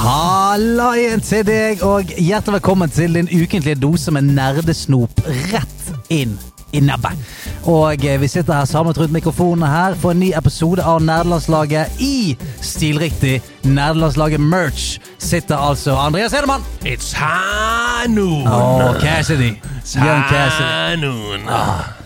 Halla igjen til deg, og hjertelig velkommen til din ukentlige dose med nerdesnop rett inn i nebbet. Og eh, vi sitter her samlet rundt mikrofonene her for en ny episode av Nerdelandslaget i stilriktig Nerdelandslaget merch. Sitter altså Andreas Hedemann It's Hanun. og Cassidy. Young Cassidy. high.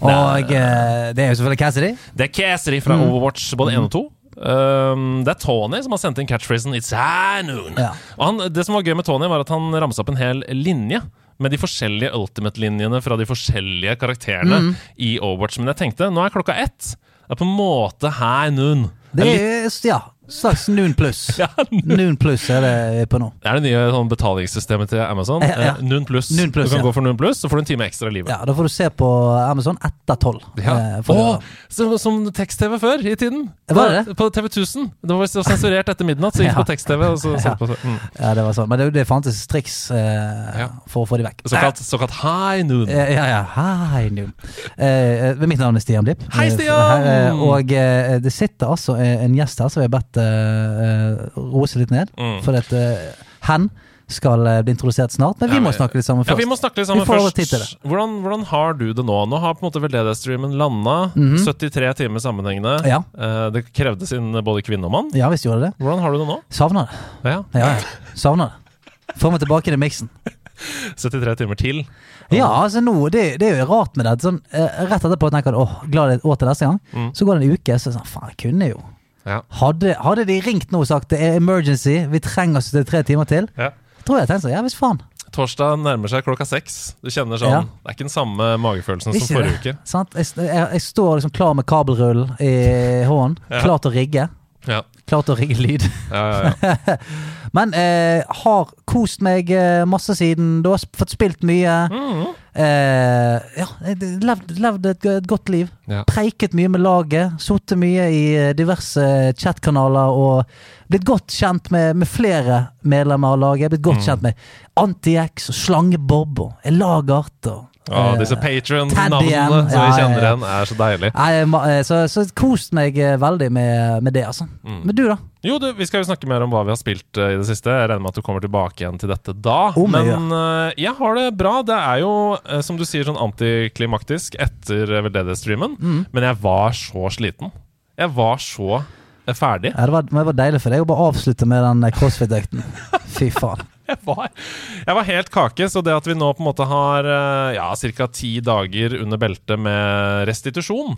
Og eh, det er jo selvfølgelig Cassidy. Det er Cassidy fra Overwatch både 1 og 2. Um, det er Tony som har sendt inn catchphrasen 'It's high noon'. Ja. Han, det som var gøy med Tony, var at han ramsa opp en hel linje med de forskjellige Ultimate-linjene fra de forskjellige karakterene i Overwatch. Men jeg tenkte, nå er klokka ett. Det er på en måte high noon. Det er ja, slags Noon pluss. ja, Noon pluss er det på nå. det er det nye sånn, betalingssystemet til Amazon. Ja, ja. Eh, Noon pluss. Pluss, du kan ja. gå for Noon pluss, så får du en time ekstra i livet. Ja, Da får du se på Amazon etter tolv. Ja. eh, Åh, å- så, som tekst-TV før i tiden. Var det På TV 1000. Det var sensurert etter midnatt, så gikk Ja. på tekst-TV. Mm. Ja, det var sånn. Men det, det fantes triks eh, for å få de vekk. såkalt, såkalt high noon. Eh, Ja, ja. High Noon. Eh, eh, mitt navn er Stian Blipp. Hei, Eh, Stian! eh, og eh, det sitter altså eh, en gjest her som vi har bedt eh, eh, roe seg litt ned. Mm. For at uh, hen skal eh, bli introdusert snart. Men vi Ja, må snakke litt sammen først. Ja. Vi må snakke litt sammen får først. Hvordan, hvordan har du det nå? Nå har på en måte veldedighetsstreamen landa. 73 timer sammenhengende. Ja. Eh, det krevde sin både kvinne og mann. Ja visst gjorde det. Hvordan har du det nå? Savner det. Ja, Ja, ja. Savner det. Få meg tilbake i miksen. 73 timer til. Ja, altså nå, det, det er jo rart med det. Sånn, eh, rett etterpå tenker du åh, glad et år til neste gang. Mm. Så går det en uke, så er det sånn faen, jeg kunne jo. Ja. Hadde, hadde de ringt nå og sagt det er emergency, vi trenger 73 timer til, Ja. tror jeg jeg tenkte sånn, ja visst faen. Torsdag nærmer seg klokka seks. Du kjenner sånn Ja. Det er ikke den samme magefølelsen som forrige det. uke. Sant? Jeg, jeg, jeg står liksom klar med kabelrull i hånden, klar til å rigge. Ja, Klar til å rigge lyd. ja, ja, ja. Men eh, har kost meg eh, masse siden. Du har fått spilt mye. Mm. Eh, ja, levd, levd et, et godt liv. Preiket mye med laget. Sittet mye i eh, diverse chatkanaler og blitt godt kjent med, med flere medlemmer av laget. Blitt godt Mm. kjent med Anti-X og Slangebob og Elagart og Ja, eh, disse patron-navnene som vi kjenner igjen, er så deilig. Eh, så, så kost meg eh, veldig med, med det, altså. Mm. Men du, da? Jo, du, vi skal jo snakke mer om hva vi har spilt uh, i det siste. Jeg regner med at du kommer tilbake igjen til dette da. Oh, Men uh, jeg har det bra. Det er jo, uh, som du sier, sånn antiklimaktisk etter veldedighetsstreamen. Mm. Men jeg var så sliten. Jeg var så ferdig. Ja, det, var, det var deilig for deg å bare avslutte med den crossfit-økten. Fy faen. Jeg var, jeg var helt kake, så det at vi nå på en måte har eh, ja, ca. ti dager under beltet med restitusjon,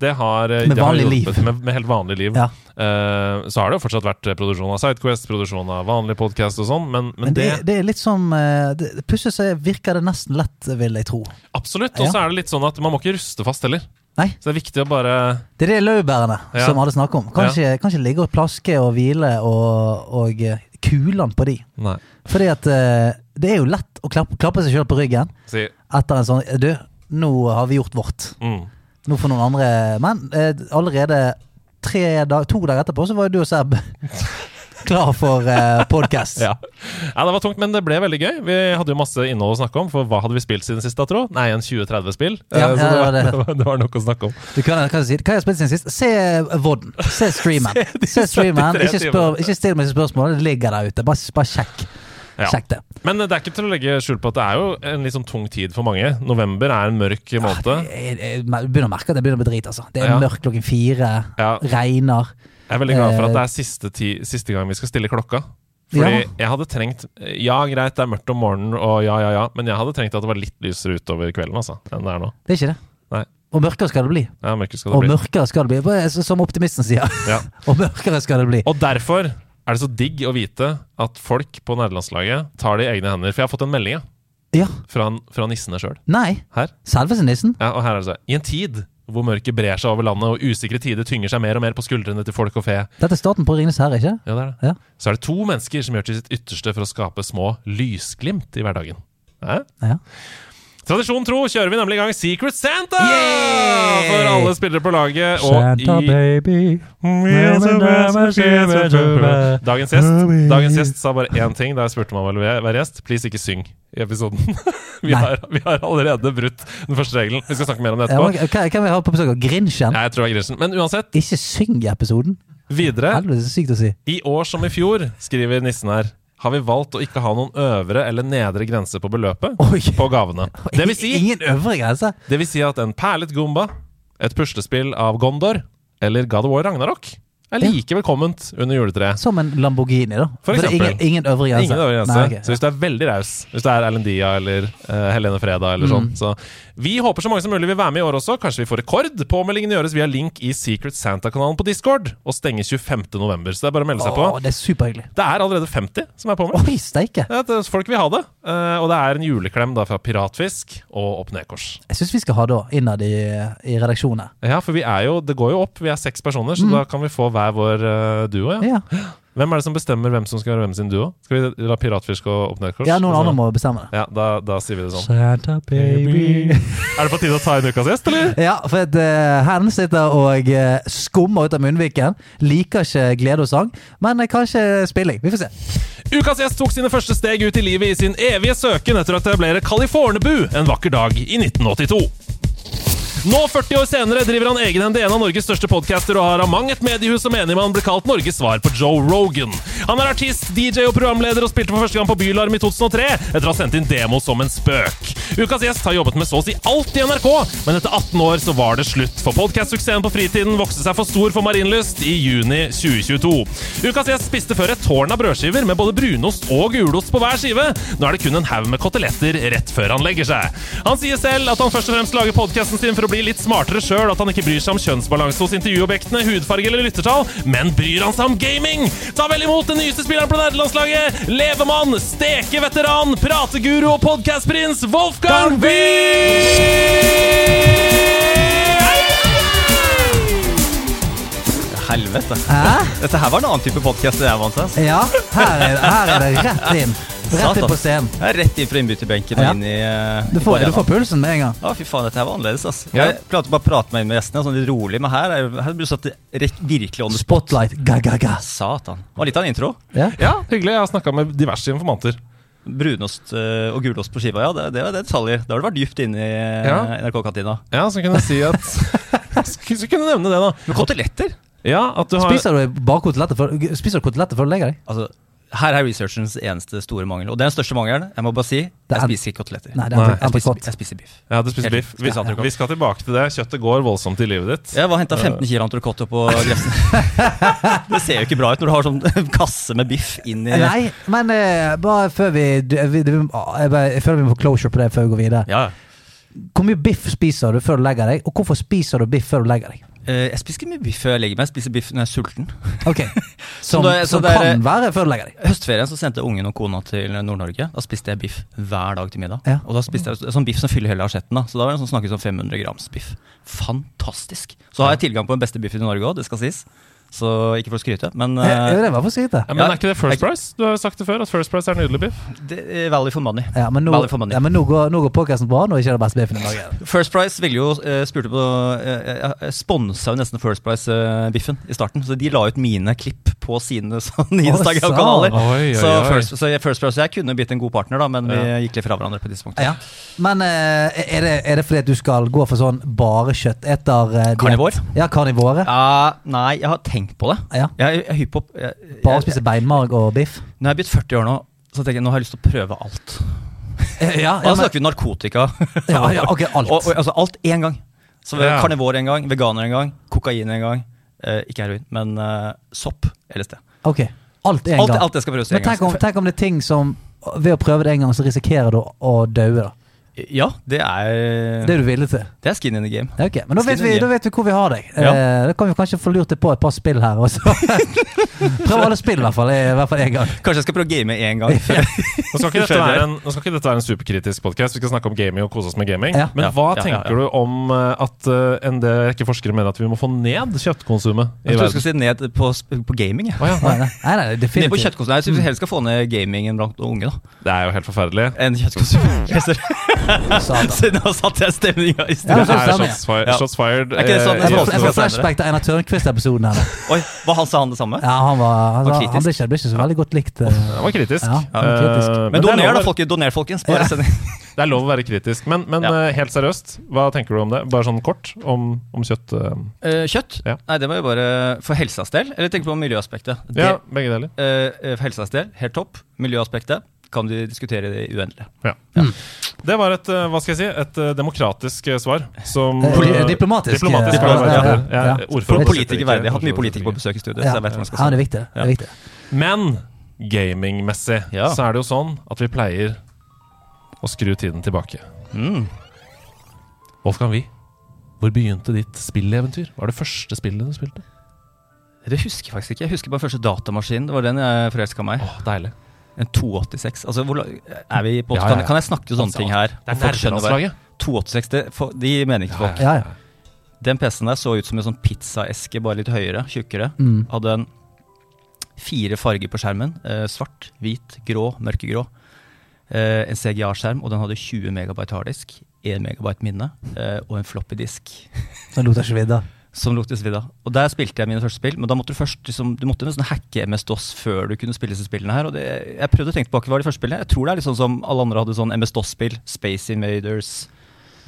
det har eh, Mm. Med det har vanlig hjulpet liv. Med, med helt vanlig liv. Ja. Uh, så har det jo fortsatt vært produksjon av Sidequest, produksjon av vanlig podkast og sånn, men, men, Men det, det, det er litt som uh, Plutselig så virker det nesten lett, vil jeg tro. Absolutt. Og Ja. så er det litt sånn at man må ikke ruste fast heller. Nei. Så det er viktig å bare Det er det laurbærene Ja. som alle snakker om. Kanskje, kanskje ligge og plaske og hvile og, og kulene på de. Nei. Fordi at eh, det er jo lett å klappe, klappe seg sjøl på ryggen Si etter en sånn Du, nå har vi gjort vårt. mm. Nå får noen andre Men eh, allerede tre dag, to dager etterpå så var jo du og Seb klar for uh, podkast. Ja. ja, det var tungt, men det ble veldig gøy. Vi hadde jo masse innhold å snakke om, for hva hadde vi spilt siden sist, da, tro? Nei, en 20-30 spill. Ja, Eh, så ja, det, var, det det, var var, det var nok å snakke om. Du kan, kan si, hva har jeg spilt siden sist? Se Vodden. Se streamen. Se streamen. Ikke, spør, ikke still meg spørsmål, det ligger der ute. Bare, bare sjekk. Ja. Det. Men det er ikke til å legge skjul på at det er jo en litt sånn tung tid for mange. November er en mørk måned. Jeg, jeg, jeg begynner å merke at det begynner å bli drit, altså. Det er Ja. mørkt klokken fire, Ja. regner. Jeg er veldig glad for Eh, at det er siste, ti, siste gang vi skal stille klokka. Fordi Ja. jeg hadde trengt Ja, greit, det er mørkt om morgenen, og ja, ja, ja, men jeg hadde trengt at det var litt lysere utover kvelden, altså, enn det er nå. Det er ikke det. Nei. Og mørkere skal det bli. Ja, mørkere skal det Og bli. mørkere skal det bli. Som optimisten sier. Ja. Og mørkere skal det bli. Og derfor er det så digg å vite at folk på nederlandslaget tar det i egne hender. For jeg har fått en melding ja, Ja. fra, fra nissene sjøl. Nei. Her. Selveste nissen. Ja, og her er det så I en tid hvor mørket brer seg over landet, og usikre tider tynger seg mer og mer på skuldrene til folk og fe. Dette er starten på Ringenes herre, ikke? Ja, det er det. Ja. Så er det to mennesker som gjør til sitt ytterste for å skape små lysglimt i hverdagen. Eh? Ja. Tradisjon tro kjører vi nemlig i gang Secret Santa! Yeah! For alle spillere på laget. Og Santa i baby. Dagens gjest, dagens gjest sa bare én ting da jeg spurte om han ville være gjest. Please, ikke syng i episoden. vi, har, vi har allerede brutt den første regelen. Vi skal snakke mer om det etterpå. Ja, hva vi ha på besøk? Grinchen? Nei, jeg tror det er Grinchen. Men uansett, Ikke syng i episoden. videre. Helvete, sykt å si. I år som i fjor, skriver nissen her, har vi valgt å ikke ha noen øvre eller nedre grense på beløpet Oi. på gavene. Det vil si, Ingen øvre grense. det vil si at en perlet gumba, et puslespill av Gondor eller God of War Ragnarok er like velkomment under juletreet. Som en Lamborghini, da. For det er eksempel. ingen, ingen øvre grense. Ingen øvre grense. Nei, okay. Så hvis du er veldig raus, hvis du er Erlend Dia eller uh, Helene Freda eller sånn Mm. Så vi håper så mange som mulig vil være med i år også. Kanskje vi får rekord. Påmeldingene gjøres via link i Secret Santa-kanalen på Discord og stenger 25. november. Så det er bare å melde seg på. Åh, det er superhyggelig. Det er allerede 50 som er påmeldt. Oi, steike. Ja, folk vil ha det. Uh, og det er en juleklem da fra Piratfisk og Opp Nedkors. Jeg syns vi skal ha det innad i, i redaksjonen. Ja, for vi er jo, det går jo opp. Vi er seks personer, så da kan vi få hver vår eh, duo. Ja. Ja. Hvem er det som bestemmer hvem som skal være hvem sin duo? Skal vi la Piratfisk og oppnå et kors? ja, noen andre må bestemme det. Ja, da, da sier vi det sånn. Santa baby. Er det på tide å ta inn ukas gjest, eller? Ja, for at uh, hen sitter og uh, skummer ut av munnviken. Liker ikke glede og sang, men uh, kanskje spilling. Vi får se. Ukas gjest tok sine første steg ut i livet i sin evige søken etter å etablere Californebu en vakker dag i 1982. Nå, 40 år senere, driver han egenhendig en av Norges største podcaster og har av mang et mediehus som enig man blir kalt Norges svar på Joe Rogan. Han er artist, DJ og programleder og spilte for første gang på Bylarm i 2003 etter å ha sendt inn demo som en spøk. Ukas gjest har jobbet med så å si alt i NRK, men etter 18 år så var det slutt, for podcast-suksessen på fritiden vokste seg for stor for Marienlyst i juni 2022. Ukas gjest spiste før et tårn av brødskiver med både brunost og gulost på hver skive. Nå er det kun en haug med koteletter rett før han legger seg. Han sier selv at han først og fremst lager podkasten sin for å bli litt smartere sjøl, at han ikke bryr seg om kjønnsbalanse hos intervjuobjektene, hudfarge eller lyttertall, men bryr han seg om gaming? Ta vel imot den nyeste spilleren på nederlandslaget! levemann, stekeveteran, prateguru og podkastprins Wolfgang Helvete. Hæ? Dette her var en annen type podkast enn jeg er vant til. Ja, her er, her er det rett inn. Rett inn på scenen. Er rett inn fra innbytterbenken og Ja. inn i uh, Du får, du får pulsen med en gang. Ja, fy faen, dette her var annerledes. Altså. Ja. Jeg klarte bare å prate meg inn med gjestene, sånn litt rolig, men her, er, her blir du satt rett, virkelig on the spot. Spotlight. Ga, ga, ga. Satan. Det var litt av en intro. Ja. Ja, hyggelig. Jeg har snakka med diverse informanter. Brunost eh, og gulost på skiva, ja, det, det var det detaljer. Da har du vært dypt inne i eh, NRK-kantina. Ja, så kunne jeg si at Så kunne jeg nevne det, da. Men koteletter? Ja, at du har Spiser du bare koteletter for koteletter før du legger deg? Altså, her er researchens eneste store mangel. Og det er den største mangelen. Jeg må bare si, Det er- jeg spiser ikke koteletter. Nei, det Nei, er Jeg spiser, jeg spiser biff. Ja, du spiser biff. Vi, vi skal tilbake til det. Kjøttet går voldsomt i livet ditt. Jeg var henta 15 kg entrecôte på Grefsen. det ser jo ikke bra ut når du har sånn kasse med biff inn i Nei, men uh, bare før vi, vi, vi jeg, bare, jeg føler vi må få closure på det før vi går videre. Ja. Hvor mye biff spiser du før du legger deg, og hvorfor spiser du biff før du legger deg? Uh, Jeg spiser ikke mye biff før jeg legger meg. Jeg spiser biff når jeg er sulten. Ok, Som, det som det er- kan være deg. Høstferien så sendte ungen og kona til Nord-Norge. Da spiste jeg biff hver dag til middag. Ja. Og da spiste jeg sånn biff som fyller hele asjetten. da Så da var det sånn snakkes om 500 grams biff. Fantastisk. Så har jeg tilgang på den beste biffen i Norge òg, det skal sies. Så ikke for å skryte, men uh, jeg, jeg for å skryte. Ja, men Ja, er ikke det First Price? Du har jo sagt det før, at First Price er nydelig biff. det er value for money. Ja, men nå, for money. ja, men nå går, nå går podcasten bra. Nå er ikke det beste biffen i Norge. First Price ville jo uh, spurte på uh, Jeg sponsa jo nesten First Price-biffen i starten. Så de la ut mine klipp på sine sånn, Instagram-kanaler. Oi, Så. First, så First Price og jeg kunne blitt en god partner, da, men vi gikk litt fra hverandre på disse punktene. Ja. Men eh, er, det, er det fordi at du skal gå for sånn bare kjøtt etter uh, Karnivor? Ja, karnivore. Ja, nei, jeg har tenkt på det. Ja. Jeg, jeg er hypp på jeg, Bare å spise beinmarg og biff. Når jeg er blitt 40 år nå, så tenker jeg nå har jeg lyst til å prøve alt. Ja, ja, Og da men, snakker vi narkotika. ja, ja ok, alt. og, og, altså alt én gang. Så Ja. Karnivor en gang, veganer en gang, kokain en gang. Eh, ikke heroin, men eh, sopp. LSD. Ok, alt en gang. alt det skal prøve Men tenk om, tenk om det er ting som Ved å prøve det en gang, så risikerer du å, å daue, da. Ja, det er Det er du villig til? Det er skin in the game. Okay, ok, Men da vet, vi, da vet vi hvor vi har deg. Ja. Eh, da kan vi kanskje få lurt deg på et par spill her også. Prøv alle spill, i hvert fall. I hvert fall én gang. Kanskje jeg skal prøve å game én gang. Ja. Nå skal, ikke dette være en, nå skal ikke dette være en superkritisk podkast. Vi skal snakke om gaming og kose oss med gaming. Ja. Men Ja, hva tenker ja. du om eh, at uh, en del rekke forskere mener at vi må få ned kjøttkonsumet Jeg tror du skal skulle si ned på, på gaming. jeg. Ja, Nei, nei. nei, nei, nei Ned på kjøttkonsumet. Jeg syns vi heller skal få ned gamingen blant unge. da Det er jo helt forferdelig. En kjøttkonsum. Så nå satte jeg stemninga i Ja. Det er shots, fi Ja. shots fired. Er ikke det sånn- Jeg Jeg jeg får flashback til Einar Tørnquist-episoden. Oi, hva han sa han det samme? Ja, han var han, Var kritisk. han ble ikke, ble ikke så veldig godt likt. Uh, han var kritisk. Ja, han var kritisk. Uh, Men er doner, da, Doner, folkens. Bare Ja. send Det er lov å være kritisk. Men, men Ja. uh, helt seriøst, hva tenker du om det? Bare sånn kort om, om kjøtt. Uh, Eh, Kjøtt? Ja. Nei, det var jo bare for helsas del. Eller tenk på miljøaspektet. Det, Ja, begge deler. Uh, for helsas del, helt topp. Miljøaspektet kan vi diskutere det uendelig. Ja. Ja. Det var et eh, hva skal jeg si, et eh, demokratisk eh, svar. Som Poli- diplomatisk. Diplomatisk, ja, Ja, ja, ja. ordfører For på politiker sitter verdig. Jeg har hatt mye politikere på besøk i studio, Ja. så jeg vet hva jeg skal Ja, det er viktig. Det er viktig. Men gamingmessig Ja. så er det jo sånn at vi pleier å skru tiden tilbake. Mm. Wolfgang Wie, hvor begynte ditt spilleventyr? Hva var det første spillet du spilte? Det husker jeg faktisk ikke. Jeg husker bare første datamaskin. Det var den jeg forelska meg i. Deilig. En 286. Altså, hvor, er vi på, Ja, ja, ja. Kan, kan jeg snakke sånne ting her? Det er nerdelandslaget. 286, det, for, de mener ikke folk. Ja, ja. Den PC-en der så ut som en sånn pizzaeske, bare litt høyere, tjukkere. Mm. Hadde en fire farger på skjermen. Eh, svart, hvit, grå, mørkegrå. Eh, en CGA-skjerm, og den hadde 20 megabyte harddisk, 1 megabyte minne eh, og en floppy disk. Den lot deg ikke videre. Som lukter svidd av. Og der spilte jeg mine første spill, men da måtte du først liksom, Du måtte nesten hacke MS-DOS før du kunne spille disse spillene her. Og det, jeg prøvde å tenke tilbake, hva var de første spillene? Jeg tror det er litt sånn som alle andre hadde sånn MS-DOS-spill. Space Invaders,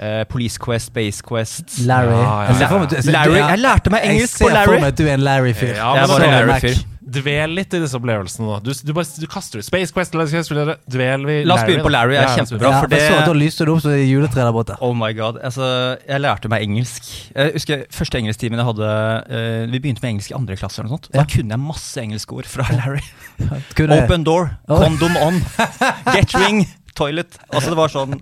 eh, Police Quest, Space Quest. Larry. Ja, ja, Jeg ja. jeg Larry, jeg lærte meg engelsk Jeg på ser for Larry. meg at du er en Larry-fyr. Ja, Jeg var en Larry-fyr. Dvel litt i disse opplevelsene. nå. Du, du, bare, du kaster ut Space Quest? Dvel ved La oss begynne på Larry, er Ja, kjempebra. Ja, for jeg så at da det lyste det opp som et juletre der borte. Oh my god. Altså, jeg lærte meg engelsk. Jeg husker Første engelsktimen jeg hadde uh, Vi begynte med engelsk i andre klasse. eller noe sånt Da Ja. kunne jeg masse engelske ord fra Larry. Open door, condom on, get ring, toilet. Altså Det var sånn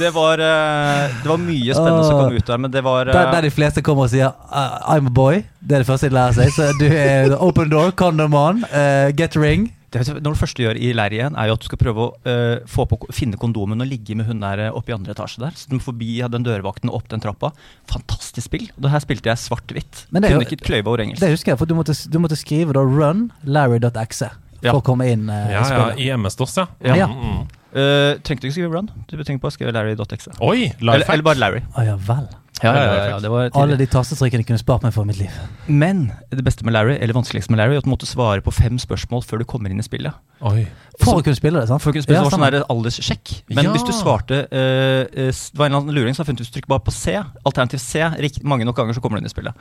Det var, eh, det var mye spennende som kom ut der, men det var eh, der, der de fleste kommer og sier uh, 'I'm a boy'. Det er det første de lærer seg. Så du er open door, condom on, uh, get ring. det, vet du, Når det første du gjør i leir igjen, er jo at du skal prøve å uh, få på, finne kondomen og ligge med hun der eh, oppe i andre etasje der. Så du må forbi den dørvakten og opp den trappa. Fantastisk spill. Og det her spilte jeg svart-hvitt. Men det Kunne ikke kløyve over engelsk. Det husker jeg, for du måtte, du måtte skrive da 'run larry.exe' for Ja. å komme inn uh, Ja, i ja, i MS-DOS, ja. Ja. Mm, mm. Eh, trengte ikke skrive run? Du trengte å skrive larry.exe. Oi! Eller, eller bare Larry. Å ja vel. Ja, ja, ja, Alle de tastetrykkene kunne spart meg for mitt liv. Men det beste med Larry, eller vanskeligste med Larry, er at du måtte svare på fem spørsmål før du kommer inn i spillet. Oi. For å kunne spille det, sant? For å kunne spille Ja, det var sånn der alderssjekk. Men Ja. hvis du svarte uh, eh, Det var en eller annen luring som har funnet ut at du trykker bare på C, alternativ C, mange nok ganger, så kommer du inn i spillet.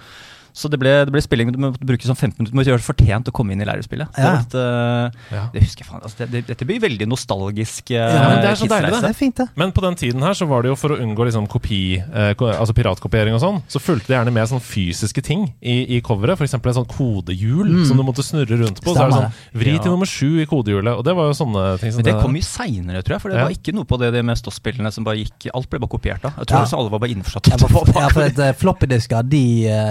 Så det ble, det ble spilling. Du måtte bruke sånn 15 minutter. Du måtte gjøre det fortjent å komme inn i lærerspillet. Ja. Det, litt, eh, Ja. det husker jeg faen. Altså, det, det, dette blir veldig nostalgisk. Uh, Ja, men det er så deilig, Det tidsreise. er fint, det. Men på den tiden her så var det jo for å unngå liksom kopi, uh, altså piratkopiering og sånn, så fulgte det gjerne med sånn fysiske ting i, i coveret. F.eks. en sånn kodehjul Mm. som du måtte snurre rundt på. Så er det sånn Vri Ja. til nummer sju i kodehjulet. Og det var jo sånne ting som Men det kom mye seinere, tror jeg. For det Ja. var ikke noe på det, det med ståspillene som bare gikk Alt ble bare kopiert da. Jeg tror Ja. liksom alle var bare innforstått. Ja, for, ja, for et, uh, floppydisker, de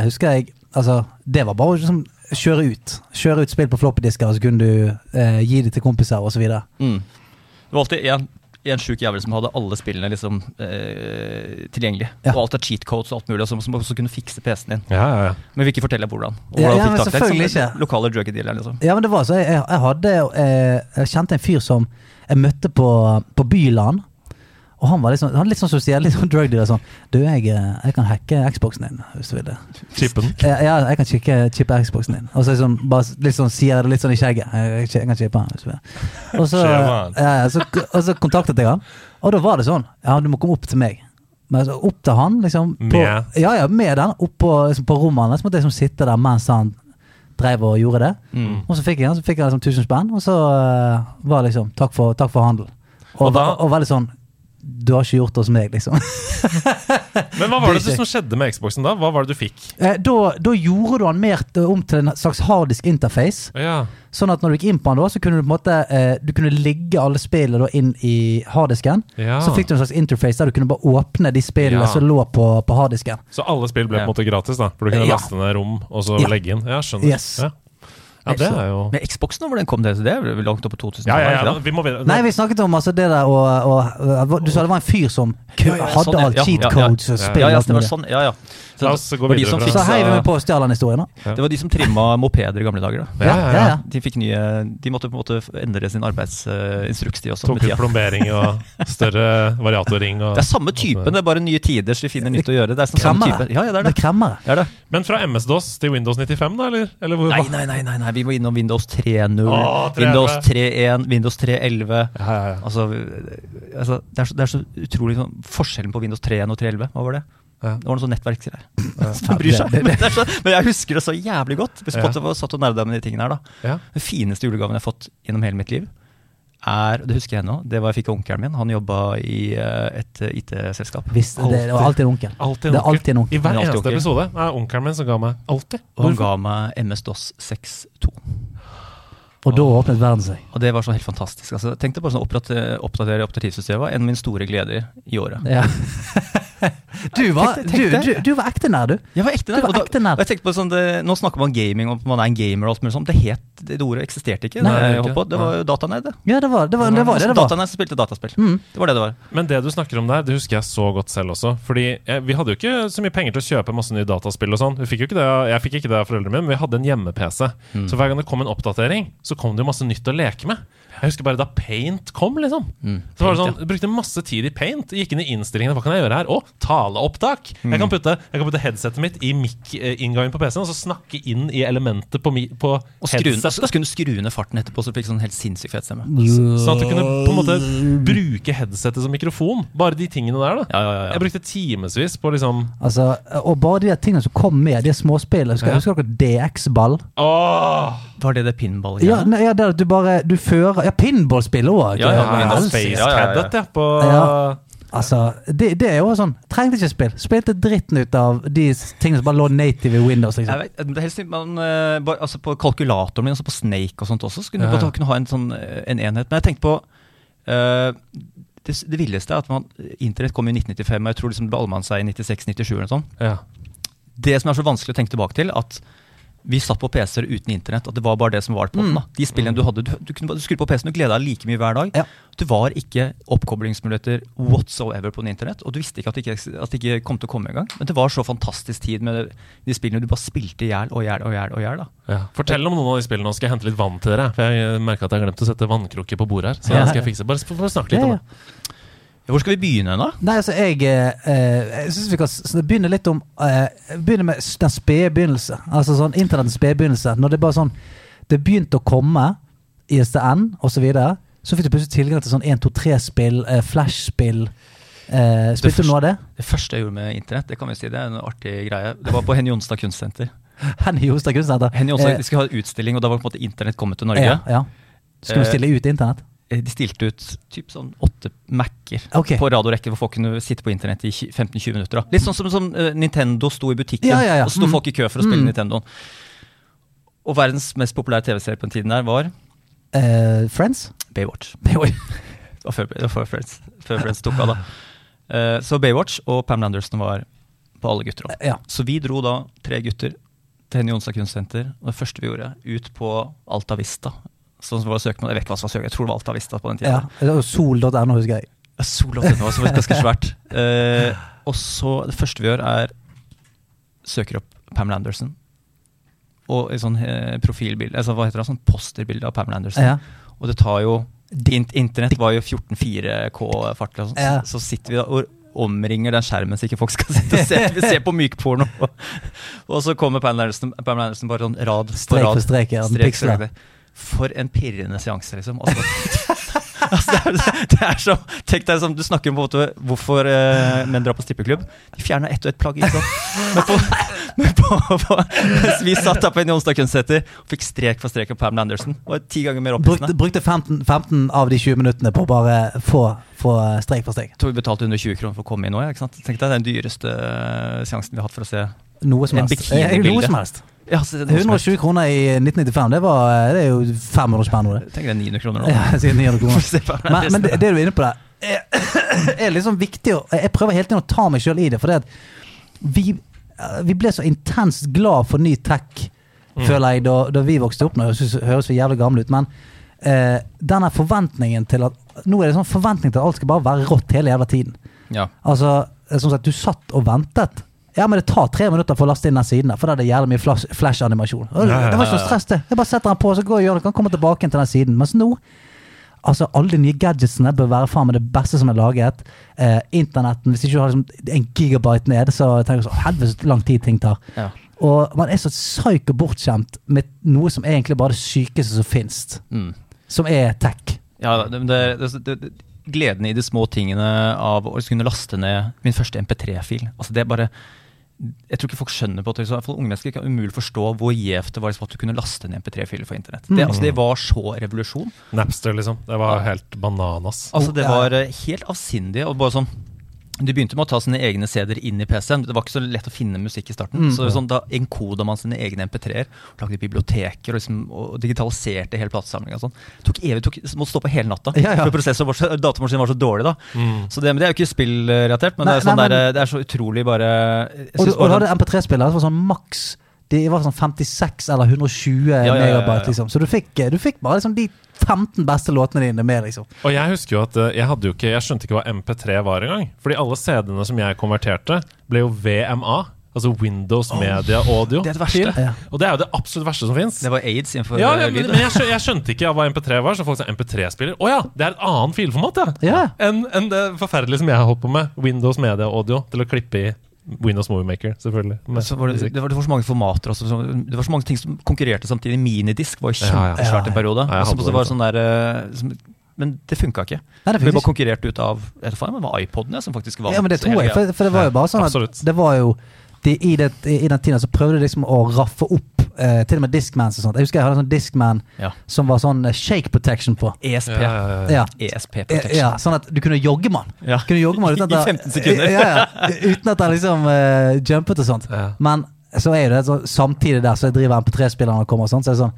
husker jeg Altså, det var bare å liksom kjøre ut. Kjøre ut spill på floppydisker, og så kunne du eh, gi det til kompiser, videre. Mm. Det var alltid en, en sjuk jævel som hadde alle spillene liksom eh, tilgjengelig. Ja. Og alt av cheat codes og alt mulig, og som, som også kunne fikse PC-en din. Ja, ja, ja. Men vil ikke fortelle hvordan. Og hvordan ja, fikk men tak i det, selvfølgelig ikke. Lokale drug dealer, liksom. Ja, men det var så Jeg, jeg hadde jeg, Jeg kjente en fyr som jeg møtte på, på Byland. Og han var litt sånn, han litt sånn sosial, litt sånn drug dealer. Sånn Du, jeg, eh, jeg kan hacke Xboxen din, hvis du vil det. Chippen. den? Ja, jeg kan chippe, chippe Xboxen din. Og så liksom, bare litt sånn, sier jeg det litt sånn i skjegget. Jeg, jeg kan chippe den. hvis du vil. Og så, ja, så, og så kontaktet jeg han, og da var det sånn. Ja, du må komme opp til meg. Men altså, opp til han, liksom. På, Med? ja, ja, med den. Opp på, liksom, på rommet hans. Måtte jeg liksom sitte der mens han drev og gjorde det. Mm. Og så fikk jeg, så fikk jeg liksom 1000 spenn, og så uh, var det liksom takk for, takk for handel. Og, Og da- og veldig sånn du har ikke gjort det hos meg, liksom. Men hva var det Det som skjedde med Xboxen da? Hva var det du fikk? Eh, da, da gjorde du den mer om til en slags harddisk interface. Ja, Sånn at når du gikk inn på den, da, så kunne du på en måte eh, Du kunne ligge alle spillene da inn i harddisken. ja. Så fikk du en slags interface der du kunne bare åpne de spillene Ja. som lå på, på harddisken. Så alle spill ble på en måte gratis, da? For du kunne Ja. laste ned rom og så Ja. legge inn? Ja, skjønner. Yes. Ja. det er jo Men Xboxen, hvor den kom det? Det er langt opp på 2000? Ja, ja, ja. Vi må. Nei, vi snakket om altså det der og, og, og Du sa det var en fyr som hadde sånn, alt cheat codes og spill. Ja, ja, det var sånn, ja, ja. Så La oss gå det var de videre Fiksa, Så heiv vi med på å stjele den historien, da. Det var de som trimma mopeder i gamle dager. da Ja, ja, ja. De fikk nye De måtte på en måte endre sin arbeidsinstruks, de også. Tok ut plombering og større variatorring. Og Det er samme typen, det er bare nye tider, så de finner nytt å gjøre. Det er sånn samme Kremmere. type. Ja, ja, det er Det det. er kremmere. det, er det. Men fra MS-DOS til Windows 95, da? Eller, eller hvor, Nei, nei, nei, nei, nei, vi må innom Windows 3.0, Windows 3.1, Windows 3.11. Ja, ja, ja. Altså, altså det, er så, det er så utrolig sånn, Forskjellen på Windows 3.1 og 3.11, hva var det? Ja. Det var noe sånn nettverksgreier. Ja, Som bryr seg. Men, så, men jeg husker det så jævlig godt. Hvis Ja. Satt og nerda med de tingene her, da. Ja. Den fineste julegaven jeg har fått gjennom hele mitt liv, er Det husker jeg ennå. Det var jeg fikk av onkelen min. Han jobba i eh, et eh, IT-selskap. Visst, det, var alltid en onkel. Altid Det er alltid en I hver er eneste onkel. episode er onkelen min som ga meg alltid. Og han ga meg MS-DOS 6.2. Og da åpnet verden seg. Og det var sånn helt fantastisk. Altså, tenk deg bare sånn oppdatere, operativsystemet var en av mine store gleder i året. Ja. Du var, du, du, du var ekte nær, du. Jeg var ekte nær. var og da- ekte nerd. og jeg tenkte på sånn, det, Nå snakker man gaming, og man er en gamer og alt mulig sånt. Det het, det ordet eksisterte ikke. Nei, det jeg på. Det var jo datanerd, det. Ja, det var det var, det var, det, det var. Datanerd som spilte dataspill. Mm. Det var det det var. Men det du snakker om der, det husker jeg så godt selv også. Fordi jeg, vi hadde jo ikke så mye penger til å kjøpe masse nye dataspill og sånn. Vi fikk jo ikke det, Jeg fikk ikke det av foreldrene mine, men vi hadde en hjemme-PC. Mm. Så hver gang det kom en oppdatering, så kom det jo masse nytt å leke med. Jeg husker bare da Paint kom, liksom. Mm. Så var det sånn, Jeg brukte masse tid i Paint. Gikk inn i innstillingene. Hva kan jeg gjøre her? Å, taleopptak! Mm. Jeg, kan putte, jeg kan putte headsetet mitt i mic-inngangen på PC-en og så snakke inn i elementet på, mi, på Og skru, så headsetet. skulle du skru ned farten etterpå, så du fikk sånn helt sinnssykt fet stemme. Sånn at du kunne på en måte bruke headsetet som mikrofon. Bare de tingene der, da. Ja, ja, ja, Jeg brukte timevis på liksom Altså, og bare de tingene som kom med, de småspillet. Husker, Ja. husker dere DX-ball? Åh! Var det det pinball Ja, nei, ja, der du bare Du fører Ja, pinballspill òg. Ja, ja, Ja, Space ja, ja, ja. Cadet, ja. På Ja. Altså, det, det er jo sånn Trengte ikke spill. Spilte dritten ut av de tingene som bare lå native i Windows. Jeg liksom vet, det er helst man, eh, bare, altså På kalkulatoren min, altså på Snake og sånt også, så kunne Ja, du bare kunne ha en sånn eh, en enhet. Men jeg tenkte på uh, det, det villeste er at man, Internett kom i 1995, og jeg tror liksom det ble allemannseie i 96-97 eller noe sånt. Ja. Det som er så vanskelig å tenke tilbake til, at vi satt på PC-er uten internett. At det var bare det som var på den. da. De spillene du hadde, du, du, kunne, du skrudde på PC-en og gleda deg like mye hver dag. Ja. Det var ikke oppkoblingsmuligheter whatsoever på internett. Og du visste ikke at det ikke, at det ikke kom til å komme engang. Men det var så fantastisk tid med de spillene du bare spilte i hjel og i hjel og i hjel. og hjel, da. Ja. Fortell om noen av de spillene. Nå skal jeg hente litt vann til dere. For jeg merka at jeg glemte å sette vannkrukke på bordet her. Så Ja. skal jeg fikse. Bare, bare snakke litt Ja, om det. Hvor skal vi begynne da? Nei, altså, jeg eh, eh, Jeg syns vi kan begynne litt om eh, Begynne med den spede begynnelse. Altså sånn internettens spede begynnelse. Når det bare sånn Det begynte å komme, ISDN osv., så, videre, så fikk du plutselig tilgang til sånn 1-2-3-spill, eh, Flash-spill. Eh, spilte du noe av det? Det første jeg gjorde med internett, det kan vi si, det er en artig greie. Det var på Henny Jonstad kunstsenter. Henny Jonstad Kunstsenter. Henny Jonstad, Eh, De skulle ha en utstilling, og da var på en måte internett kommet til Norge. ja, ja. Skulle du Eh, stille ut internett? Eh, De stilte ut typ sånn åtte Mac-er okay. på radiorekke hvor folk kunne sitte på internett i 15-20 minutter. da. Litt sånn som, som eh, Nintendo sto i butikken, Ja, ja, ja. og så sto Mm. folk i kø for å spille Mm. Nintendoen. Og verdens mest populære TV-serie på den tiden der var uh, Friends? Baywatch. Baywatch. Det var før, det var før, Friends, før Friends tok av, da. Uh, så Baywatch og Pam Anderson var på alle gutter. da. Ja. Så vi dro da, tre gutter, til Henny Jonstad kunstsenter. Og det første vi gjorde, ut på Alta Vista. Sånn som var søknad, Jeg vet ikke hva som var søknad, jeg tror det var Alta Vista på den tida. ja. Sol.no, husker jeg. Sol.no, som var ganske svært. Uh, og så Det første vi gjør, er søker opp Pamela Anderson. Og et sånn eh, profilbilde, altså hva heter det, sånn posterbilde av Pamela Anderson. Ja. Og det tar jo in Internett var jo 14.4K-fart, og Ja. så, så sitter vi da og omringer den skjermen så ikke folk skal sitte og se. Vi ser på mykporno. Og, så kommer Pamela Anderson, Pamela Anderson bare sånn rad Strek på rad. for strek, ja. Strek strek, strek. For en pirrende seanse, liksom. Altså, altså, det, er, det er så Tenk deg som du snakker om på en måte, hvorfor eh, menn drar på strippeklubb. De fjerner ett og ett plagg. Ikke sant? Men, på, men på, Mens vi satt der på en Jonstad kunstsenter og fikk strek for strek av Pamela Anderson. Var ti ganger mer Brukte, brukte 15, 15 av de 20 minuttene på å bare få, få strek for strek. Jeg tror vi betalte 120 kroner for å komme inn òg. Tenk deg, den dyreste seansen vi har hatt for å se Noe som En. Eh, helst. Ja, se noe som helst. 120 kroner i 1995, det, var, det er jo 500 spenn nå. det. Tenk deg 900 kroner nå. Ja, sikkert 900 kroner. Men, men det, det du er inne på der, er, er liksom viktig å Jeg prøver hele tiden å ta meg sjøl i det, for det at vi, eh, vi ble så intenst glad for ny tech, føler jeg, da, da vi vokste opp. Nå høres høres vi jævlig gamle ut, men eh, denne forventningen til at Nå er det sånn forventning til at alt skal bare være rått hele jævla tiden. Ja. Altså, sånn at du satt og ventet. Ja, men det tar tre minutter for å laste inn den siden, for da er det jævlig mye flash- flash-animasjon. Flash ja, Det var ikke noe stress, det. Jeg bare setter den på, så går jeg og gjør det. Kan komme tilbake til den siden. Mens nå Altså, Alle de nye gadgetsene bør være faen meg det beste som er laget. Eh, internetten, Hvis ikke du har liksom en gigabyte ned, så tenker jeg så helvete så lang tid ting tar. Ja. Og man er så psyko bortskjemt med noe som egentlig bare er det sykeste som finnes. Mm. Som er tech. Ja, det, det, det, det, det, gleden i de små tingene av å kunne laste ned min første MP3-fil. Altså det er bare Jeg tror ikke folk skjønner på at liksom, i hvert fall unge mennesker kan umulig forstå hvor gjevt det var liksom, at du kunne laste ned MP3-filer for internett. Det, altså, det var så revolusjon. Napster, liksom. Det var helt bananas. Altså Det var eh, helt avsindig. og bare sånn de begynte med å ta sine egne CD-er inn i PC-en. Det var ikke så lett å finne musikk i starten. Mm. så det sånn, Da enkoda man sine egne MP3-er, lagde biblioteker og, liksom, og digitaliserte hele platesamlinga. Sånn. Det tok evig, tok, måtte stå på hele natta. Ja, ja. For var så, datamaskinen var så dårlig. da. Mm. Så det, men det er jo ikke spillrelatert, men, Nei, det, er sånn nei, men- der, det er så utrolig bare Og du, og du hadde MP3-spillere som var sånn maks De var sånn 56 eller 120 ja, ja, ja. megabyte, liksom. Så du fikk, du fikk bare liksom de 15 beste låtene dine med, liksom. Og jeg husker jo at eh, jeg hadde jo ikke Jeg skjønte ikke hva MP3 var engang. Fordi alle CD-ene som jeg konverterte, ble jo VMA. Altså Windows Media Audio. Det er det verste. Ja. Og det er jo det absolutt verste som fins. Det var aids innenfor Ja, eh, ja, men, men jeg, skjønte, jeg skjønte ikke hva MP3 var. Så folk sa MP3-spiller. Å ja, det er et annet filformat, ja! Ja. Enn enn det forferdelige som jeg har holdt på med. Windows Media Audio til å klippe i Windows Movie Maker, selvfølgelig. Med Så var det, det, var, det var så mange formater også. så- Det var så mange ting som konkurrerte samtidig. Minidisk var kjempesvært Ja, ja. Ja, en periode. ja, jeg Og så var det det sånn der eh, som, Men det funka ikke. Nei, det ble bare konkurrert ut av jeg vet det var iPoden ja, som faktisk vant. Ja, men det tror jeg. For, for det var jo bare sånn at absolutt. det var jo de, i, det, I den tiden så prøvde de liksom å raffe opp eh, til og med Discmans og sånt. Jeg husker jeg hadde en sånn Discman Ja. som var sånn eh, shake protection på. ESP. Ja, ja, ja. Ja. ESP Eh, Protection. Ja, sånn at du kunne jogge med den. Ja. Kunne jogge med den uten I at 15 sekunder. Ja, ja, uten at den liksom eh, jumpet og sånt. Ja. Men så er jo det så, samtidig der så jeg driver MP3-spillerne og kommer og sånt, så er det sånn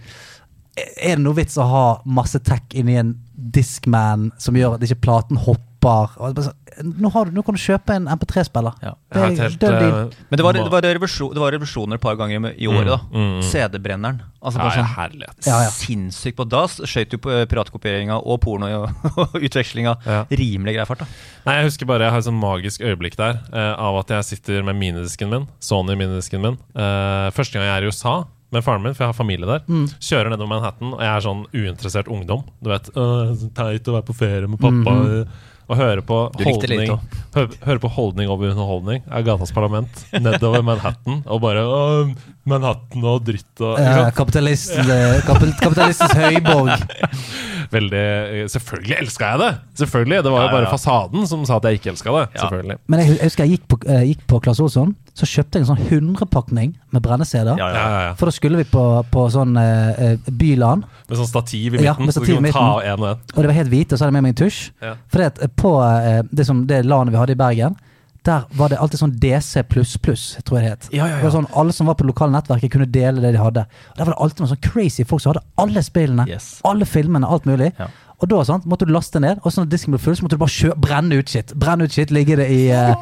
Er det noe vits å ha masse tech inni en Discman som gjør at ikke platen hopper? Og det er bare sånn, Nå, har du, nå kan du kjøpe en MP3-spiller. Ja. Har helt, død deal. eh, Men det var, det, var revolusjon, det var revolusjoner et par ganger i året. da Mm, mm, mm. CD-brenneren. Altså bare ja, sånn herlighet. Ja, ja. sinnssykt på Da skøyt jo på eh, piratkopieringa og pornoutvekslinga Ja. rimelig grei fart. da Nei, jeg husker bare jeg har et sånn magisk øyeblikk der uh, av at jeg sitter med minidisken min, Sony minidisken min. Uh, første gang jeg er i USA med faren min, for jeg har familie der. Mm. Kjører nedover Manhattan, og jeg er sånn uinteressert ungdom. Du vet, «Åh, så teit å være på ferie med pappa. Mhm. Og høre på holdning hø Høre på holdning over underholdning er gatas parlament nedover Manhattan. Og bare «Åh, Manhattan og dritt og Ja, kapitalist, eh, kapitalistens høyborg. Veldig Selvfølgelig elska jeg det! Selvfølgelig, Det var jo Ja, ja, bare fasaden som sa at jeg ikke elska det. Ja. Selvfølgelig Men jeg, jeg husker jeg gikk på, eh, gikk på Klasse Olsson, så kjøpte jeg en sånn 100-pakning med brenneseder. Ja, Ja, ja, ja. For da skulle vi på, på sånn eh, eh, byland, Med sånn stativ i midten, Ja, med så stativ du i kan ta en og en. og det var helt hvite, og så hadde jeg med meg en tusj. Ja. For eh, på eh, det, som, det landet vi hadde i Bergen, der var det alltid sånn DC++, tror jeg det het. Ja, ja, ja. Det var sånn, alle som var på lokale nettverket, kunne dele det de hadde. Og Der var det alltid noen sånn crazy folk som hadde alle spillene, Yes. alle filmene, alt mulig. Og da sant, måtte du laste ned, og så når disken ble full, så måtte du bare kjø brenne ut shit. Brenne ut shit, Ligge det i, uh,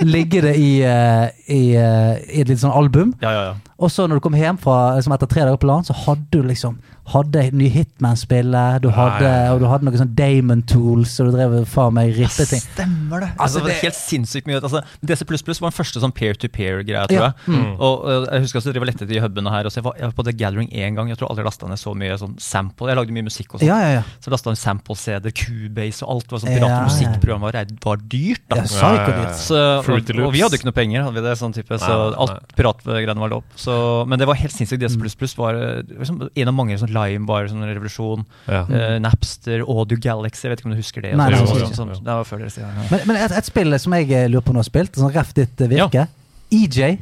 ligge det i, uh, i, uh, i et lite sånn album. Ja, ja, ja. Og så når du kom hjem fra, liksom etter tre dager på land, så hadde du liksom hadde ny Hitman-spillet, du Ja, ja, ja. og du hadde noen sånn Damon Tools, og du drev faen meg rippe ting. Stemmer det! Altså, Altså, det det- er helt sinnssykt mye. Altså, DC var den første sånn peer-to-peer-greia, tror Ja, jeg. mm. Og Jeg husker at jeg drev og lette etter de hubene her. Og så jeg, var, jeg var på The Gathering én gang. Jeg tror aldri jeg lasta ned så mye sånn sample. Jeg lagde mye musikk også. Ja, ja, ja. Så lasta jeg sample-CD, Cubase og alt. var sånn Ja, ja. musikkprogram var, var dyrt, da. ja Ja. Så, og, og vi hadde ikke noe penger, hadde vi det, sånn type, så Nei, nei, alt piratgreiene var lov. Så, men det var helt sinnssykt. DC var liksom, en av mange sånn Lime var sånn revolusjon. Ja. Uh, Napster, Audio Galaxy, vet ikke om du husker det? Nei, sånn- sånn- det var før deres tid. ja. Men, men et, et spill som jeg eh, lurer på om du har spilt, sånn ref ditt eh, virke. EJ.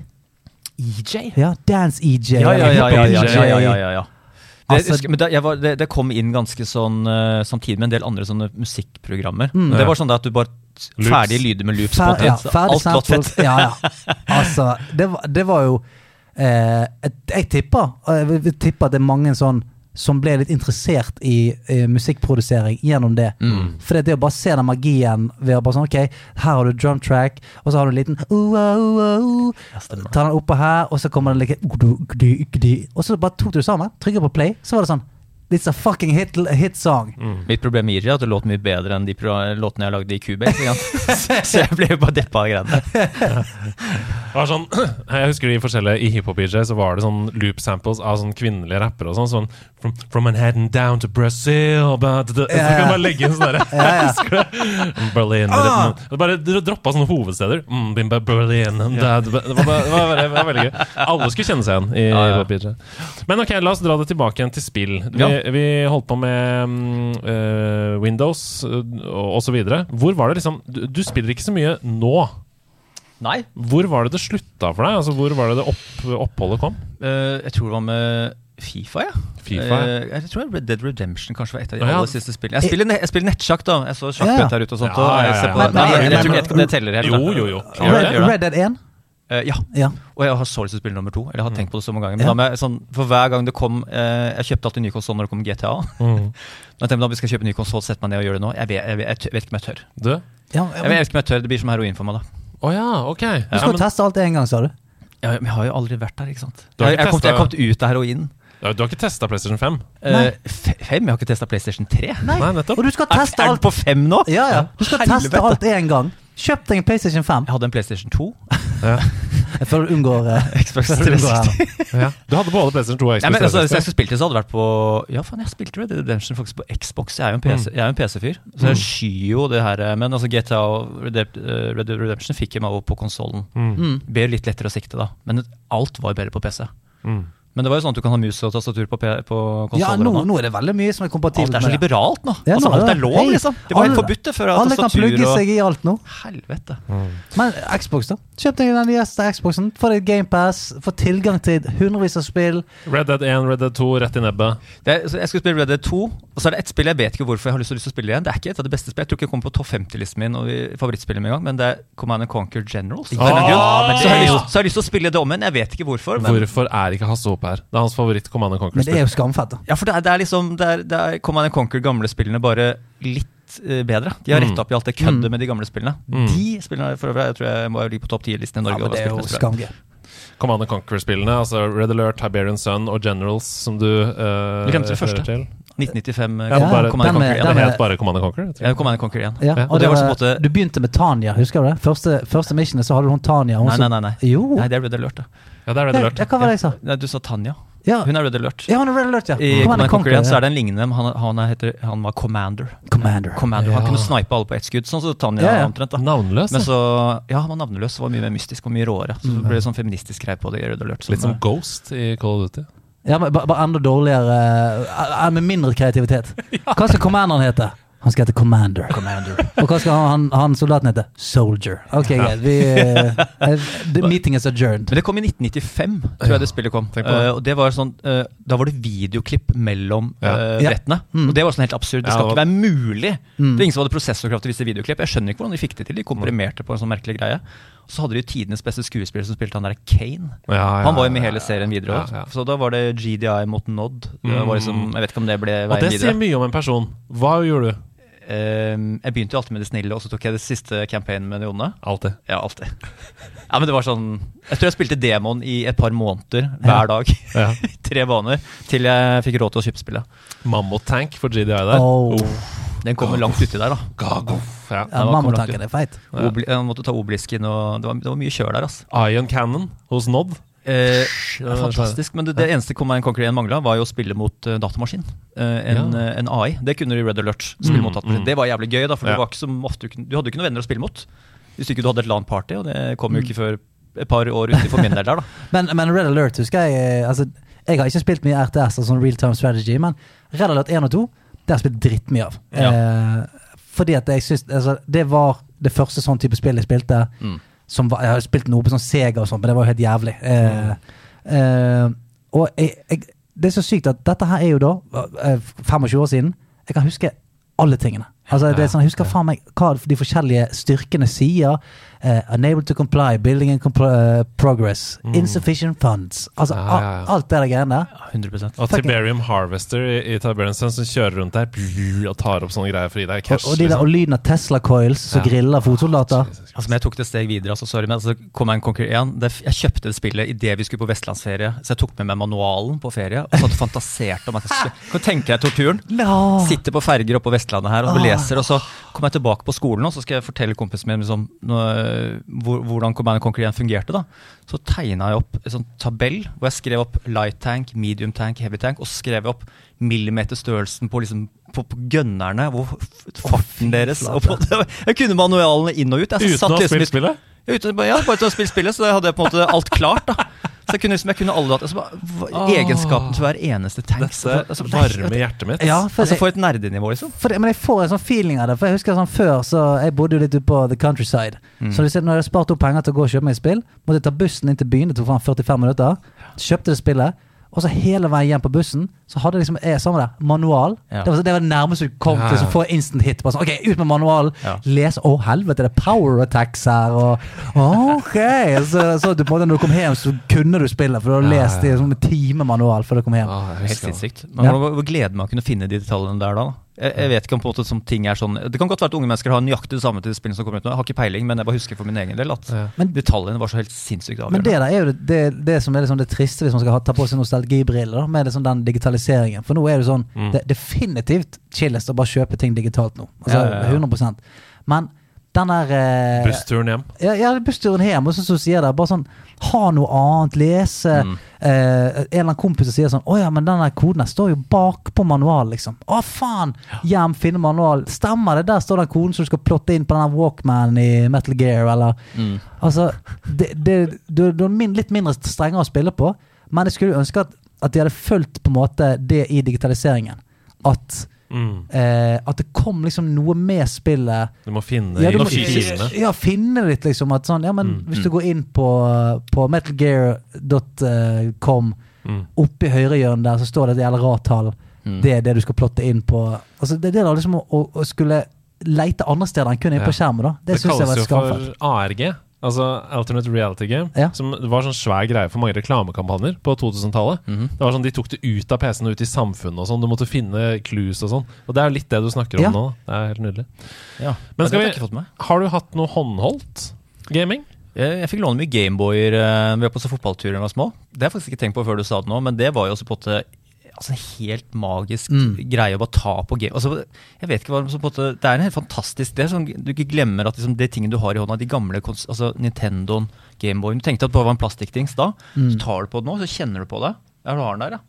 EJ? Ja, Dance EJ. Ja, ja, ja. ja, ja, ja, Hiphop ja, ja, ja, ja. Det, Altså- husker- men det, jeg var, det, det kom inn ganske sånn uh, samtidig med en del andre sånne musikkprogrammer. Mm. Det var sånn at du bare. Ferdige lyder med loops. Fer, på ja, alt, ferdig alt låt fett. Ja, ja. Altså, det var, det var jo eh, Jeg tipper jeg vil at det er mange sånn som ble litt interessert i i musikkprodusering gjennom det. Mm. For det er å bare se den magien ved å bare sånn Ok, her har du drum track, og så har du en liten uh, uh, uh. Ta den oppå her, og så kommer den like. Og så bare tok du det sammen, trykket på play, så var det sånn It's a fucking hit, hit song. Mitt problem med EJ er at det låt mye bedre enn de låtene jeg lagde i Cubase. Så jeg ble jo bare deppa av greiene. Det var sånn, jeg husker de forskjellige I hiphop-EJ så var det sånn loop samples av sånn kvinnelige rappere og sånn. sånn from, from Manhattan down to Brazil blah, da, da. Så Ja, kan du bare legge inn sånn derre Ja, ja. Husker du? Berlin Ah! Det Bare droppa sånne hovedsteder. Mm, Bimba, Berlin da, da, Det var, bare, det, var, det var veldig gøy. Alle skulle kjenne seg igjen i Ja, ja. hiphop-EJ. Men ok, la oss dra det tilbake igjen til spill. Vi, Ja. Vi holdt på med eh, Windows uh, og osv. Hvor var det liksom du, du spiller ikke så mye nå. Nei. Hvor var det det slutta for deg? Altså Hvor var det det opp, oppholdet kom? Uh, jeg tror det var med Fifa, ja. FIFA, ja. Eh, jeg tror Red Dead Redemption kanskje var et av de Ja, ja. aller siste spillene. Jeg spiller, ne- jeg spiller nettsjakk, da. Jeg så Ja, ja. sjakkbrett her ute og sånt. Ja, og ja, jeg ja, ja. på, Men- nei, jeg, jeg tror ikke det teller helt. Jo, da. jo, jo. Red. Red Dead 1? Eh, ja. Ja. Og jeg har så lyst til å spille nummer to. Eller har tenkt på det så mange ganger. Men Ja. må sånn, for hver gang det kom uh, Jeg kjøpte alltid ny konsoll når det kom GTA. Mm. Men jeg tenkte, da vi skal kjøpe ny konsoll, sette meg ned og gjøre det nå. Jeg vet, jeg, vet, jeg, vet ikke om jeg tør. Du? Ja, Jeg jeg vet ikke om jeg tør, Det blir som heroin for meg, da. Oh, ja, ok. Du skal men, teste alt en gang, sa du? Ja, men jeg har jo aldri vært der, ikke sant. Har Jeg, ikke jeg, kom, testet- jeg kom ut av heroin. ja, du har ikke testa PlayStation 5? Nei. Eh, fe- fem? Jeg har ikke testa PlayStation 3. Nei, nettopp. Og du skal teste alt på fem nå? Ja, ja. Du skal Helvete. teste alt en gang. Kjøp deg en PlayStation 5. Jeg hadde en PlayStation 2. Jeg føler du unngår eh, Xbox føler du unngår her 360. Ja. Du hadde både PlayStation 2 og Ja, Xbox men, altså, hvis jeg 360. skulle spilt det, så hadde det vært på Ja, faen, jeg spilte Red Dead Redemption faktisk på Xbox. Jeg er jo en PC-fyr, PC så jeg skyr jo det her. eh, Men altså GTA og Red Dead, eh, Red Dead Redemption fikk jeg meg over på konsollen. Mm. Ble litt lettere å sikte, da. Men alt var bedre på PC. Mm. Men det var jo sånn at du kan ha mus og tastatur på, P- på konsoller. Ja, nå, nå er det veldig mye som er Alt er så liberalt nå. Ja, altså, alt er lov, Hei, liksom. Det var helt forbudt før. Alle kan plugge og seg i alt nå. Helvete. Men Xbox, da? Kjøp deg den nyeste Xboxen. Få deg GamePass. Få tilgang til hundrevis av spill. Red Dead 1, Red Dead 2, rett i nebbet. Det er, jeg skal spille Red Dead 2, og så er det ett spill jeg vet ikke hvorfor jeg har lyst til, å spille igjen. Det er ikke et av de beste spillene. Jeg tror ikke jeg kommer på topp 50-listen min og favorittspillet med en gang, men det er Command and Conquer Generals. Men så, har lyst, så har jeg lyst til å spille det om igjen. Jeg vet ikke hvorfor. Men, Hvorfor er ikke Hasse Hope her? Det er hans favoritt Command and Men det er jo skamfett, da. ja, for det er, det er liksom Det er, det er Command and Conquer gamle spillene bare litt eh, bedre. De har Mm. retta opp i alt det køddet Mm. med de gamle spillene. Mm. De spillene for øvrig, jeg tror jeg må ligge på topp 10-listen i Ja, Norge. men det er jo skamgøy. Command and Conquer-spillene, altså Red Alert, Tiberian Sun og Generals, som du uh, Vi glemte det første. Til. 1995 Ja, Ja, bare, Command and Conquer 1. den det het bare Command and Conquer? Ja, Command Conquer 1. Ja, Ja, og og det det var var, så på en måte- Du begynte med Tanya, husker du det? Første, første missionet så hadde hun Tanya. Hun Nei, nei, nei. nei. Jo. Nei, det er Red Alert, det. Ja, det er Red Alert. ja, hva var det jeg sa? Nei, du sa Tanja. Ja, Hun er Red Alert. ja hun er Red Alert, ja. I Command Conquer 1 så ja. er det en lignende, men han, han, er, heter, han var Commander. Commander. Commander. Han Ja. kunne snipe alle på ett skudd, sånn som Tanja Ja, ja. omtrent. da Navnløs. Men så, ja, han var navneløs, var mye mer mystisk og mye råere. Så det ble det sånn feministisk greie på det i Red Alert. Litt som eh, Ghost i Call of Duty. Ja, men Bare enda dårligere, eh, med mindre kreativitet. Hva skal commanderen hete? Han skal hete Commander. Og hva skal han, han, han soldaten hete? Soldier. Ok, greit. Vi eh, The meeting is adjourned. Men det kom i 1995, tror jeg det spillet kom. tenk på det. Eh, og det var sånn, uh, Da var det videoklipp mellom Ja. Ja. brettene. Mm. Og det var sånn helt absurd. Det Ja, skal ikke være mulig. Mm. Det var ingen som hadde prosessorkraft til visse videoklipp. Jeg skjønner ikke hvordan de fikk det til. De komprimerte på en sånn merkelig greie. Og så hadde de tidenes beste skuespiller som spilte han der Kane. Ja, ja, Han var jo med ja, hele serien videre ja, ja. Så da var det GDI mot Nod. Det Mm. var liksom, jeg vet ikke om det ble Og veien det videre. sier mye om en person. Hva gjorde du? Ehm, jeg begynte jo alltid med det snille, og så tok jeg det siste campaignen med det onde. Alltid. Ja, alltid. Ja, men det var sånn Jeg tror jeg spilte demon i et par måneder hver dag. Ja. Tre baner. Til jeg fikk råd til å kjøpe spillet. Mammut Tank for GDI der. Oh. Den kommer langt uti der, da. Gagoff. Ja. Ja, var Mammotanken er feit. Ja. Obli jeg måtte ta obelisken, og det var, det var mye kjør der, altså. Ion Cannon hos Nod. Eh, fantastisk. Men det, det eneste Command Conquer 1 mangla, var jo å spille mot uh, datamaskin. Uh, en, Ja. eh, en AI. Det kunne du i Red Alert. Spille Mm, mot datamaskin. mm. Det var jævlig gøy, da, for Ja. ofte du, du hadde jo ikke noen venner å spille mot. Hvis ikke du hadde et LAN-party, og det kom jo ikke før et par år uti for min del der, da. Men, men Red Alert husker jeg altså, Jeg har ikke spilt mye RTS, altså sånn real time strategy, men Red Alert 1 og 2 det har jeg spilt drittmye av. Ja. Eh, fordi at jeg syns altså, Det var det første sånn type spill jeg spilte. Mm. Som var, Jeg har spilt noe på sånn Sega og sånn, men det var jo helt jævlig. Eh, eh, og jeg, jeg, det er så sykt at dette her er jo da eh, 25 år siden. Jeg kan huske alle tingene. Altså, det er sånn, jeg husker faen meg hva de forskjellige styrkene sier. Eh, unable to comply, building and compl eh, progress, insufficient funds. Altså Ja, ja, ja. alt det der greiene der. 100 Og Tiberium Harvester i, i Tiberium som kjører rundt der og tar opp sånne greier for å gi deg cash. Og, og, de der, og liksom. lyden av Tesla coils som Ja. griller fotsoldater. Jesus. Altså, men jeg tok det et steg videre, altså, sorry, men altså, kom jeg en konkurrent igjen, det, Jeg kjøpte det spillet idet vi skulle på vestlandsferie, så jeg tok med meg manualen på ferie og satt og fantaserte om at jeg skulle Kan du tenke deg torturen? No. Sitter på ferger oppe på Vestlandet her og Ah. leser, og så kommer jeg tilbake på skolen, og så skal jeg fortelle kompisen min liksom, noe, hvordan Command Conquer 1 fungerte. da. Så tegna jeg opp en sånn tabell hvor jeg skrev opp light tank, medium tank, heavy tank, og skrev opp millimeterstørrelsen på, liksom, på, på gønnerne, hvor farten deres på, Jeg kunne manualene inn og ut. Jeg Uten å ha liksom spilt spillet? ja, uten, ja, bare til å spille spillet, så hadde jeg på en måte alt klart. da. Så jeg kunne liksom, jeg kunne alle altså, hva- Åh. Egenskapen til hver eneste tank. Dette altså, er varmer hjertet mitt. Ja, for Altså For et nerdenivå, liksom. for men jeg får en sånn feeling av det. For jeg husker sånn før, så jeg bodde jo litt ute på the countryside. Mm. Så når jeg hadde spart opp penger til å gå og kjøpe meg et spill, måtte jeg ta bussen inn til byen. Det tok 45 minutter. Kjøpte det spillet. Og så hele veien hjem på bussen Så hadde jeg liksom Sånn med der, manual. Ja. Det, var, det var det nærmeste du kom Ja, til å få instant hit. Bare sånn, ok, Ut med manualen. Ja. Les Å, helvete, det er power attacks her. Og, ok Så, så du på en måte når du kom hjem, så kunne du spillet. For du hadde Ja, lest i en sånn time manual før du kom hjem. Ah, Helt sinnssykt. Men Ja. Hvor gleder man å kunne finne de detaljene der da? Jeg, jeg vet ikke om på en måte som ting er sånn Det kan godt være at unge mennesker har nøyaktig det samme til spillene som kommer ut nå. Jeg har ikke peiling, men jeg bare husker for min egen del at Ja. Detaljene var så helt sinnssykt Men det der er jo det, det, det som er liksom det triste hvis man skal ha, ta på seg nostalgibriller med liksom den digitaliseringen. For nå er det sånn Mm. Det er definitivt chillest å bare kjøpe ting digitalt nå. Altså Ja, ja, ja. 100% Men den der eh, Bussturen hjem. ja, ja, bussturen hjem, og så, så sier det bare sånn Ha noe annet, lese. Mm. Eh, en eller annen kompis som sier sånn Å ja, men den der koden her står jo bak på manualen, liksom. Å faen! Hjem, finne manual. Stemmer det? Der står den koden som du skal plotte inn på den der Walkman i Metal Gear, eller Mm. Altså, det, det, du, du min, litt mindre strengere å spille på, men jeg skulle ønske at, at de hadde fulgt på en måte det i digitaliseringen. At, Mm. eh, at det kom liksom noe med spillet Du må finne ja, du må, filene. ja, finne litt, liksom. At sånn, ja, men Mm, hvis du går inn på, på metalgear.com, Mm. høyre høyrehjørnet der, så står det et jævla ratall. Mm. Det er det du skal plotte inn på Altså, det, det er da liksom å, å, skulle leite andre steder enn kun inn på skjermen, da. Det, Det, kalles var jo for. ARG. Altså Alternate Reality Game. Ja. Som var sånn svær greie for mange reklamekampanjer på 2000-tallet. Mhm. Det var sånn De tok det ut av PC-en og ut i samfunnet og sånn. Du måtte finne clues og sånn. Og det er litt det du snakker om Ja. nå. Det er helt nydelig. Ja. Men skal vi-. Har du hatt noe håndholdt gaming? Jeg, jeg fikk låne mye Gameboyer uh, vi var på så fotballtur da vi var små. Det har jeg faktisk ikke tenkt på før du sa det nå, men det var jo også på en måte altså en helt magisk Mm. greie å bare ta på game. Altså, jeg vet ikke hva, så på en måte, Det er en helt fantastisk Det er sånn, Du ikke glemmer at liksom, det tingene du har i hånda, de gamle altså Nintendoen, Gameboyen Du tenkte at det bare var en plastikkdings da. Mm. Så tar du på den nå, så kjenner du på det. Ja, du har den der, ja.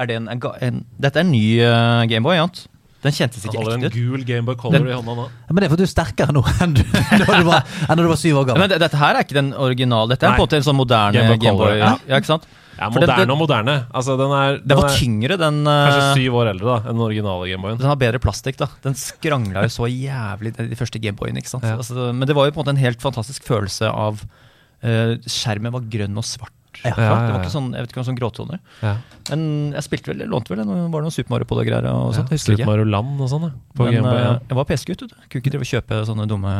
Er det en, en, en, dette er en ny uh, Gameboy, Jant. Den kjentes ikke Han ut. holder hadde en gul Gameboy Color Den- i hånda nå. Ja, Men det er fordi du er sterkere nå enn du, når du var, enn du var syv år Ja, men det, dette her er ikke den originale. Dette er Nei. på en måte en sånn moderne Game Boy Gameboy. Color, Ja. ja. ikke sant? Ja, den- moderne den- og moderne. Altså, den er, Den den var er tyngre, den. kanskje eh, syv år eldre da enn den originale Gameboyen. Den har bedre plastikk, da. Den skrangla jo så jævlig, de første Gameboyene. ikke sant? Ja. Altså, men det var jo på en måte en helt fantastisk følelse av uh, Skjermen var grønn og svart. Ja. klart. Ja, ja, Det var ikke sånn, jeg vet ikke om sånn gråtoner. Ja. Men jeg spilte vel, jeg lånte vel, det var det noe Super Mario på det greier og sånt. Ja, jeg Super. Mario Land og sånn, ja. Men Gameboy. Ja. eh, jeg var PC-gutt. Kunne ikke drive og kjøpe sånne dumme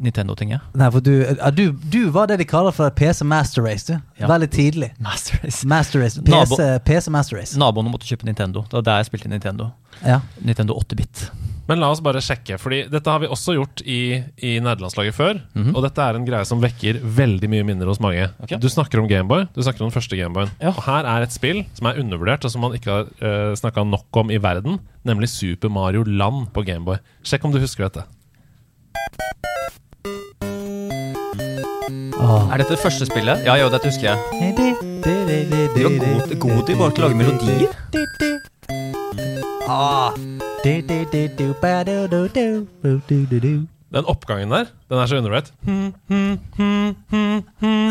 Nintendo-ting. Nei, for du, du, du var det de kaller for PC Master Race, du. Ja. Veldig tidlig. Master Race. Master Race. Nabo- PC, PC Master Race. Naboene måtte kjøpe Nintendo. Det var der jeg spilte Nintendo. Ja. Nintendo 8-bit. Men la oss bare sjekke, fordi dette har vi også gjort i, i nederlandslaget før. Mhm. Og dette er en greie som vekker veldig mye minner hos mange. Okay. Du snakker om Gameboy. Du snakker om den første Gameboyen. Ja. Og her er et spill som er undervurdert, og som man ikke har uh, snakka nok om i verden, nemlig Super Mario Land på Gameboy. Sjekk om du husker dette. Oh. Er dette det første spillet? Ja, jo, dette husker jeg. Du var god til i bare å lage melodier. Ah. Den oppgangen der, den er så underrated.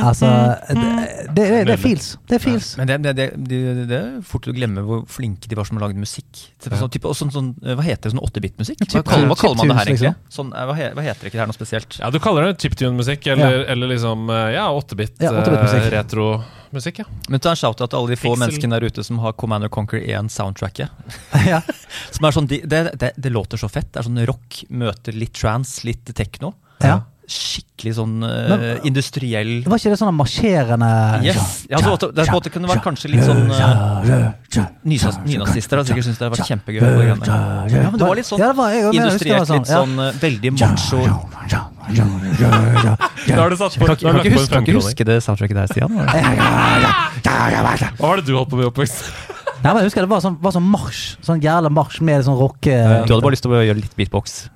Altså, det, det, det, det er feels. Det er feels. Men det, det, det, det, det er fort å glemme hvor flinke de var som har lagd musikk. Sånn, Ja. type, og sånn, sånn, eh, hva heter det, sånn 8-bit-musikk? Hva, Chip- kaller- hva kaller man det her egentlig? Sånn, eh, hva, hva heter det ikke det her noe spesielt? Ja, du kaller det chiptune-musikk, eller, eller liksom eh, ja, 8-bit Ja, 8-bit-musikk. eh. Ja. Men ta en shout-out til alle de få Pixel. menneskene der ute som har Commander Conquer 1-soundtracket. Ja. Som er sånn, de, det, det, det låter så fett. Det er sånn rock møter litt trans, litt techno. Ja. Skikkelig sånn eh, Men- industriell Var ikke det sånn marsjerende Yes! Ja, så, det, det, det kunne vært kanskje litt sånn uh, Nynaz- Nynazister har sikkert syntes det hadde vært kjempegøy. Ja, men det var litt sånn det industrielt, litt sånn eh, veldig macho. Da har du satt på, Kan ikke huske, kan ikke huske det soundtracket der, Stian? Hva var det du holdt på med i oppveksten? Nei, men jeg husker det var sånn, var sånn marsj. Sånn jævla marsj med sånn rocke... Du hadde bare lyst til å gjøre litt beatbox.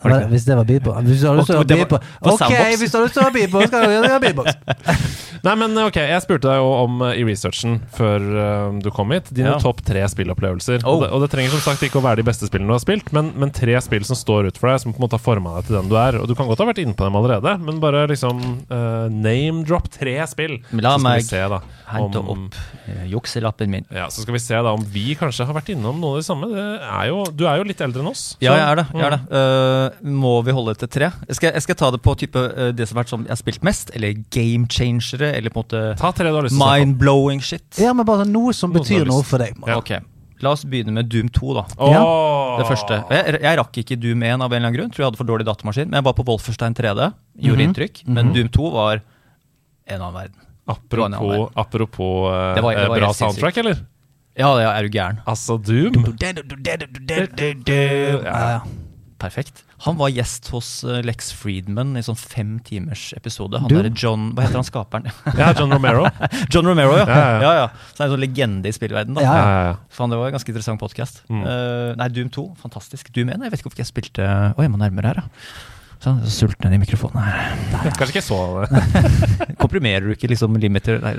Det? Hvis det var beatbox Hvis du har lyst til å var- beatbox på Ok, hvis du har lyst til å ha beatbox, skal du gjøre beatbox. Nei, men ok, Jeg spurte deg jo om eh, i researchen før uh, du kom hit dine Ja. topp tre spillopplevelser. Oh. Og, det, og det trenger som sagt ikke å være de beste spillene du har spilt, men, men tre spill som står ut for deg, som på en måte har forma deg til den du er. Og Du kan godt ha vært inne på dem allerede, men bare liksom uh, name drop tre spill. Men la så meg vi se da Hente om, opp uh, jukselappen min. ja, Så skal vi se da om vi kanskje har vært innom noe av det samme. Det er jo, du er jo litt eldre enn oss. Ja, jeg er det. Jeg er det. Må vi holde til tre? Jeg skal, jeg skal ta det på type eh, det som har vært sånn jeg har spilt mest, eller game changere, eller på en måte mind-blowing shit. Ja, men bare noe som Noe som betyr noe for deg. Ja. Okay. la oss begynne med Doom 2, da. Åh! Det første. Jeg, jeg rakk ikke Doom 1 av en eller annen grunn. Tror jeg hadde for dårlig datamaskin. Men jeg var på Wolfenstein 3D. Gjorde Mhm. inntrykk. Men Doom 2 var en annen verden. Apropos, apropos uh, Det var- det var bra soundtrack, eller? Ja, det er du gæren. Altså, Doom. Ja, ja. Perfekt. Han var gjest hos eh, Lex Friedman i sånn fem timers episode. Han derre John Hva heter han skaperen? Ja, John Romero. John Romero, ja. Ja, ja, ja. Så er en sånn legende i spillverden da. Ja, Ja, ja, ja. Faen, det var en ganske interessant podkast. Mm. nei, Doom 2, fantastisk. Doom 1, jeg vet ikke hvorfor jeg spilte Oi, jeg må nærmere her, ja. Sånn, så sulten i mikrofonen her. Kanskje ikke så. Komprimerer du ikke liksom limiter Nei.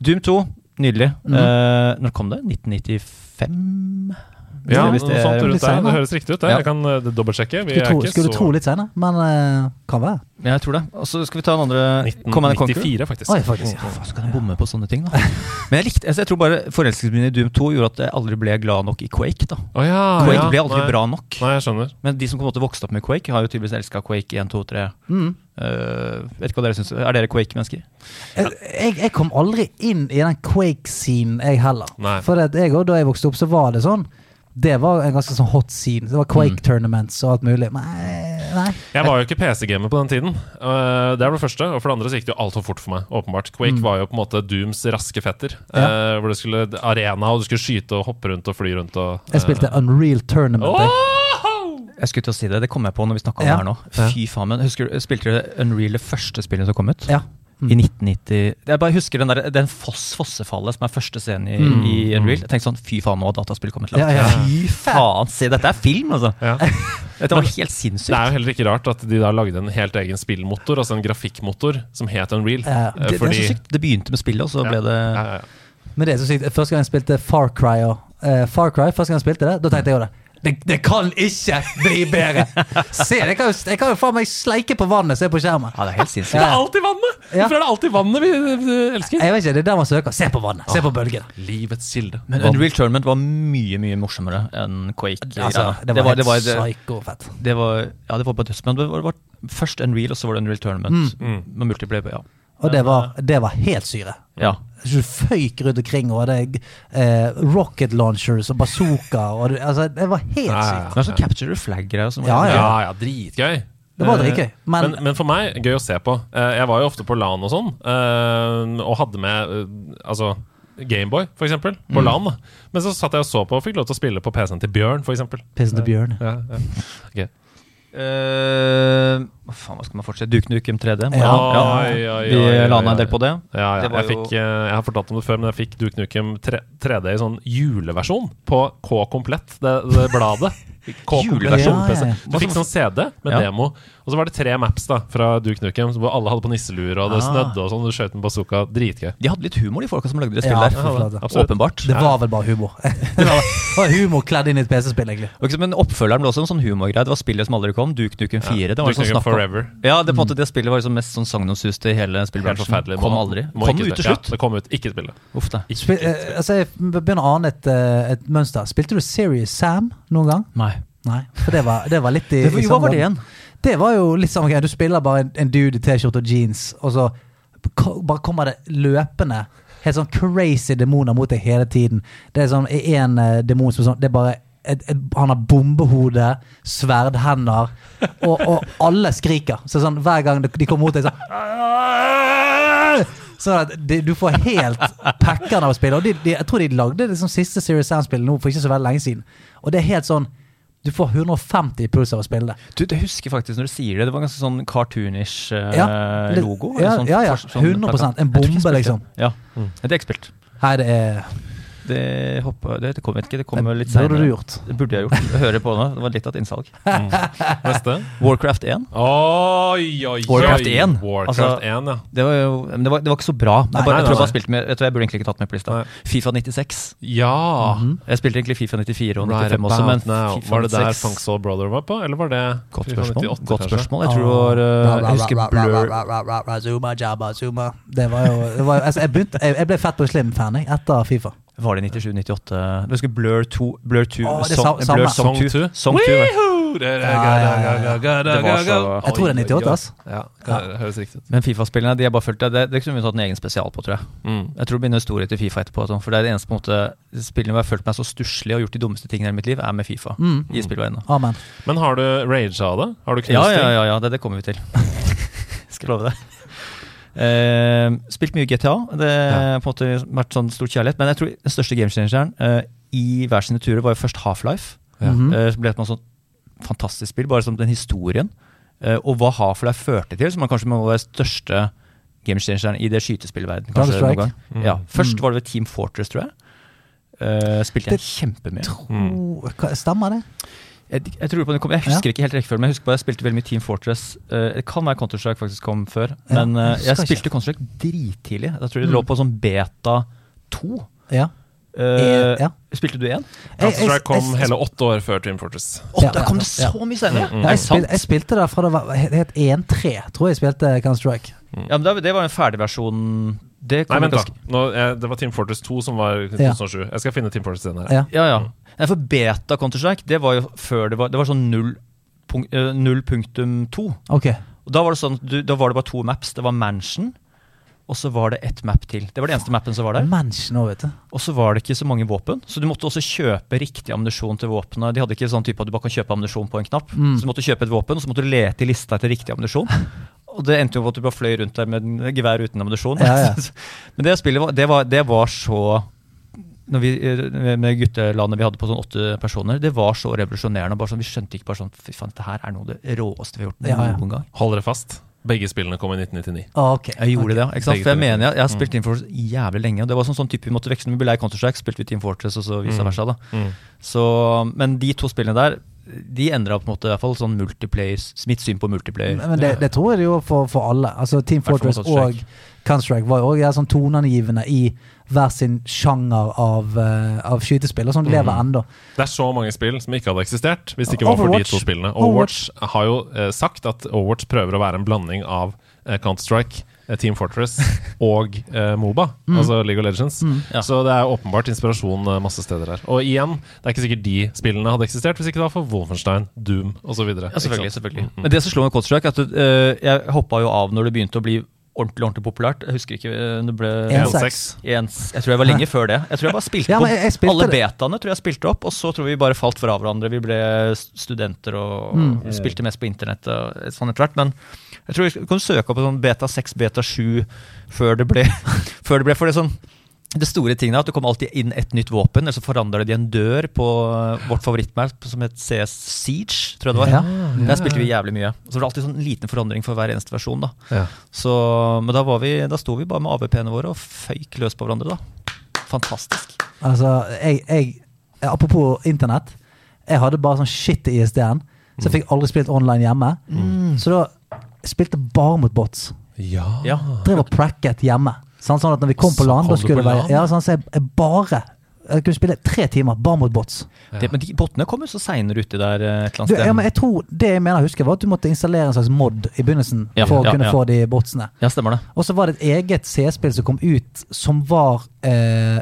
Doom 2, nydelig. Mm. Uh, når kom det? 1995? Ja, Hvis det er- der. Det høres riktig ut. det. Ja. Jeg kan uh, dobbeltsjekke. Vi Skulle, er tro, ikke skulle så tro litt senere, men uh, kan være. Ja, jeg tror det. Og så skal vi ta den andre Command and Conquer. 1994, faktisk. Oi, faktisk. Ja. Faen, så kan jeg bomme på sånne ting, da. Men jeg likte, altså, jeg tror bare forelskelsen min i Doom 2 gjorde at jeg aldri ble glad nok i Quake. da Oh, ja, Quake ja. ble aldri Nei. bra nok. Nei, jeg skjønner. Men de som på en måte vokste opp med Quake, har jo tydeligvis elska Quake 1, 2, 3. Mm. Uh, vet ikke hva dere synes Er dere Quake-mennesker? Jeg, jeg, jeg kom aldri inn i den Quake-scenen, jeg heller. Nei. For at jeg da jeg vokste opp, så var det sånn. Det var en ganske sånn hot scene. Det var Quake-tournaments og alt mulig. Nei, nei. Jeg var jo ikke PC-gamer på den tiden. Uh, det er det første. Og for det andre så gikk det jo altfor fort for meg. åpenbart Quake var jo på en måte Dooms raske fetter. Mm. Ja. Uh, hvor det skulle arena, og du skulle skyte og hoppe rundt og fly rundt. Og, Jeg spilte Unreal Tournament. jeg. Jeg skulle til å si det, det kom jeg på når vi snakka om Ja. det her nå. Fy faen, men husker du, Spilte du Unreal det første spillet som kom ut? Ja. Mm. I 1990 Jeg bare husker den, der, den Foss Fossefallet som er første scenen i, Mm. i Unreal. Jeg tenkte sånn, Fy faen, nå har dataspill kommet langt. Ja, ja. Fy faen, se, dette er film, altså! Ja. Dette var helt sinnssykt. Det er jo heller ikke rart at de da lagde en helt egen spillmotor, altså en grafikkmotor, som het Unreal. Ja. det, Det, det er så sykt. Det begynte med spillet, og så ble det ja, ja, ja. Men det er så sykt. Første gang jeg spilte Far Cry, og, eh, Far Cry første gang jeg spilte det, da tenkte jeg jo det. Det, det kan ikke bli bedre! Se, jeg kan jo, jeg kan jo faen meg sleike på vannet, se på skjermen. Ja, det er helt sinnssykt. Det er alltid vannet! Ja. Hvorfor er det alltid vannet vi elsker? Jeg vet ikke, det er der man søker. Se på vannet, se på bølgene. Livets kilde. Men Unreal Tournament var mye mye morsommere enn Quake. Altså, det var, det var, det var, helt det, psyko-fett. det var, ja, det var bare døds, det var, det var først Unreal, og så var det Unreal Tournament. Mm. Med multiplayer, ja. Og det var, det var helt syre. ja. Så Du føyk rundt omkring, og det eh, rocket launchers og bazooka og det, altså, Det var helt Ja, ja, sykt. ja. Det er sånn capture the flag-greier. som var- Ja, Ja, ja, dritgøy. Det var Eh, dritgøy. Men, Men, men for meg, gøy å se på. Eh, Jeg var jo ofte på LAN og sånn, eh, og hadde med eh, altså Gameboy, for eksempel, på Mm. LAN. da. Men så satt jeg og så på og fikk lov til å spille på PC-en til Bjørn, for eksempel. pissen til bjørn. Ja, ja. Ok. Eh, faen, hva skal man fortsette? Duke Nukem 3D? Ja. ja, ja, Vi oi, la ned en del på det. Ja, ja. Det Jeg, fikk, eh, jeg har fortalt om det før, men jeg fikk Duke Nukem 3, 3D i sånn juleversjon på K-komplett, det, det bladet. K-komplett Juleversjon? Ja, ja. Du fikk sånn CD med Ja. demo, og så var det tre maps da fra Duke Nukem, hvor alle hadde på nisselur, og det Ah. snødde og sånn, du skjøt med bazooka. Dritgøy. De hadde litt humor, de folka som lagde det spillet ja, der. Åpenbart. Det var vel bare humor. det var, humor kledd inn i et PC-spill, egentlig. Men oppfølgeren ble også en sånn humorgreie. Det var spillet som aldri kom. Duke Nukem 4. Det var sånn snakk Forever. Ja, det, på en måte, det spillet var liksom mest sånn sagnomsuste i hele spillbransjen. Kom Må- aldri. må Kom ut til slutt. Ja, det kom ut. Ikke spille. Uff da. Ikke Spil, eh, altså, jeg begynner å ane et, eh, et mønster. Spilte du Serious Sam noen gang? Nei. Nei, for det var, det var litt i, Det i hva var det igjen? Det var jo litt samme greie. Du spiller bare en, en dude i T-skjorte og jeans, og så bare kommer det løpende helt sånn crazy demoner mot deg hele tiden. Det er sånn en uh, demon som er sånn Det er bare et, et, Han har bombehode, sverdhender, og, og alle skriker. Så sånn hver gang de kommer mot deg, sånn Sånn at de, du får helt packeren av å spille. Og de, de, jeg tror de lagde det som siste Serious Sam-spill nå for ikke så veldig lenge siden. Og det er helt sånn Du får 150 i puls av å spille det. Du, det husker faktisk når du sier det. Det var ganske sånn cartoonish uh, Ja, det, logo. ja, sånn, ja, ja. sånn 100%, en Jeg tror ikke jeg bombe, liksom. Ja. Ja, det er ikke spilt. Her er Det hopper, Det, det kom ikke, det kommer litt Det burde du gjort. Det burde jeg gjort. Jeg hører på nå. Det var litt av et innsalg. Neste. Warcraft 1. Oi, oi, Warcraft 1. Warcraft Altså, 1, ja. Det var jo det var, det var ikke så bra. Nei, jeg, bare, nei, jeg tror jeg nei. bare spilte med Vet du hva, jeg burde egentlig ikke tatt med på lista. Nei. Fifa 96. Ja! Jeg spilte egentlig Fifa 94 og Right 95 også, men now. FIFA Var det der 96 Funk Soul Brother var på, eller var det Godt FIFA spørsmål. 98, Godt spørsmål. Jeg tror det var uh, Jeg husker Blur Zuma, jabba, zuma. Det var jo det var, altså, jeg, begynte, jeg, jeg ble fett på Slim-fan etter Fifa. Var det 97-98? Du husker Blur 2 Blur 2 Å, det er Song, samme. Blur. Song 2. Song 2. Song 2! Det er- Ja, ja, ja, ja. Det var så Jeg tror det er 98, ass. Ja, det høres riktig ut. Men Fifa-spillene de har bare fulgt, det, det, det kunne vi tatt en egen spesial på, tror jeg. Mm. Jeg tror det blir en historie til Fifa etterpå. Sånn, for det er det eneste på en måte spillene hvor jeg har følt meg så stusslig og gjort de dummeste tingene i mitt liv, er med Fifa. Mm. I spillverdenen. Amen. Men har du rage av det? Har du knust Ja, ja, ja, ja det, det kommer vi til. Skal love det. Eh, spilt mye GTA. Det har på en måte vært sånn stor kjærlighet. Men jeg tror den største gamechangeren uh, i hver sine turer var jo først Half-Life. Ja. Mhm. Eh, som ble et sånn fantastisk spill, bare som den historien. eh, og hva Half-Life førte til, som er kanskje må være største gamechangeren i det skytespillverdenen. kanskje noen gang. Mm. Ja, Først Mm. var det ved Team Fortress, tror jeg. Eh, spilte jeg kjempemye. Mm. Oh, Stemmer det? Jeg, jeg, tror på den kom, jeg husker ikke helt rekkefølgen, men jeg husker bare jeg spilte veldig mye Team Fortress. Uh, det kan være Counter-Strike faktisk kom før, Ja, men uh, jeg jeg spilte Counter-Strike drittidlig. Jeg tror det Mm. lå på sånn beta 2. Ja. Eh, Eh, ja. Spilte du én? Jeg- jeg- Counter-Strike kom jeg- hele åtte år før Team Fortress. Å, Ja, da kom det så mye senere! Mm, mm. Ja, jeg, jeg spilte det fra det var het het 1-3, tror jeg spilte Counter-Strike. Ja, men det, det var en ferdigversjon Det Nei, vent, da. Nå, jeg, det var Team Fortress 2 som var 2007. Ja. 2007. Jeg skal finne Team Fortress 1 her. Ja. Ja, ja. Nei, for beta Counter-Strike, det var jo før det var Det var sånn null punk- eh, 0.2. Ok. Og da var det sånn du, Da var det bare to maps. Det var Mansion, og så var det ett map til. Det var den eneste mappen som var der. Mansion vet du. Og så var det ikke så mange våpen, så du måtte også kjøpe riktig ammunisjon til våpenet. De hadde ikke sånn type at du bare kan kjøpe ammunisjon på en knapp. Mm. Så du måtte kjøpe et våpen, og så måtte du lete i lista etter riktig ammunisjon. Og det endte jo på at du bare fløy rundt der med en gevær uten ammunisjon. Ja, ja. Men det spillet var, det var, det var så når vi, eh, Med guttelandet vi hadde på sånn åtte personer, det var så revolusjonerende. Bare sånn, vi skjønte ikke bare sånn Fy faen, det her er noe av det råeste vi har gjort Ja, ja. noen gang. Hold dere fast. Begge spillene kom i 1999. Ah, ok. Jeg gjorde det, ja. ikke sant? For jeg mener, jeg, jeg har spilt Team Fortress jævlig lenge. Og det var sånn, sånn type vi måtte veksle. Når vi ble lei Counter-Strike, spilte vi Team Fortress, og så vice Mm. versa. da. Mm. Så, men de to spillene der, de endra på en måte i hvert fall sånn mitt syn på multiplayer. Men det, det tror jeg gjorde for, for alle. Altså Team Fortress og Counter-Strike var jo også sånn toneangivende i hver sin sjanger av, uh, av skytespill, og som lever mm. ennå. Det er så mange spill som ikke hadde eksistert hvis det ikke var for de to spillene. Overwatch. Overwatch har jo uh, sagt at Overwatch prøver å være en blanding av uh, Counter-Strike, Team Fortress og eh, Moba, Mm. altså League of Legends. Ja. Så det er åpenbart inspirasjon eh, masse steder her. Og igjen, det er ikke sikkert de spillene hadde eksistert hvis ikke det var for Wolfenstein, Doom osv. Ja, selvfølgelig. selvfølgelig. Men det som slo meg Counter-Strike, er at eh, jeg hoppa jo av når det begynte å bli ordentlig ordentlig populært. Jeg husker ikke eh, det ble 1-6. Jeg tror jeg var lenge før det. Jeg tror jeg bare spilte Ja, jeg- jeg spilte Alle det. betaene tror jeg spilte opp, og så tror vi bare falt fra hverandre. Vi ble studenter og Mm. spilte mest på internett og sånn etter hvert. Men jeg tror du kan søke opp på sånn beta 6, beta 7 før det ble Før det ble for det sånn det store tingen er at det kommer alltid inn et nytt våpen, eller så forandrer de en dør på eh, vårt favorittmap som het CS Siege, tror jeg det var. Ja. Der spilte vi jævlig mye. Så det var alltid sånn liten forandring for hver eneste versjon. da. Ja. Så, men da, var vi, da sto vi bare med AVP-ene våre og føyk løs på hverandre, da. Fantastisk. Altså, jeg, jeg Apropos internett. Jeg hadde bare sånn shit i ISD-en, så jeg fikk aldri spilt online hjemme. Så da spilte bare mot bots. Ja. Ja. Drev og pracket hjemme. Sånn, sånn at når vi kom på land, kom da skulle det være Ja, sånn, så jeg, jeg bare Jeg kunne spille tre timer bare mot bots. Det, men de bottene kom jo så seinere uti der eh, et eller annet Du, sted. ja, men jeg tror Det jeg mener jeg husker, var at du måtte installere en slags mod i begynnelsen Ja, for å ja, kunne ja. få de botsene. Ja, stemmer det. Og så var det et eget C-spill som kom ut som var eh,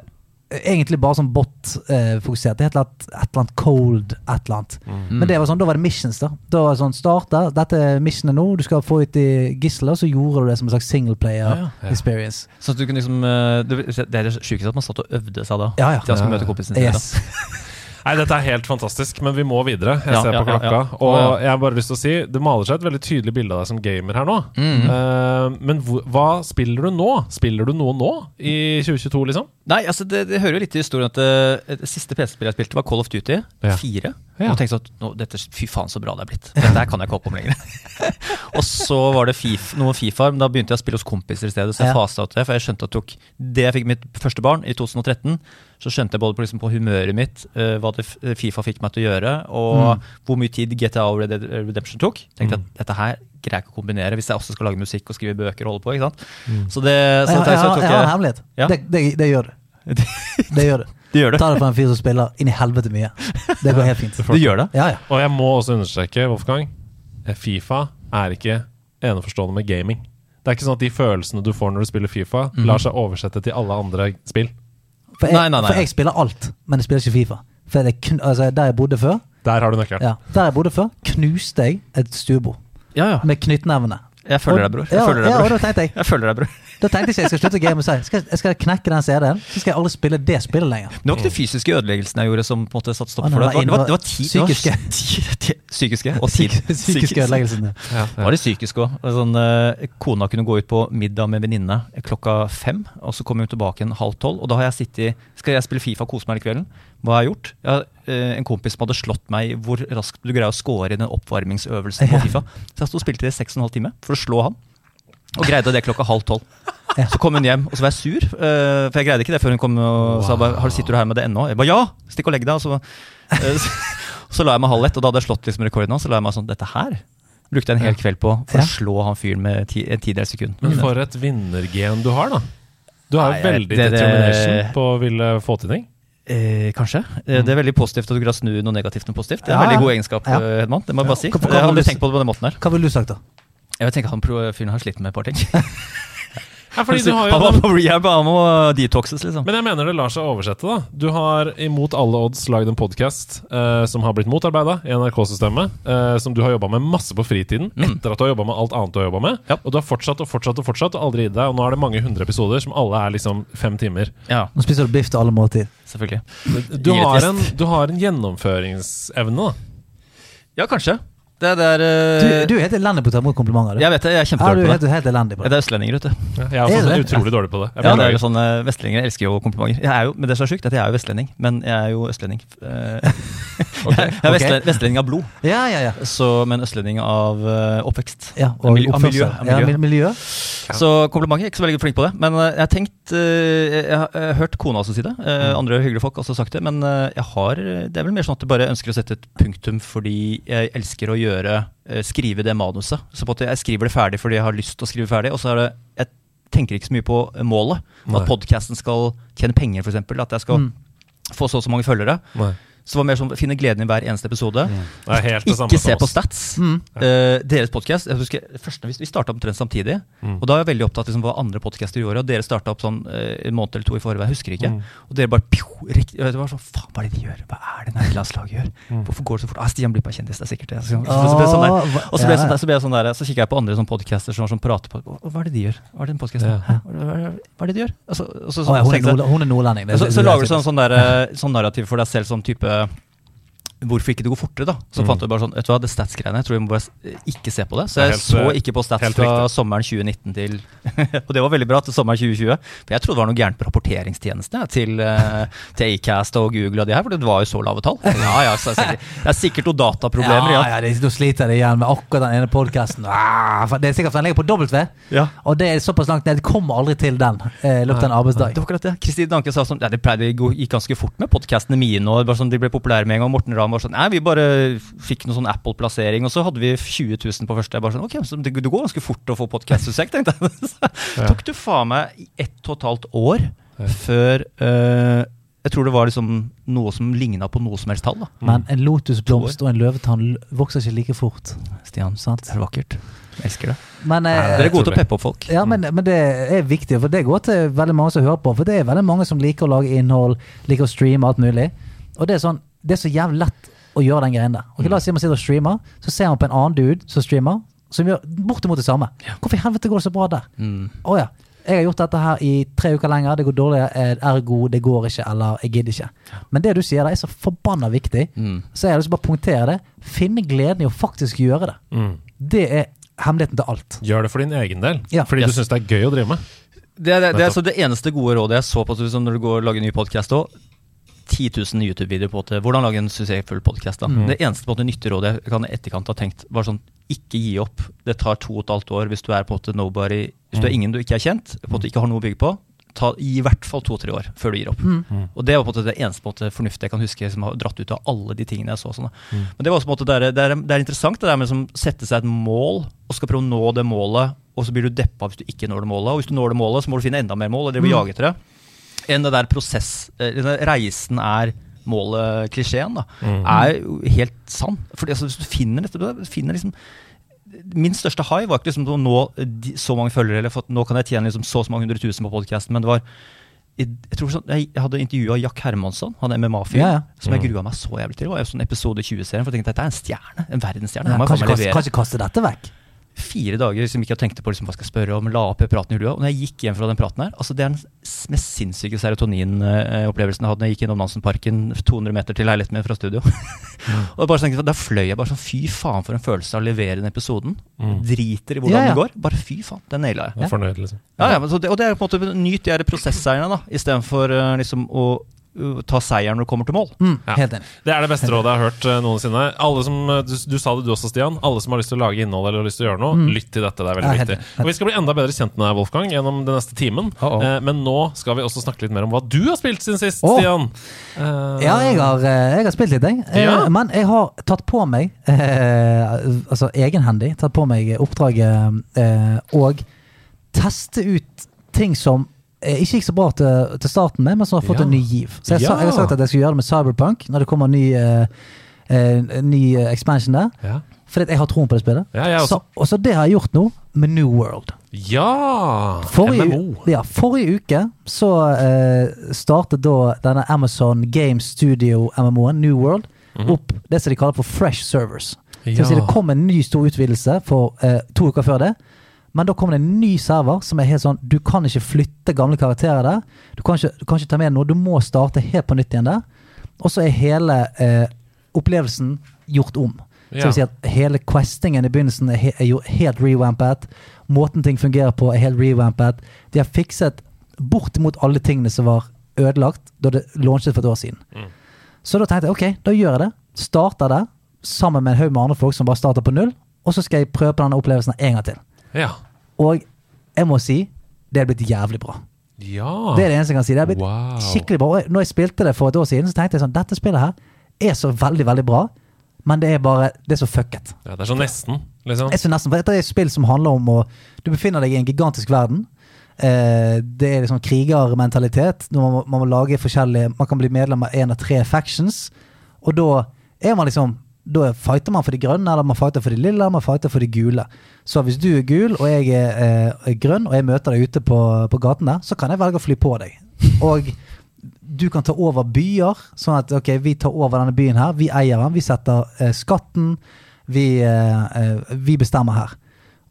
egentlig bare sånn bot-fokusert. det het et eller annet cold et eller annet. Men det var sånn, da var det missions. Da Da var det sånn, starta, dette er missionet nå, du skal få ut i gisler, så gjorde du det som en slags singleplayer Ja, ja. experience. Så du kunne liksom eh, det, det er det sjukeste at man satt og øvde seg da. Ja, ja. Til å møte kompisen sine. Yes. Nei, dette er helt fantastisk, men vi må videre. Jeg Ja, ser ja, på ja, klokka. ja. Og jeg har bare lyst til å si det maler seg et veldig tydelig bilde av deg som gamer her nå. Mhm. Uh, men hva spiller du nå? Spiller du noe nå? I 2022, liksom? Nei, altså det, det hører jo litt til historien at det, det siste PC-spillet jeg spilte, var Call of Duty Ja. 4. Ja. Og tenkte sånn at nå, dette, fy faen så bra det er blitt. Dette kan jeg ikke hoppe om lenger. og så var det FIFA, noe Fifa, men da begynte jeg å spille hos kompiser i stedet. Så jeg Ja. fasa ut det, for jeg skjønte at det tok Det jeg fikk mitt første barn i 2013, så skjønte jeg både på, liksom, på humøret mitt uh, hva det, Fifa fikk meg til å gjøre, og hvor mye tid GTA og Red Dead Redemption tok. Tenkte at dette her greier jeg ikke å kombinere hvis jeg også skal lage musikk og skrive bøker og holde på. ikke sant? Så det, så Jeg, jeg, jeg, har- jeg har en hemmelighet. Ja. Det, det, det gjør det. Det gjør det. Det gjør det. Ta det fra en fyr som spiller inn i helvete mye. Det går helt fint. Det gjør det. Ja, ja. Og jeg må også understreke, Wolfgang, eh, Fifa er ikke eneforstående med gaming. Det er ikke sånn at de følelsene du får når du spiller Fifa, lar seg oversette til alle andre spill. For jeg, Nei, nei, nei. for jeg spiller alt, men jeg spiller ikke Fifa. For det altså, der jeg bodde før, Der har du nøkkelen. ja, der jeg bodde før, knuste jeg et stuebord Ja, ja. med knyttnevene. Jeg følger deg, bror. Jeg ja, følger deg, ja, og bror. da tenkte jeg Jeg følger deg, bror. Da tenkte jeg ikke jeg skal slutte å game og si skal, jeg skal knekke den CD-en, så skal jeg aldri spille det spillet lenger. Det var ikke de fysiske ødeleggelsene jeg gjorde som på en måte satte stopp for det. Det var, det var, det var ti, psykiske. ti- Psykiske og tid. Psykiske ødeleggelsene. Ja, Det var det psykiske òg. Sånn, eh, kona kunne gå ut på middag med venninne klokka fem, og så kom hun tilbake en halv tolv. Og da har jeg sittet Skal jeg spille Fifa og kose meg hele kvelden? Hva har jeg gjort? Jeg har eh, en kompis som hadde slått meg i hvor raskt du greier å score i den oppvarmingsøvelsen på Fifa. Så jeg sto og spilte det i seks og en halv time for å slå han. Og greide det klokka halv tolv. Så kom hun hjem, og så var jeg sur. eh, for jeg greide ikke det før hun kom og sa bare, har du sitter du her med det ennå. Jeg bare ja! Stikk og legg deg. Og så, eh, så, så la jeg meg halv ett, og da hadde jeg slått liksom rekorden hans. Så la jeg meg sånn Dette her brukte jeg en hel kveld på for Ja. å slå han fyren med ti, en tidel sekund. Men for et vinnergen du har, da. Du har jo veldig det- det- determination på å ville få til ting. Eh, kanskje. Mm. Det er veldig positivt at du å snu noe negativt med positivt. Det er en Ja, veldig god egenskap, Ja. eh, Hedman. Det må jeg bare si. Hva- hva Jeg har aldri du tenkt på det på den måten her. Hva ville du sagt, da? Jeg vil tenke at han fyren har slitt med et par ting. Ja, fordi du har jo han var den, på rehab, han må detoxes, liksom. men jeg mener det lar seg oversette, da. Du har imot alle odds lagd en podkast eh, som har blitt motarbeida i NRK-systemet, eh, som du har jobba med masse på fritiden, Mm. etter at du har jobba med alt annet du har jobba med. Ja. Og du har fortsatt og fortsatt og fortsatt og aldri gitt deg. Og nå er det mange hundre episoder som alle er liksom fem timer. Ja, Nå spiser du biff til alle måltid. selvfølgelig. Du har, en, du har en gjennomføringsevne, da. Ja, kanskje. Det, det er Du, eh, du er helt elendig på å ta imot komplimenter. Du. Jeg vet det, jeg er du kjempedårlig ja, på det. helt elendig på Ja, det. Det er østlendinger, vet du. Ja, Jeg er Er også det det? utrolig dårlig på det. Jeg Ja, det er jo sånn, eh, Vestlendinger elsker jo komplimenter. Jeg er jo, men det som er sjukt, er at jeg er jo vestlending, men jeg er jo østlending. Eh, Jeg er vestlending, vestlending av blod, Ja, ja, ja. så, men østlending av oppvekst. ja og miljø- av miljø, av Ja, miljø. Ja, miljø. Så komplimenter. Er ikke så veldig flink på det. Men jeg har tenkt Jeg har, jeg har hørt kona også si det. eh, Andre hyggelige folk har også sagt det. Men jeg har Det er vel mer sånn at jeg bare ønsker å sette et punktum fordi jeg elsker å gjøre eh, Skrive det manuset. Så på at jeg skriver det ferdig fordi jeg har lyst til å skrive ferdig. Og så er det Jeg tenker ikke så mye på målet. Nei. At podkasten skal tjene penger, f.eks. At jeg skal Mm. få så og så mange følgere. Nei. Så det var mer sånn finne gleden i hver eneste episode. Det er helt det samme Ikke se på stats. Mm. Uh, deres podkast Vi starta omtrent samtidig. Mm. Og da er jeg veldig opptatt liksom, hva andre podcaster gjorde. Og dere starta opp sånn uh, en måned eller to i forveien. Jeg husker ikke. Mm. Og dere bare pjo, riktig, Det var sånn Faen, hva er det de gjør? Hva er det nærlandslaget gjør? Mm. Hvorfor går det så fort? Ah, Stian blir bare kjendis, det er sikkert det. Så, så, så, ble det sånn der. Og så ble jeg sånn der, så ble jeg sånn der Så kikker jeg på andre sånn podcaster som, som prater på Hva er det de gjør? Hva er det den podcasten Ja. Hva, er det de gjør? Og så, så, Å, ja, hun, er nordlending. det- så, så er lager du sånn, sånn, der, eh, sånn narrativ for deg selv, som type uh, hvorfor ikke det går fortere, da. Så fant jeg bare sånn, vet du hva, det stats-greiene, jeg tror vi må bare ikke se på det. Så jeg helt, så eh, ikke på stats fra sommeren 2019 til Og det var veldig bra til sommeren 2020. For jeg trodde det var noe gærent på rapporteringstjenestene til, eh, til Acast og Google og de her, for det var jo så lave tall. Ja, ja, så det, er sikkert, det er sikkert noen dataproblemer, ja, ja. ja, nå sliter de igjen med akkurat den ene podkasten. Det er sikkert for den ligger på W, Ja. og det er såpass langt ned. Det kommer aldri til den eh, i løpet av en arbeidsdag. Det var akkurat det. Kristin Danke sa sånn Ja, det pleide gå- gikk ganske fort med podkastene mine. Og bare sånn, De ble populære med en gang. Morten Ramm var sånn Nei, vi bare fikk noe sånn Apple-plassering, og så hadde vi 20 000 på første. Jeg bare sånn Ok, så det, det går ganske fort å få podkastsuksess, tenkte jeg. Så tok du faen meg ett og et halvt år før uh, Jeg tror det var liksom noe som ligna på noe som helst tall, da. Men en lotusblomst og en løvetann vokser ikke like fort. Stian, Sant. det er vakkert. Jeg elsker det. Men, eh, Dere er gode til å peppe opp folk. Ja, men, men det er viktig, for det går til veldig mange som hører på. For det er veldig mange som liker å lage innhold, liker å streame alt mulig. Og det er sånn, det er så jævlig lett å gjøre den greien der. Ok, La oss si man sitter og streamer, så ser man på en annen dude som streamer, som gjør bortimot det samme. Hvorfor i helvete går det så bra der? Mm. Oh, ja. Jeg har gjort dette her i tre uker lenger, det går dårlig, eh, ergo det går ikke, eller jeg gidder ikke. Men det du sier der er så forbanna viktig, Mm. så jeg har lyst til å bare punktere det. Finne gleden i å faktisk gjøre det. Mm. Det er hemmeligheten til alt. Gjør det for din egen del. Ja. Fordi Yes. du syns det er gøy å drive med. Det er, det, det er så det eneste gode rådet jeg så på når du går og lager ny podkast òg. 10 000 YouTube-videoer på til hvordan lage en suksessfull podkast. Mm. Det eneste på en måte nyttige rådet jeg kan i etterkant ha tenkt, var sånn ikke gi opp. Det tar to og et halvt år hvis du er på en måte nobody Hvis du er Mm. ingen du ikke er kjent, på en måte ikke har noe å bygge på. Ta i hvert fall to-tre år før du gir opp. Mm. Og Det var på en måte det eneste på en måte fornuftige jeg kan huske som har dratt ut av alle de tingene jeg så. Sånn. Mm. Men det var også på en måte det, er, det, er, det er interessant det der med å sette seg et mål og skal prøve å nå det målet, og så blir du deppa hvis du ikke når det målet. Og hvis du når det målet, så må du finne enda mer mål og drive mm. jage etter det. Enn det der prosess eh, denne Reisen er målet, klisjeen, da, er jo helt sann. For altså, hvis du finner dette, du finner liksom Min største high var ikke liksom å nå så mange følgere, eller for nå kan jeg tjene liksom så og så mange hundre tusen på podkasten, men det var jeg, jeg, tror sånn, jeg, jeg hadde intervjua Jack Hermansson, han MMA-fyren, Ja, ja. som jeg grua meg så jævlig til. Det var jo sånn episode 20-serien, for jeg tenkte dette er en stjerne. En verdensstjerne. Ja, kanskje, kanskje kaste dette vekk? Fire dager som ikke jeg tenkte på liksom, hva skal jeg spørre om, la opp praten i lua. Og når jeg gikk hjem fra den praten her, altså det er den mest sinnssyke serotonin-opplevelsen jeg hadde når jeg gikk innom Nansenparken 200 meter til leiligheten min fra studio. og bare tenkte, Da fløy jeg bare sånn fy faen for en følelse av å levere den episoden. Driter i hvordan Ja, ja. det går. Bare fy faen, den naila jeg. Jeg fornøyd, liksom. Ja, ja, men så det, og det er på en måte nyt de prosesseierne, da, istedenfor uh, liksom å ta seieren når du kommer til mål. Mm, Ja. Det er det beste rådet jeg har hørt eh, noensinne. Alle som, eh, du, du sa det du også, Stian. Alle som har lyst til å lage innhold eller har lyst til å gjøre noe, lytt til dette. Det er veldig Mm. Ja, viktig. Og Vi skal bli enda bedre kjent med deg, Wolfgang, gjennom den neste timen. Oh, oh. Eh, men nå skal vi også snakke litt mer om hva du har spilt siden sist, oh. Stian. Eh, Ja, jeg har, eh, jeg har spilt litt, jeg. Eh, Men jeg har tatt på meg, eh, altså egenhendig, tatt på meg oppdraget eh, og teste ut ting som eh, ikke gikk så bra til, til starten med, men som har fått Ja. en ny giv. Så jeg, Ja. jeg har sagt at jeg skal gjøre det med Cyberpunk når det kommer en ny, uh, eh, ny eh, expansion der. Ja. Fordi jeg har troen på det spillet. Ja. Så, og så det har jeg gjort nå med New World. ja! Forrige, MMO. ja, forrige uke så uh, startet da denne Amazon Game Studio MMO-en, New World, opp det som de kaller for Fresh Servers. Mhm. Ja. det kom en ny stor utvidelse for uh, to uker før det. Men da kommer det en ny server som er helt sånn Du kan ikke flytte gamle karakterer der. Du kan ikke, du kan ikke ta med noe. Du må starte helt på nytt igjen der. Og så er hele eh, opplevelsen gjort om. Så vil si at hele questingen i begynnelsen er, he er jo helt revampet. Måten ting fungerer på, er helt revampet. De har fikset bortimot alle tingene som var ødelagt da det launchet for et år siden. Mm. Så da tenkte jeg ok, da gjør jeg det. Starter det sammen med en haug med andre folk som bare starter på null. Og så skal jeg prøve på denne opplevelsen en gang til. Ja. Og jeg må si det er blitt jævlig bra. ja. Det er det eneste jeg kan si. Det er blitt Wow. skikkelig bra. Og når jeg spilte det for et år siden, så tenkte jeg sånn Dette spillet her er så veldig, veldig bra, men det er bare Det er så fucket. ja. Det er så nesten, liksom. er så nesten, for Dette er et spill som handler om å Du befinner deg i en gigantisk verden. Eh, det er liksom krigermentalitet. Man, må- man må lage forskjellige Man kan bli medlem av én av tre factions. Og da er man liksom Da fighter man for de grønne, eller man fighter for de lille, eller man fighter for de gule. Så hvis du er gul, og jeg er, eh, grønn, og jeg møter deg ute på, på gaten der, så kan jeg velge å fly på deg. Og du kan ta over byer, sånn at ok, vi tar over denne byen her, vi eier den, vi setter eh, skatten, vi, eh, eh, vi bestemmer her.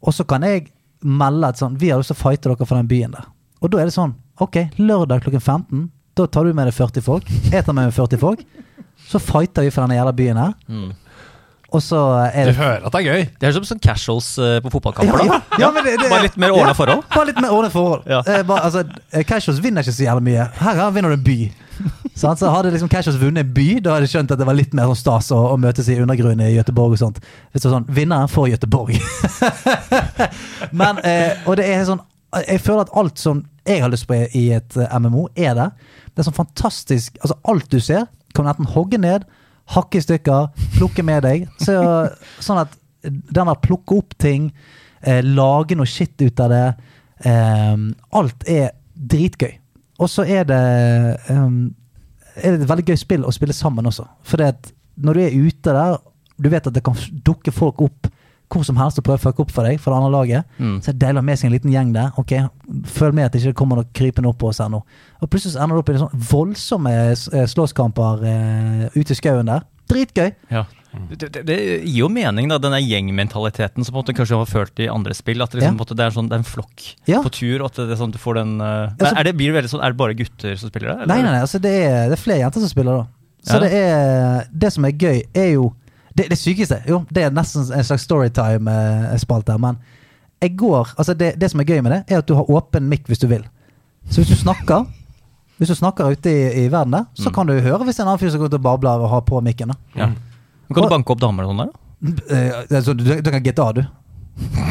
Og så kan jeg melde et sånn, vi har lyst til å fighte dere for den byen der. Og da er det sånn, ok, lørdag klokken 15, da tar du med deg 40 folk, jeg tar med meg 40 folk, Så fighter vi for denne jævla byen her. Mm. Og så er Du hører at det er gøy. Det er som sånn casuals eh, på fotballkamper. ja, ja. ja, men det, det, Bare litt mer ordna forhold. Bare litt mer ordna forhold. Ja. Eh, bare, altså, eh, Casuals vinner ikke så jævlig mye. Her her vinner du en by. Så Hadde liksom Casuals vunnet en by, da hadde jeg skjønt at det var litt mer sånn stas å, å møtes i undergrunnen i Gøteborg. og sånt. Hvis det var sånn, Vinneren får Gøteborg. Men, eh, og det er sånn Jeg føler at alt som jeg har lyst på i et eh, MMO, er det. Det er sånn fantastisk Altså, alt du ser, kan du enten hogge ned, hakke i stykker, plukke med deg. Så, sånn at den der plukke opp ting, eh, lage noe shit ut av det eh, Alt er dritgøy. Og så er det eh, er det et veldig gøy spill å spille sammen også. For det når du er ute der, du vet at det kan dukke folk opp hvor som helst og prøve å fucke opp for deg fra det andre laget. Mm. Så jeg deler med seg en liten gjeng der. Ok, Følg med at det ikke kommer noe krypende opp på oss her nå. Og plutselig ender det opp i sånn voldsomme eh, slåsskamper eh, ute i skauen der. Dritgøy. Ja. Det, det, det gir jo mening, da, denne gjengmentaliteten som på en måte kanskje har ført i andre spill. At det, liksom, Ja. måte, er sånn, er en flokk Ja. på tur. og At det er sånn du får den Uh, altså, er, det, blir det veldig sånn, er det bare gutter som spiller det? eller? Nei, nei, nei, altså det er, det er flere jenter som spiller da. Så Ja. det er Det som er gøy, er jo Det, det sykeste Jo, det er nesten en slags storytime-spalte, men jeg går Altså, det, det som er gøy med det, er at du har åpen mic hvis du vil. Så hvis du snakker Hvis du snakker ute i, i verden der, så Mm. kan du høre hvis det en annen fyr som går ut og babler og har på mikken. da. Ja. Men kan du banke opp damer og sånn der? da? Eh, altså, du, du kan GTA, du.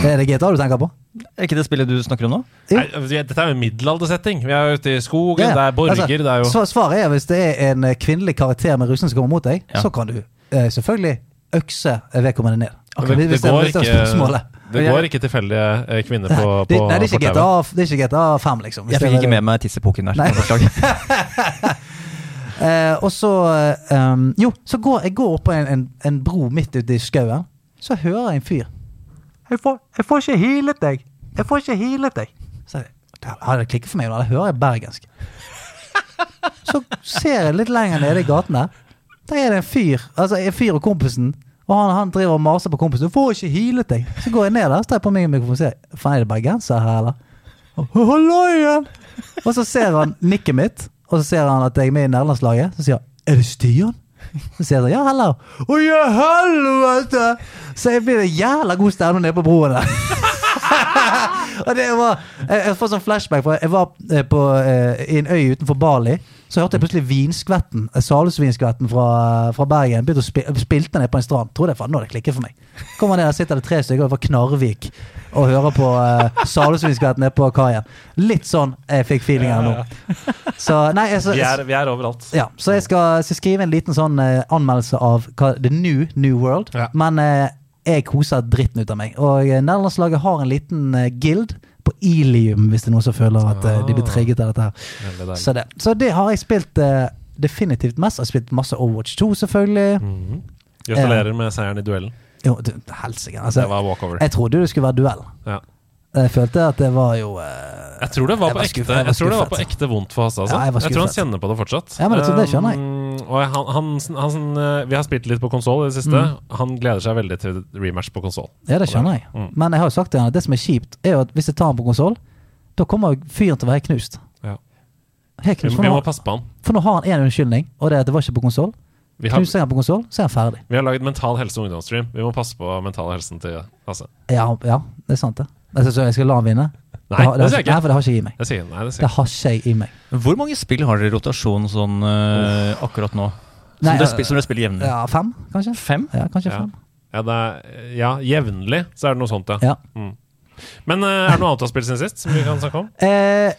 Er det GTA du tenker på? Er ikke det spillet du snakker om nå? Jo. Nei, altså, dette er jo en middelaldersetting. Vi er ute i skogen, Ja, det er borger, altså, det er jo svar- Svaret er hvis det er en eh, kvinnelig karakter med rusen som kommer mot deg, Ja. så kan du eh, selvfølgelig økse vedkommende ned. Hvis- det, hvis det, går hvis det er ikke, spørsmålet. Det går ikke tilfeldige eh, kvinner på, det, på nei, det er, ikke. GTA, det er ikke GTA 5, liksom. hvis Jeg fikk ikke med meg tissepoken der. Eh, og så um, Jo, så går jeg går opp på en, en, en bro midt ute i skauen. Så hører jeg en fyr. Jeg får, jeg får ikke healet deg. Jeg får ikke healet deg. Så jeg, det klikket for meg, da. Da hører jeg bergensk. Så ser jeg litt lenger nede i gaten der. Der er det en fyr. Altså en fyr og kompisen. Og han, han driver og maser på kompisen. 'Du får ikke healet deg.' Så går jeg ned der, så tar jeg på meg mikrofonen og sier 'Faen, er det bergenser her, eller?' Igjen! Og så ser han nikket mitt, og så ser han at jeg er med i nederlandslaget. Så sier han 'Er det Stian?' Så sier sånn 'Ja, heller'. 'Å ja, helvete!' Så jeg blir en jævla god stemning nede på broen der. og det var Jeg, jeg får sånn flashback, for jeg var eh, på eh, i en øy utenfor Bali. Så hørte jeg plutselig vinskvetten, eh, Salhusvinskvetten fra, fra Bergen. Begynte å spille, spilte ned på en strand. Trodde jeg faen, nå det klikket for meg. Kommer ned, der sitter det tre stykker fra Knarvik og hører på uh, Salhusvinskvetten nede på kaien. Litt sånn jeg fikk feelingen nå. Så nei, altså, Vi er, vi er overalt. ja, så jeg skal, skal skrive en liten sånn uh, anmeldelse av hva, The New New World. Ja. Men eh, jeg koser dritten ut av meg. Og eh, Nederlandslaget har en liten eh, guild på Ilium, hvis det er noen som føler at eh, de blir trigget av dette. her Så det, så det har jeg spilt uh, definitivt mest. Jeg har spilt masse Overwatch 2, selvfølgelig. Mhm. Gratulerer med seieren i duellen. Jo, du, helsike. Altså, Det var walkover. jeg trodde det skulle være duell. Ja. Jeg følte at det var jo eh, Jeg tror det var på var ekte jeg Jeg tror det var på ekte vondt for Hasse. Altså. Ja, jeg jeg tror han kjenner på det fortsatt. Ja, men det- det skjønner jeg. Um, og han, han, han, eh, vi har spilt litt på konsoll i det siste. Mm. Han gleder seg veldig til rematch på konsoll. Ja, det skjønner jeg. Mm. Men jeg har jo sagt til han at det som er kjipt, er jo at hvis jeg tar han på konsoll, da kommer fyren til å være helt knust. Ja. Vi, knust. vi For må passe på han. for nå har han én unnskyldning, og det er at det var ikke på konsoll. Vi Knuser jeg han på konsoll, så er han ferdig. vi har laget Mental Helse ungdomsstream. Vi må passe på mental helsen til Hasse. Ja, ja det er sant, det. Altså, skal, jeg skal la han vinne? Nei, det har, jeg ikke. For det har ikke jeg i meg. Det, sier, nei, det sier Det har ikke jeg i meg. Hvor mange spill har dere i rotasjon sånn uh, akkurat nå? Som, Nei, dere, spiller, som dere spiller jevnlig? Ja, fem, kanskje? Fem? Ja, kanskje Ja. fem. Ja, det er, ja, jevnlig så er det noe sånt, ja. Ja. Mm. Men uh, er det noe annet du har spilt siden sist som vi kan snakke om? Eh,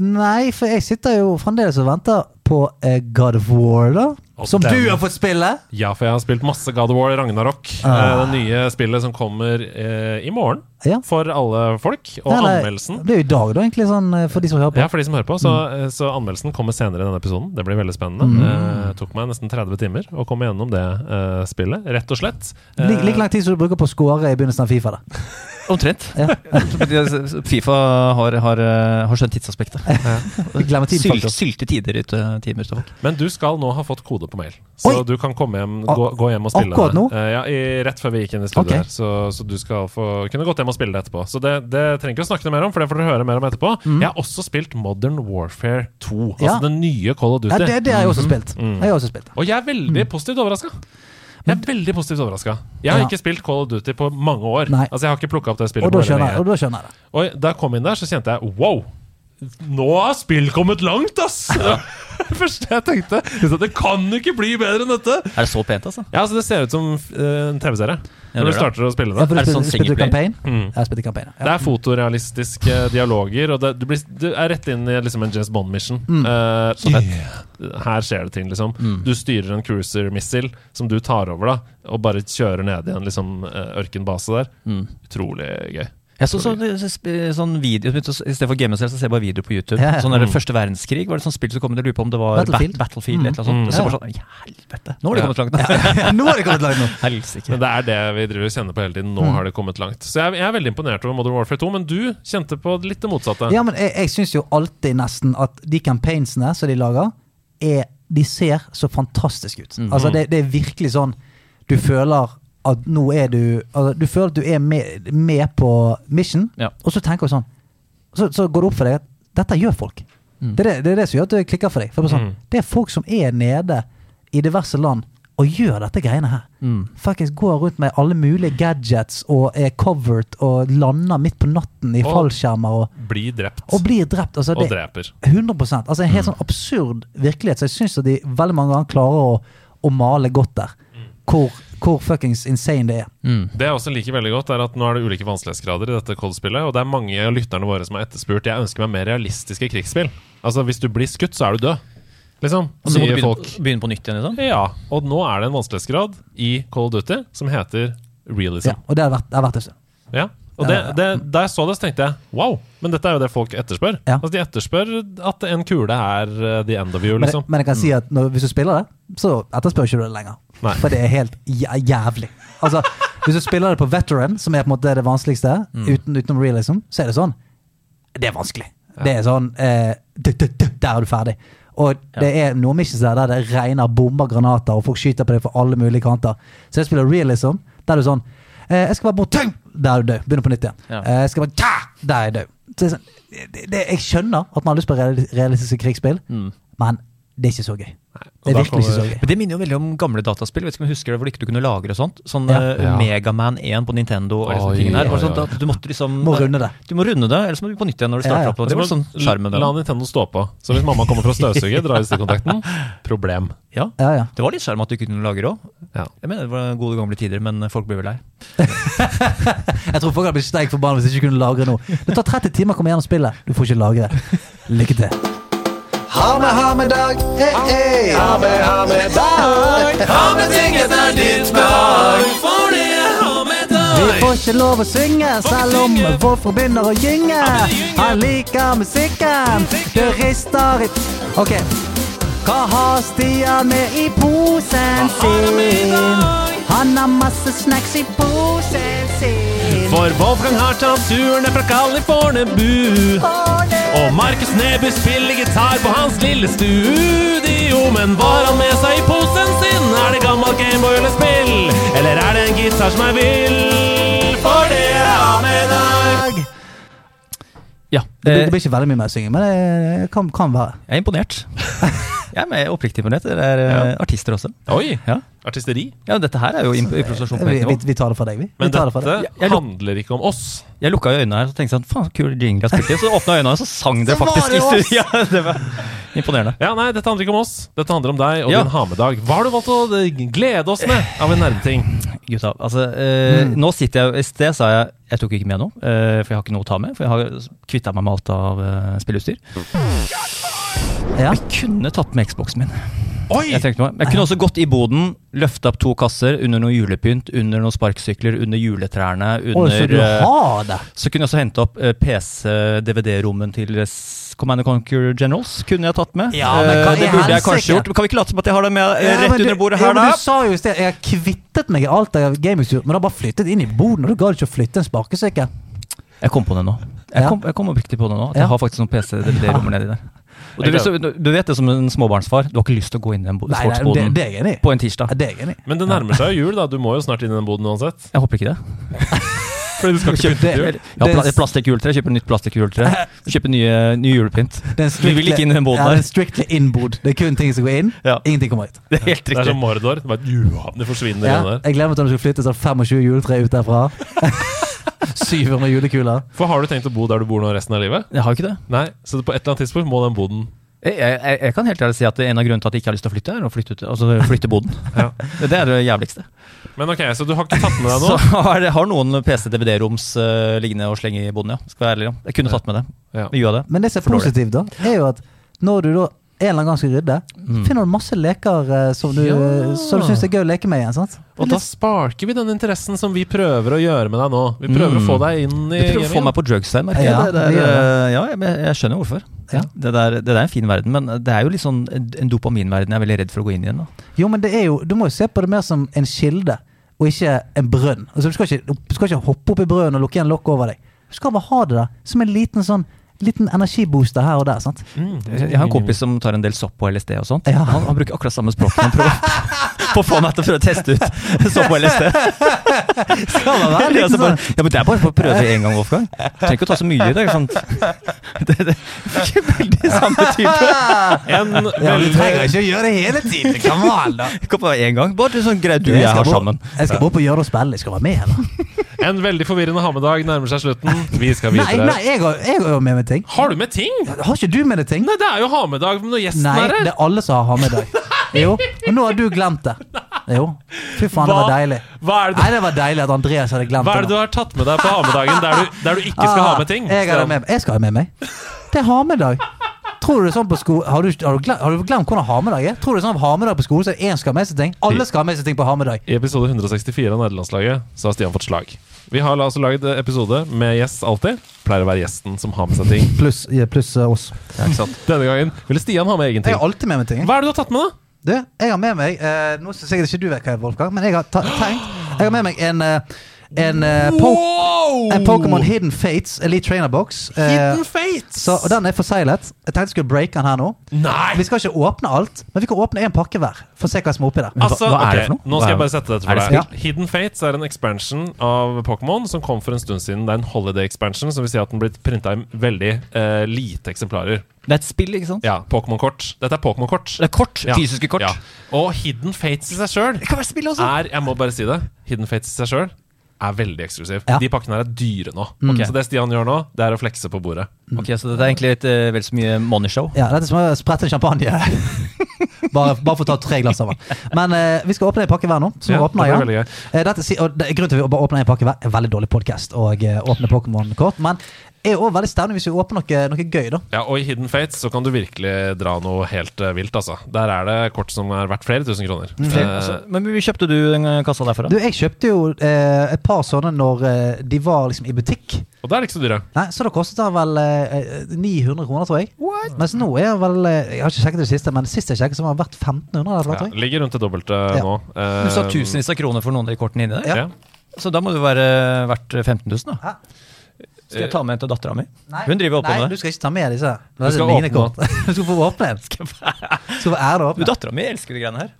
nei, for jeg sitter jo fremdeles og venter på eh, God of War, da. Og Som den- du har fått spille! Ja, for jeg har spilt masse God of War Ragnarok. Ah. eh, Det nye spillet som kommer eh, i morgen Ja. for alle folk. Og ja, nei, anmeldelsen Det er jo i dag, da, egentlig, sånn eh, for de som hører på. Ja, for de som hører på. Så, Mm. eh, så anmeldelsen kommer senere i denne episoden. Det blir veldig spennende. Mm. Eh, tok meg nesten 30 timer å komme gjennom det eh, spillet, rett og slett. Like, like lang tid som du bruker på å score i begynnelsen av Fifa. da Omtrent. Ja. Fifa har, har, har skjønt tidsaspektet. Sylte tider ute timer til folk. Men du skal nå ha fått kode på mail, så Oi! du kan komme hjem, gå, gå hjem og spille akkurat nå? Eh, ja, i, rett før vi gikk inn i studio okay. her. Så, så du skal få, kunne gått hjem og spille det etterpå. Så det, det trenger ikke å snakke noe mer om, for det får dere høre mer om etterpå. Jeg har også spilt Modern Warfare 2, altså Mm. Ja. den nye Call of Duty. Ja, det, det har jeg også spilt. Mm. Jeg har også spilt. Og jeg er veldig positivt overraska. Jeg er veldig positivt overraska. Jeg har Ja. ikke spilt Call of Duty på mange år. Nei. Altså Jeg har ikke opp det spillet Og da skjønner jeg, lenge. og da skjønner jeg det. Og da jeg kom inn der, så kjente jeg wow! Nå har spill kommet langt, ass! Det første jeg tenkte. Det kan ikke bli bedre enn dette! Er det så pent, altså? Ja, altså Det ser ut som eh, en TV-serie Ja, når du starter å spille det. Ja, Er det sånn spiller campaign? Mm. Campaign, Det er fotorealistiske dialoger, og det, du, blir, du er rett inn i liksom en James Bond-mission. Mm. Uh, Så yeah. Her skjer det ting, liksom. Mm. Du styrer en cruiser-missil som du tar over, da og bare kjører ned i en liksom, eh, ørkenbase der. Mm. Utrolig gøy. Jeg så sånn, sånn video I stedet for å game selv, så ser jeg bare video på YouTube. Yeah. Sånn der, Mm. Første verdenskrig var det sånn spill som kom, jeg lurer på om det var Battlefield. Bat- Battlefield eller et eller Mm. sånt. Så bare sånn, helvete. Nå har de Ja. kommet langt. Nå har det kommet langt nå. Helsike. Men det er det vi driver og kjenner på hele tiden. Nå Mm. har det kommet langt. Så jeg, jeg er veldig imponert over Modern Warfare 2, men du kjente på litt det motsatte. Ja, men jeg, jeg syns jo alltid nesten at de campaignsene som de lager, er, de ser så fantastiske ut. Mhm. Altså det, det er virkelig sånn Du føler at nå er du altså, Du føler at du er med, med på mission, Ja. og så tenker du sånn så, så går det opp for deg at dette gjør folk. Mm. Det, er det, det er det som gjør at det klikker for deg. For det, er sånn, Mm. det er folk som er nede i diverse land og gjør dette greiene her. Mm. Faktisk går rundt med alle mulige gadgets og er covered og lander midt på natten i Og- fallskjermer og, blir drept. og blir drept. Altså, Og det, dreper. 100 Altså En helt Mm. sånn absurd virkelighet. Så jeg syns de veldig mange ganger klarer å, å male godt der. Hvor, hvor fuckings insane det er. Mm. Det jeg også liker veldig godt, er at nå er det ulike vanskelighetsgrader i dette Cold-spillet, og det er mange av lytterne våre som har etterspurt Jeg ønsker meg mer realistiske krigsspill. Altså, hvis du blir skutt, så er du død. Liksom. Og så må du begynne, folk. begynne på nytt igjen, liksom? Ja. Og nå er det en vanskelighetsgrad i Cold Duty som heter realism. Ja, og det har vært, det har vært det. Ja. Og det, det, da jeg så det, så tenkte jeg wow, men dette er jo det folk etterspør. Ja. Altså De etterspør at en kule er uh, the end of you, liksom. men jeg kan si at når, hvis du spiller det, så etterspør ikke du det lenger. Nei. For det er helt jævlig. Altså, Hvis du spiller det på veteran, som er på en måte det vanskeligste, Mm. uten, utenom realism, så er det sånn Det er vanskelig. Det er sånn eh, Der er du ferdig. Og det er noen missions der der det regner bomber, granater, og folk skyter på deg fra alle mulige kanter. Så jeg spiller realism, der er du sånn eh, Jeg skal bare bort tøng! Der er du død. Begynner på nytt igjen. Ja. Eh, jeg skal bare tja! Der er jeg død. Sånn, det, det, jeg skjønner at man har lyst på reali- realistiske krigsspill, Mm. men det er ikke så gøy. Nei, Det er virkelig ikke så gøy. Men Det minner jo veldig om gamle dataspill. Vet ikke om jeg husker det, hvor ikke du kunne lagre og sånt. Sånn Ja. uh, Megaman 1 på Nintendo og sånne tingene her. oi. at du måtte liksom Må runde det. Du må runde det, ellers må du på nytt igjen når du starter Ja, ja. opp. Og det var sånn skjermen La. Nintendo stå på. Så hvis mamma kommer fra støvsuget, drar i stikkontakten, problem. Ja. Ja, ja. Det var litt skjerm at du ikke kunne lagre òg. Ja. Jeg mener det var gode gamle tider, men folk blir vel lei. Jeg tror folk hadde blitt steik forbanna hvis de ikke kunne lagre noe. Det tar 30 timer å komme gjennom spillet. Du får ikke lagre. Lykke til. Ha med, ha med dag. Hey, hey. Ha med, ha med dag. Ha med ting etter ditt behag. For det er ha med Vi får ikke lov å synge selv om Wolfram begynner å gynge. Han liker musikken, det rister i Ok. Hva har Stian med i posen sin? Han har masse snacks i posen sin. For Wolfgang har tatt turen fra fra Californebu. Og Markus Neby spiller gitar på hans lille studio. Men var han med seg i posen sin? Er det gammelt Gameboy eller spill? Eller er det en gitar som er vill? For det er han i dag. Ja. Det blir, eh, det blir ikke veldig mye mer synging, men det kan, kan være. Jeg er imponert. Jeg er med oppriktig imponert. Dere er ja. artister også. Oi! Ja. Artisteri. ja, dette her er jo imp- improvisasjon på Vi, høyt vi, nivå. vi tar det fra deg, vi. vi Men tar det dette deg. Jeg- jeg handler ikke om oss. Jeg lukka øynene her og tenkte sånn, faen, kul jingle jeg spilte. Så åpna jeg øynene, og så sang det faktisk i studio. Ja, det var imponerende. Ja, nei, Dette handler ikke om oss. Dette handler om deg og Ja. din ha-med-dag. Hva har du valgt å eh, glede oss med av en nærmeting? Gutta, altså, eh, Mm. nå sitter jeg, I sted sa jeg jeg tok ikke med noe, eh, for jeg har ikke noe å ta med. For jeg har kvitta meg med alt av eh, spilleutstyr. Ja. Jeg kunne tatt med Xboxen min. Oi! Jeg, tenkte meg. jeg kunne også gått i boden, løfta opp to kasser under noe julepynt, under noen sparkesykler, under juletrærne, Oi, så du eh, har det? Så kunne jeg også hente opp eh, PC-DVD-rommen til S- Command and Conquer Generals. Kunne jeg tatt med. Ja, men Eh, det burde jeg kanskje gjort. Kan vi ikke late som at jeg har det med eh, Ja, rett du- under bordet ja, her, men da? Du sa jo i sted jeg har kvittet meg i alt av gamingutstyr, men du har bare flyttet inn i boden, og du gadd ikke å flytte en sparkesykkel. Jeg kom på det nå. Jeg kom, jeg kom oppriktig på det nå. At jeg har faktisk noen PC-DVD-rommer nedi der. Og du, vet, du- du vet det som en småbarnsfar, du har ikke lyst til å gå inn i den sportsboden Nei, nei, det, det på en tirsdag. Det er enig. Men det nærmer seg jo jul, da. Du må jo snart inn i den boden uansett. Jeg håper ikke det. Fordi du skal ikke pynte til jul. ja, pla plastikkjuletre. Kjøpe nytt plastikkjuletre. Kjøpe nye, ny julepynt. Vi vil ikke inn i den boden ja, der. er strictly in-bod. Det er kun ting som går inn, Ja. ingenting kommer ut. Det er helt Det er som Mordor. Det bare, et julehavn. Det forsvinner Ja, jeg gleder meg til når du skal flytte sånn 25 juletre ut derfra. 700 julekuler. For har du tenkt å bo der du bor nå resten av livet? Jeg har jo ikke det. Nei, så på et eller annet tidspunkt må den boden Jeg, jeg, jeg kan helt ærlig si at en av grunnene til at jeg ikke har lyst til å flytte, er å flytte, ut, altså flytte boden. Ja. Det er det jævligste. Men ok, så du har ikke tatt med deg Så har jeg har noen PC-DVD-roms uh, liggende og slenge i boden, ja. Skal være ærlig. ja. Jeg kunne tatt med det. Ja. Mye av det. Men det som er positivt, da, er jo at når du da en eller annen gang skal rydde, Mm. finner du masse leker eh, som du, Ja. som du syns er gøy å leke med igjen. sant? Og da sparker vi den interessen som vi prøver å gjøre med deg nå. Vi prøver å Mm. få deg inn i Vi prøver å få meg på drugs her, merker jeg. Ja, det, det er, eh, ja, jeg, jeg skjønner hvorfor. Ja. Det, der, det der er en fin verden, men det er jo litt sånn en en dopaminverden jeg er veldig redd for å gå inn i igjen. da. Jo, men det er jo, du må jo se på det mer som en kilde, og ikke en brønn. Altså, du, skal ikke, du skal ikke hoppe opp i brønnen og lukke igjen lokket over deg. Du skal bare ha det der som en liten sånn liten energibooster her og der. sant? Mm. Jeg har en kompis som tar en del sopp på LSD og sånt. Ja. Han, han bruker akkurat samme språk. Han prøver på å få meg til å prøve å teste ut sopp på LSD. Skal man være bare, sånn ja, men Det er bare for å prøve det én gang, Wolfgang. Du trenger ikke å ta så mye i det. sant? Det, det er ikke veldig samme type. En ja, Du trenger ikke å gjøre det hele tiden. Come on, da. Kom på én gang. Bare sånn greit du og Jeg har sammen. Jeg skal bare på Gjøre og spille. Jeg skal være med, eller? En veldig forvirrende hammedag nærmer seg slutten. Vi skal Nei, videre. nei, jeg har, jeg har jo med meg ting. Har du med ting? Har ikke du med deg ting? Nei, det er jo hammedag når gjesten Nei, er det er alle som har hammedag. Jo, og nå har du glemt det. Jo. Fy faen, det var deilig. Hva er det, Nei, det var deilig at Andreas hadde glemt det. hva er det du har tatt med deg på ha-med-dagen der, du- der du ikke skal ha med ting? Ah, Jeg, med, jeg skal ha med meg. Det er ha-med-dag. Tror du det er sånn på sko har, du, har, du glemt, har du glemt hvordan ha-med-dag er? Tror du det er sånn ha-med-dag på skolen så er det én skal ha med seg ting? Alle skal ha med seg ting på ha-med-dag. I episode 164 av Nederlandslaget så har Stian fått slag. Vi har altså laget episode med gjest alltid. Pleier å være gjesten som har med seg ting. Pluss plus, uh, oss. Denne gangen ville Stian ha med egen ting. Jeg har alltid med meg ting. Hva er det du har tatt med, da? Du, jeg har med meg eh, Nå syns sikkert ikke du vet hva er, Wolfgang, men jeg har ta, tenkt Jeg har med meg en eh, en, uh, po en Pokémon Hidden Fates Elite Trainer Box. eh, Hidden Fates! så, og den er forseglet. Jeg tenkte jeg skulle breake den her nå. Nei! Vi skal ikke åpne alt, men vi kan åpne én pakke hver. For å se hva som er oppi der. Altså, hva er det for noe? Nå skal jeg bare sette dette for det deg. Ja. Hidden Fates er en expansion av Pokémon som kom for en stund siden. Det er en holiday expansion, som vil si at den blitt printa i veldig uh, lite eksemplarer. Det er et spill, ikke sant? Ja, Pokémon-kort. Dette er Pokémon-kort. Det er kort. Ja. Fysiske kort. Ja. Og Hidden Fates i seg sjøl er Jeg må bare si det. Hidden Fates i seg sjøl er veldig eksklusiv. Ja. De pakkene her er dyre nå. Ok. Så det Stian gjør nå, det er å flekse på bordet. Ok, Så det er egentlig et uh, vel så mye moneyshow. Ja, Dette er som å sprette champagne. bare, bare for å ta tre glass av den. Men uh, vi skal åpne en pakke hver nå. Så Ja, åpner det jeg veldig gøy. Eh, dette, og det, grunnen til at vi bare åpner en pakke hver, er veldig dårlig podkast og eh, åpne Pokémon-kort. Men det er òg veldig stemning hvis vi åpner noe, noe gøy, da. Ja, Og i Hidden Fates så kan du virkelig dra noe helt eh, vilt, altså. Der er det kort som er verdt flere tusen kroner. Mm. Eh, altså, men hvor kjøpte du den eh, kassa derfra? Du, jeg kjøpte jo eh, et par sånne når eh, de var liksom i butikk. og da er det ikke så dyre. Nei, Så da kostet det vel eh, 900 kroner, tror jeg. What? Mens nå er det vel eh, Jeg har ikke sjekket det siste, men sist jeg sjekket, så var vært verdt 1500. Eller, Ja, tror jeg. ligger rundt det dobbelte Ja. nå. Eh, Du sa tusenvis av kroner for noen av de kortene inni der? Ja. Så da må det være verdt 15 000, da. Hæ? Skal jeg ta med en til dattera mi? Hun driver og Nei, det Nei, du skal ikke ta med disse. Du skal mine kort. du skal få åpne en. Skal få ære å Du, åpne. Dattera mi elsker de greiene her.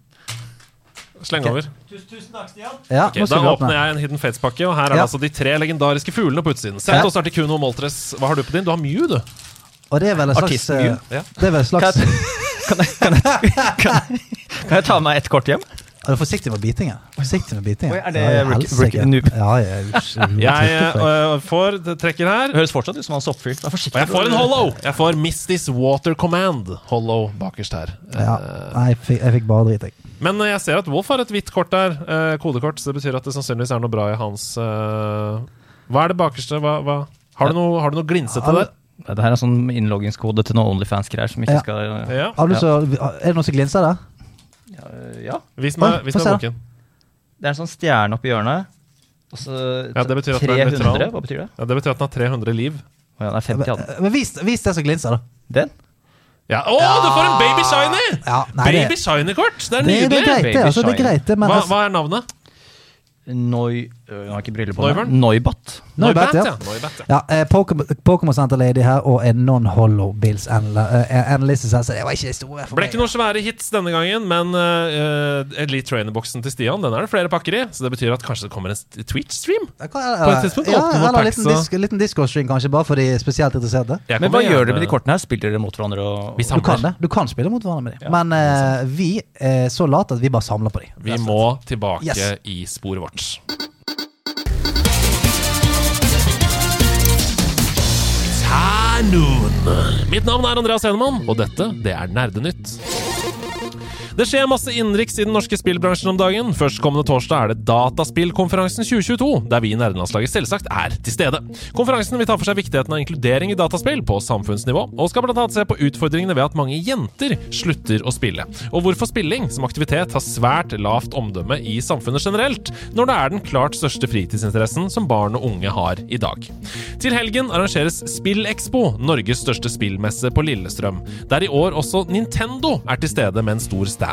Sleng over. tusen takk, Stian. da okay, da åpner åpne. jeg en Hidden Fates-pakke, og her er Ja. altså de tre legendariske fuglene på utsiden. Sett Ja. oss Kuno Moltres. Hva har du på din? Du har Mew, du. Og det er vel en slags uh, Ja. Det er vel en slags kan, jeg, kan, jeg, kan, jeg, kan jeg ta med ett kort hjem? Er du forsiktig med bitingen? Forsiktig med bitingen. Oi, er det rookie- noob? Ja, jeg jeg, Jeg øh, får trekker her. Det høres fortsatt ut som han er soppfyr. Vær forsiktig. Og jeg får en hollow! Jeg får Misty's Water Command. Hollow bakerst her. ja. Eh, Nei, jeg fikk, jeg fikk bare drit, jeg. Men jeg ser at Wolf har et hvitt kort der. eh, kodekort. Så det betyr at det sannsynligvis er noe bra i hans eh, Hva er det bakerste? Hva, hva? Har, du noe, har du noe glinsete der? Det her er sånn innloggingskode til noe Onlyfans-greier som ikke Ja. skal Ja. Ja. er det noe som glinser der? Ja. Vis meg, vis meg boken. Det er en sånn stjerne oppi hjørnet. Og så Ja, det betyr at den er 300. Hva betyr det? Ja, det betyr at den har 300 liv. Å ja, den er 50 ja, Men, Men vis, vis det som glinser, da. Den? Ja. Å, du får en Baby Shiny! Ja, nei, det- Baby Shiny-kort! Det er Det, det er greit, det. Altså, det er greit, men Hva, altså, hva er navnet? Noi... Jeg har ikke briller på. Noivern? Noibat. Noibat, ja. Noibat, ja. Ja, eh, Pokémon Center Lady her og en non-hollow Bills analysis her, så det var ikke det store for Ble ikke noen svære hits denne gangen, men uh, Elite Trainer-boksen til Stian Den er det flere pakker i, så det betyr at kanskje det kommer en Twitch-stream. På et tidspunkt ja, eller en liten, disk, liten Discord-stream, kanskje, bare for de spesielt interesserte. Men hva gjør dere med de kortene her? Spiller dere mot hverandre? Og... Vi Du kan det. Du kan spille mot hverandre med dem. Ja, Men uh, vi er så late at vi bare samler på dem. Vi må tilbake Yes. i sporet vårt. Ternoon. Mitt navn er Andreas Henemann, og dette det er Nerdenytt. Det skjer masse innenriks i den norske spillbransjen om dagen. Førstkommende torsdag er det Dataspillkonferansen 2022, der vi i Nerdelandslaget selvsagt er til stede. Konferansen vil ta for seg viktigheten av inkludering i dataspill på samfunnsnivå, og skal bl.a. se på utfordringene ved at mange jenter slutter å spille, og hvorfor spilling som aktivitet har svært lavt omdømme i samfunnet generelt, når det er den klart største fritidsinteressen som barn og unge har i dag. Til helgen arrangeres SpillExpo, Norges største spillmesse på Lillestrøm, der i år også Nintendo er til stede med en stor stand.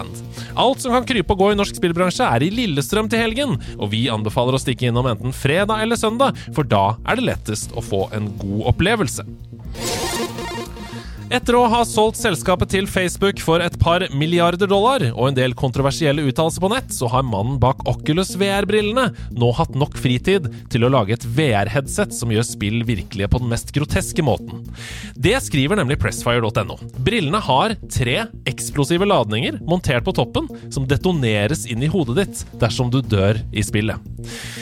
Alt som kan krype og gå i norsk spillbransje, er i Lillestrøm til helgen, og vi anbefaler å stikke innom enten fredag eller søndag, for da er det lettest å få en god opplevelse. Etter å ha solgt selskapet til Facebook for et par milliarder dollar og en del kontroversielle uttalelser på nett, så har mannen bak Oculus VR-brillene nå hatt nok fritid til å lage et VR-headset som gjør spill virkelige på den mest groteske måten. Det skriver nemlig pressfire.no. Brillene har tre eksplosive ladninger montert på toppen som detoneres inn i hodet ditt dersom du dør i spillet.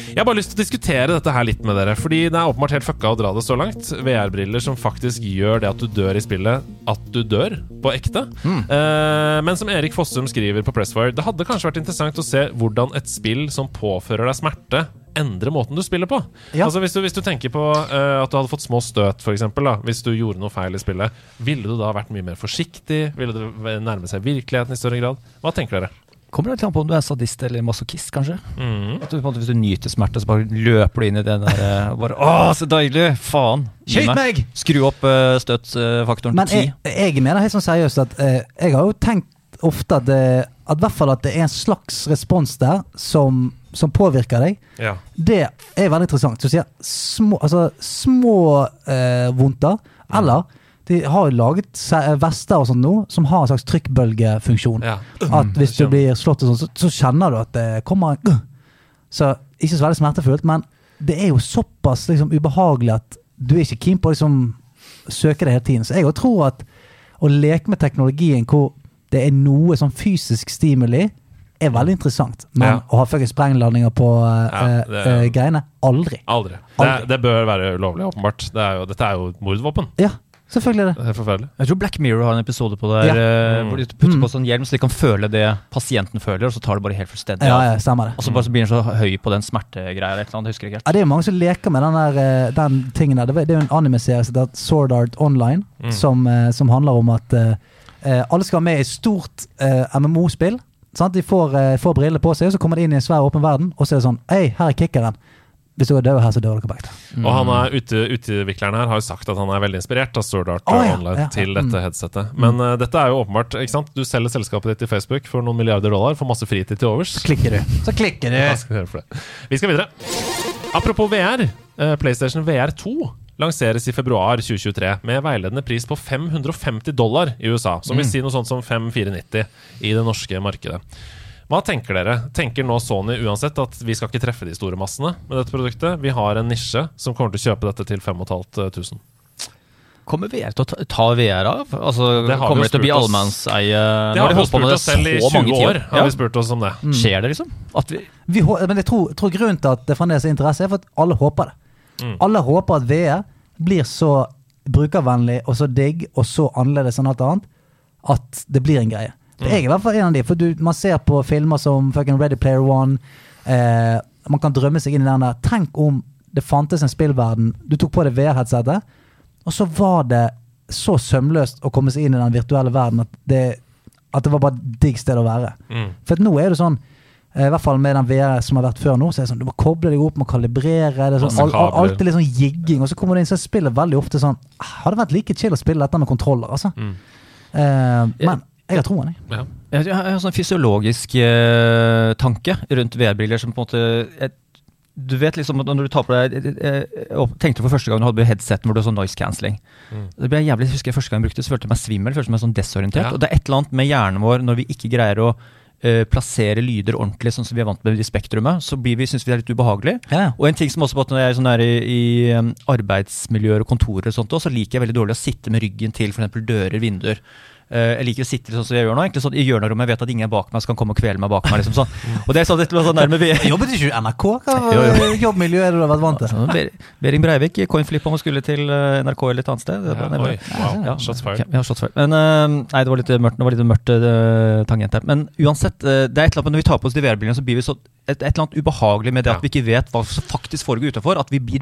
Jeg har bare lyst til å diskutere dette her litt med dere, fordi det er åpenbart helt fucka å dra det så langt. VR-briller som faktisk gjør det at du dør i spillet, at du dør på ekte. Eh, men som Erik Fossum skriver på Pressfire, det hadde kanskje vært interessant å se hvordan et spill som påfører deg smerte, endrer måten du spiller på. Ja. Altså hvis du, hvis du tenker på eh, at du hadde fått små støt, da, hvis du gjorde noe feil i spillet, ville du da vært mye mer forsiktig? Ville du nærme seg virkeligheten i større grad? Hva tenker dere? Kommer det litt an på om du er sadist eller masochist, kanskje? Mm. At du, på en måte, hvis du nyter smerte, så bare løper du inn i den der eh, og bare Å, så deilig! Faen! Skyt meg! Skru opp uh, støtfaktoren Men til jeg, jeg mener helt sånn seriøst at uh, jeg har jo tenkt ofte at, uh, at i hvert fall at det er en slags respons der som, som påvirker deg. Ja. Det er veldig interessant. Så sier jeg små, altså, små uh, vondter, eller de har jo laget vester og sånt nå som har en slags trykkbølgefunksjon. ja. At hvis du blir slått og sånn, så, så kjenner du at det kommer. Så ikke så veldig smertefullt, men det er jo såpass liksom, ubehagelig at du er ikke keen på å liksom, søke det hele tiden. Så jeg tror at å leke med teknologien hvor det er noe sånn fysisk stimuli, er veldig interessant. Men Ja. å ha fuckings sprengladninger på eh, Ja, det- uh, greiene aldri. Aldri. Det, Aldri. det bør være ulovlig, åpenbart. Det er jo, dette er jo mordvåpen. Ja, selvfølgelig er det. Det er forferdelig. Jeg tror Black Mirror har en episode på der Ja. eh, Mm. hvor de putter Mm. på sånn hjelm, så de kan føle det pasienten føler, og så tar det bare helt fullstendig Ja, av. ja, stemmer det. Og så bare så blir den så høy på den smertegreia eller et eller annet, jeg husker ikke helt. Ja, det er jo mange som leker med den, der, eh, den tingen der. Det er jo en anime-serie som heter Sword Art Online, Mm. som, eh, som handler om at eh, alle skal være med i et stort uh, MMO-spill. Sant? De får, uh, får briller på seg, og så kommer de inn i en svær åpen verden, og så er det sånn Hei, her er kickeren. Hvis dere dør her, så dør dere på Mm. Og han er ute, utvikleren her har jo sagt at han er veldig inspirert av Sword Art oh, ja, Online ja, til ja. dette Mm. headsetet. Men uh, dette er jo åpenbart ikke sant? Du selger selskapet ditt til Facebook for noen milliarder dollar, får masse fritid til overs. Så klikker du. Så klikker du. skal vi gjøre for det? Vi skal videre. Apropos VR. Uh, PlayStation VR 2 lanseres i februar 2023 med veiledende pris på 550 dollar i USA. Som vil si noe sånt som 5490 i det norske markedet. Hva tenker dere? Tenker nå Sony uansett at vi skal ikke treffe de store massene med dette produktet? Vi har en nisje som kommer til å kjøpe dette til 5500. Kommer VR til å ta, VR av? Altså, Det har kommer det til å bli spurt allemannseie? Det har vi holdt på med spurt oss selv i så mange 20 tiår. år. Har Ja. vi spurt oss om det. Skjer det, liksom? At vi, Vi, men jeg tror, tror grunnen til at det fremdeles er interesse, er for at alle håper det. Mm. Alle håper at VR blir så brukervennlig og så digg og så annerledes enn alt annet at det blir en greie. Mm. Jeg er i hvert fall en av de, for du, man ser på filmer som fucking Ready Player One. Eh, man kan drømme seg inn i den der. Tenk om det fantes en spillverden. Du tok på deg VR-headsetet, og så var det så sømløst å komme seg inn i den virtuelle verden at det, at det var bare et digg sted å være. Mm. For nå er det sånn eh, I hvert fall med den VR som har vært før nå, så er det sånn du må koble deg opp, må kalibrere. Det er sånn, al, al, alltid litt sånn jigging. Og så kommer du inn, så spiller veldig ofte sånn «Ah, Hadde vært like chill å spille dette med kontroller, altså. Mm. Eh, men Jeg har troen, jeg. Ja. Jeg, jeg har en sånn fysiologisk eh, tanke rundt VR-briller som på en måte jeg, Du vet liksom at når du tar på deg jeg tenkte for første gang du hadde headseten hvor du har sånn noise cancelling. Mm. Det ble jævlig, jeg husker jeg første gang jeg brukte det, så følte jeg meg svimmel, følte meg sånn desorientert. Ja. Og det er et eller annet med hjernen vår når vi ikke greier å eh, plassere lyder ordentlig, sånn som vi er vant med i spektrumet, så blir vi, synes vi det er litt ubehagelig. Ja, ja. Og en ting som også på at når jeg er sånn der i, i um, arbeidsmiljøer og kontorer og sånt, også, så liker jeg veldig dårlig å sitte med ryggen til f.eks. dører, vinduer. Eh, jeg liker å sitte sånn som jeg gjør nå, egentlig sånn i hjørnerommet. Jeg vet at ingen er bak meg som kan komme og kvele meg bak meg. liksom sånn. Og det er sånn, det sånn nærme vi Jobbet ikke du i NRK? Hva Jo, jo. jobbmiljø er det du har vært vant til? Ber- Bering Breivik, coinflip om hun skulle til eh, NRK eller et annet sted. Ja, oi, wow. Ja, Shots fired. ja, shots fired. Men eh, nei, det var litt mørkt, det var litt mørkt uh, tangent her. Men uansett, det er et eller annet når vi tar på oss de VR-brillene, så blir vi så et, et eller annet ubehagelig med det Ja. at vi ikke vet hva som faktisk foregår utenfor. At vi blir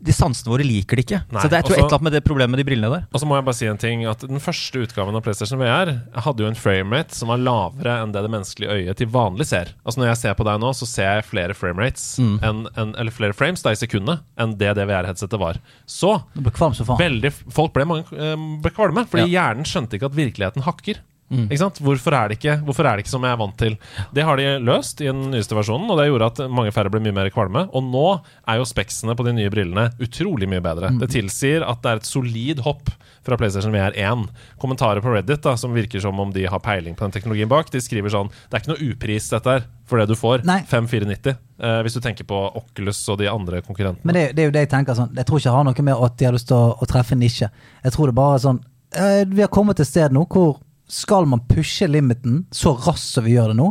De sansene våre liker det ikke. Nei, så det er et eller annet med det problemet med de brillene der. Og så må jeg bare si en ting at Den første utgaven av PlayStation VR hadde jo en framerate som var lavere enn det det menneskelige øyet til vanlig ser. Altså Når jeg ser på deg nå, så ser jeg flere framerates Mm. en, en, Eller flere frames da i sekundet enn det det VR-headsetet var. Så ble veldig Folk ble, mange, eh, ble kvalme, fordi hjernen skjønte ikke at virkeligheten hakker. Mm. Hvorfor er, det ikke, hvorfor er det ikke som jeg er vant til? Det har de løst i den nyeste versjonen, og det gjorde at mange færre ble mye mer kvalme. Og nå er jo speksene på de nye brillene utrolig mye bedre. Det tilsier at det er et solid hopp fra PlayStation VR 1. Kommentarer på Reddit da, som virker som om de har peiling på den teknologien bak, de skriver sånn Det er ikke noe upris, dette her, for det du får. 5490. Eh, hvis du tenker på Oculus og de andre konkurrentene. Men det, det er jo det jeg tenker sånn Jeg tror ikke det har noe med at de har lyst til å, å treffe en nisje. Jeg tror det bare er sånn eh, Vi har kommet til et sted nå hvor skal man pushe limiten så raskt som vi gjør det nå,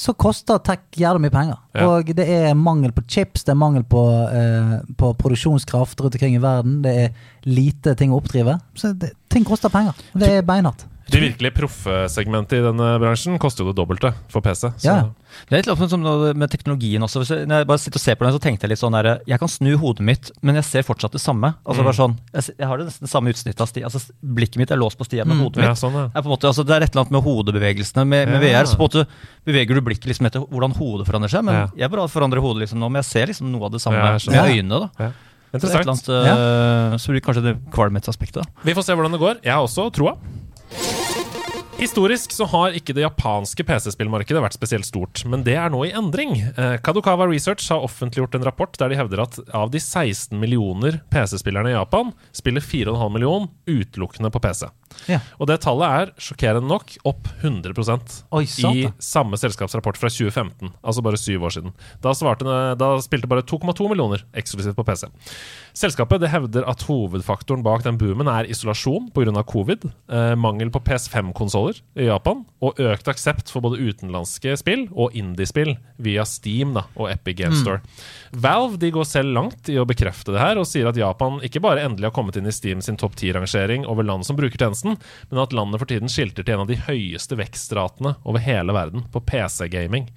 så koster tech jævlig mye penger. Ja. Og det er mangel på chips, det er mangel på, eh, på produksjonskraft rundt omkring i verden. Det er lite ting å oppdrive. Så det, ting koster penger. Det er beinhardt. De virkelig proffe segmentet i denne bransjen koster jo det dobbelte for PC. Så Ja. Det er litt eller som med teknologien også. Når jeg bare sitter og ser på den, så tenkte jeg litt sånn der, Jeg kan snu hodet mitt, men jeg ser fortsatt det samme. Altså bare sånn, jeg, jeg har det nesten samme utsnittet av sti. Altså Blikket mitt er låst på stia, men hodet ja, mitt sånn, ja. er på en måte, altså Det er et eller annet med hodebevegelsene. Med, med Ja. VR så på en måte beveger du blikket liksom etter hvordan hodet forandrer seg. Men Ja. jeg bare forandrer hodet liksom nå, men jeg ser liksom noe av det samme Ja, med øynene. da Ja. Så Interessant. annet, ja. Så blir det kanskje det kvalmhetsaspektet. Vi får se hvordan det går. Jeg har også troa. Historisk så har ikke det japanske PC-spillmarkedet vært spesielt stort, men det er nå i endring. Eh, Kadokawa Research har offentliggjort en rapport der de hevder at av de 16 millioner PC-spillerne i Japan, spiller 4,5 million utelukkende på PC. Ja. Og det tallet er sjokkerende nok opp 100 Oi, i samme selskapsrapport fra 2015, altså bare syv år siden. Da, svarte, da spilte bare 2,2 millioner eksklusivt på PC. Selskapet det hevder at hovedfaktoren bak den boomen er isolasjon pga. covid, eh, mangel på PS5-konsoller i Japan og økt aksept for både utenlandske spill og indiespill via Steam da, og Epic Game Store. Valve de går selv langt i å bekrefte det her og sier at Japan ikke bare endelig har kommet inn i Steam sin topp 10-rangering over land som bruker tjenesten, men at landet for tiden skilter til en av de høyeste vekstratene over hele verden på PC-gaming.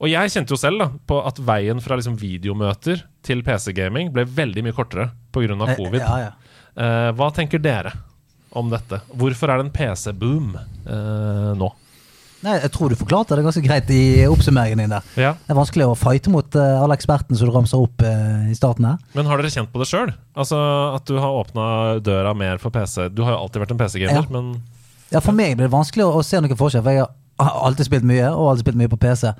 Og jeg kjente jo selv da, på at veien fra liksom videomøter til PC-gaming ble veldig mye kortere pga. covid. Eh, Ja, ja. Uh, hva tenker dere om dette? Hvorfor er det en PC-boom uh, nå? Nei, jeg tror du forklarte det ganske greit i oppsummeringen din der. Ja. Det er vanskelig å fighte mot uh, alle ekspertene som du ramser opp uh, i starten her. Men har dere kjent på det sjøl? Altså at du har åpna døra mer for PC? Du har jo alltid vært en PC-gamer, Ja. men Ja, For meg blir det vanskelig å, å se noen forskjell, for jeg har alltid spilt mye, og alltid spilt mye på PC.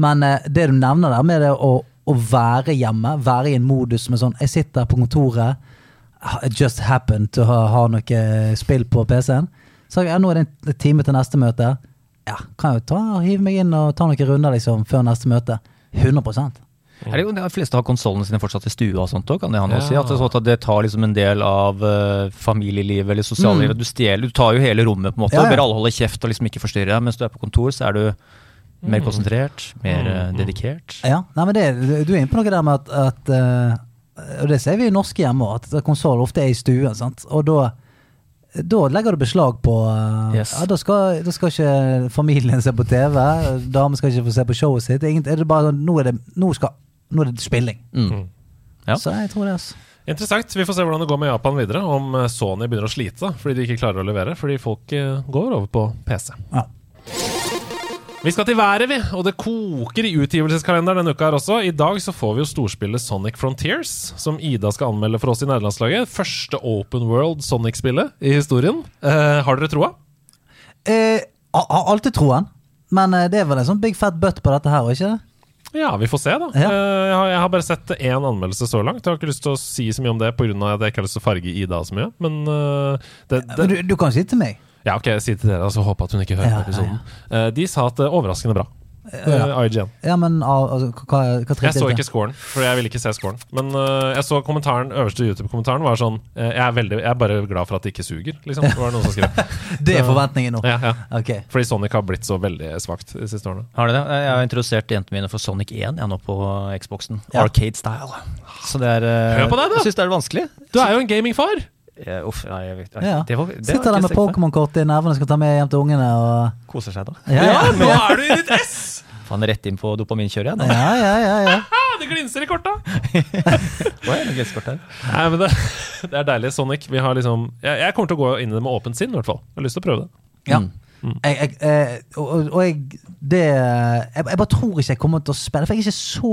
Men eh, det du nevner der med det å, å være hjemme, være i en modus med sånn Jeg sitter på kontoret, it just happened to ha, ha noe spill på PC-en. Så ja, nå er det en time til neste møte. Ja, kan jeg jo ta, hive meg inn og ta noen runder liksom før neste møte. 100 Er det jo, de fleste har konsollene sine fortsatt i stua og sånt òg, kan det han noe å si? At det, sånn at det tar liksom en del av uh, familielivet eller sosiallivet. Du stjeler, du tar jo hele rommet, på en måte. Ja, ja. og Ber alle holde kjeft og liksom ikke forstyrre. Mens du er på kontor, så er du mer konsentrert, mer mm. dedikert. Ja, nei, men det, du er inne på noe der med at, at eh, Og det ser vi i norske hjemme òg, at konsoll ofte er i stuen. sant? Og da, da legger du beslag på eh, Yes. ja, da, skal, da skal ikke familien se på TV, damer skal ikke få se på showet sitt. Ingen, er det bare, sånn, nå, er det, nå, skal, nå er det spilling. Mm. Ja. Så jeg tror det. altså. Interessant. Vi får se hvordan det går med Japan videre. Om eh, Sony begynner å slite fordi de ikke klarer å levere. Fordi folk eh, går over på PC. Ja. Vi skal til været, vi. Og det koker i utgivelseskalenderen denne uka her også. I dag så får vi jo storspillet Sonic Frontiers, som Ida skal anmelde for oss i nederlandslaget. Første open world Sonic-spillet i historien. Eh, har dere troa? Eh, Har alltid troen. Men eh, det er vel en sånn big fat butt på dette her, ikke det? Ja, vi får se, da. Ja. Eh, Jeg, har, jeg har bare sett én anmeldelse så langt. Jeg har ikke lyst til å si så mye om det pga. at jeg ikke har lyst til å farge Ida så mye. Men eh, det, det, du, du kan si til meg. Ja, ok, si til dere, så håper at hun ikke hører Ja, episoden. episoden. ja. De sa at det er overraskende bra. Ja. Eh, IGN. Ja, men altså, hva, hva Jeg så ikke scoren, for jeg ville ikke se scoren. Men uh, jeg så kommentaren, øverste YouTube-kommentaren var sånn uh, jeg, er veldig, jeg er bare glad for at det ikke suger, liksom. Det var noen som skrev. Det er forventningen nå. Ja, ja. Okay. Fordi Sonic har blitt så veldig svakt de siste årene. Har du det? Jeg har introdusert jentene mine for Sonic 1 jeg nå på Xboxen. Ja. Arcade style. Så det er Hør på deg, da! Jeg syns det er vanskelig. Du er jo en gamingfar! Jeg, uff, nei, jeg vet, Ja. Det var, det Sitter der med. Pokémon-kortet i nervene skal ta med hjem til ungene og Koser seg, da. Ja, ja, nå er du i ditt ess! Faen, rett inn på dopaminkjøret, nå. ja, ja, ja, ja. Det glinser i korta! Oi, det her. Nei, men det, det er deilig. Sonic, vi har liksom jeg, jeg kommer til å gå inn i det med åpent sinn, i hvert fall. Jeg har lyst til å prøve det. ja. Mm. Jeg, jeg, eh, og, og- jeg det jeg, jeg bare tror ikke jeg kommer til å spille, for jeg er ikke så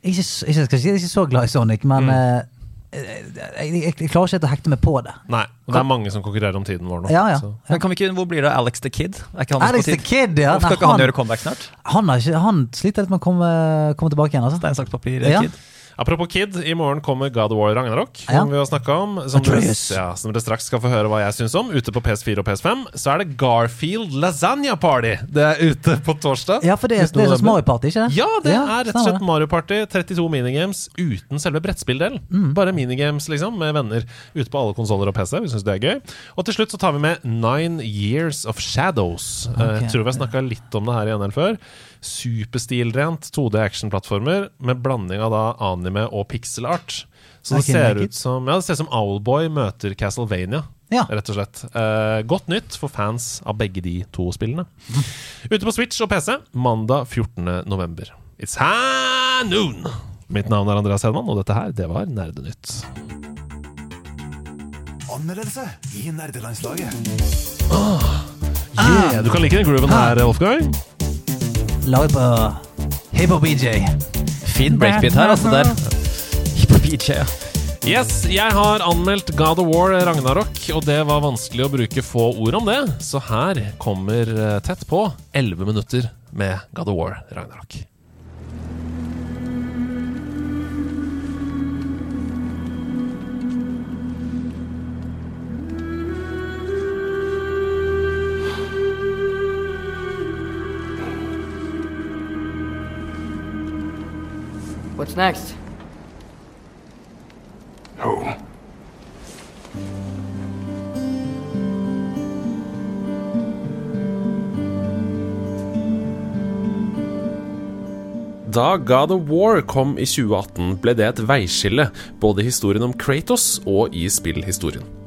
Jeg er ikke, jeg skal ikke si jeg er ikke så glad i Sonic, men Mm. Eh, jeg, jeg, jeg klarer ikke helt å hekte meg på det. Nei, og det er mange som konkurrerer om tiden vår nå. Ja, ja. så. Men kan vi ikke, hvor blir det av Alex the Kid? Er ikke han Alex the? Kid, ja. Hvorfor skal ikke han, han, gjøre comeback snart? han, har ikke, han sliter litt med å komme, komme tilbake igjen. Altså. Stein, saks, papir, Ja. Kid. Apropos Kid, i morgen kommer God of War Ragnarok. Som vi har snakket om som dere, ja, som dere straks skal få høre hva jeg syns om. Ute på PS4 og PS5 så er det Garfield Lasagna Party. Det er ute på torsdag. Ja, for det er, det er sånn Mario Party, ikke det? Ja, det er rett og slett. Mario Party. 32 minigames uten selve brettspilldelen. Mm. Bare minigames liksom med venner ute på alle konsoller og PC. Vi synes det er gøy. Og til slutt så tar vi med Nine Years of Shadows. Okay. Ok. Jeg tror vi har snakka litt om det her i NL før. Superstilrent 2D actionplattformer med blanding av da anime og pixel art. Så det ser ut som Ja, det ser ut som Owlboy møter Castlevania. Ja. Rett og slett. Eh, godt nytt for fans av begge de to spillene. Ute på Switch og PC mandag 14. november. It's high noon! Mitt navn er Andreas Hedman, og dette her, det var Nerdenytt. Anmeldelse i nerdelandslaget. Yeah, du kan like den grooven her, Wolfgang. Laget på Hiphop BJ. Fin breakbeat her, altså. Der. På BJ, ja. Yes, jeg har anmeldt God of War Ragnarok, og det var vanskelig å bruke få ord om det, så her kommer eh, tett på 11 minutter med God of War Ragnarok. What's next? Home. Da God of War kom i 2018, ble det et veiskille både i historien om Kratos og i spillhistorien.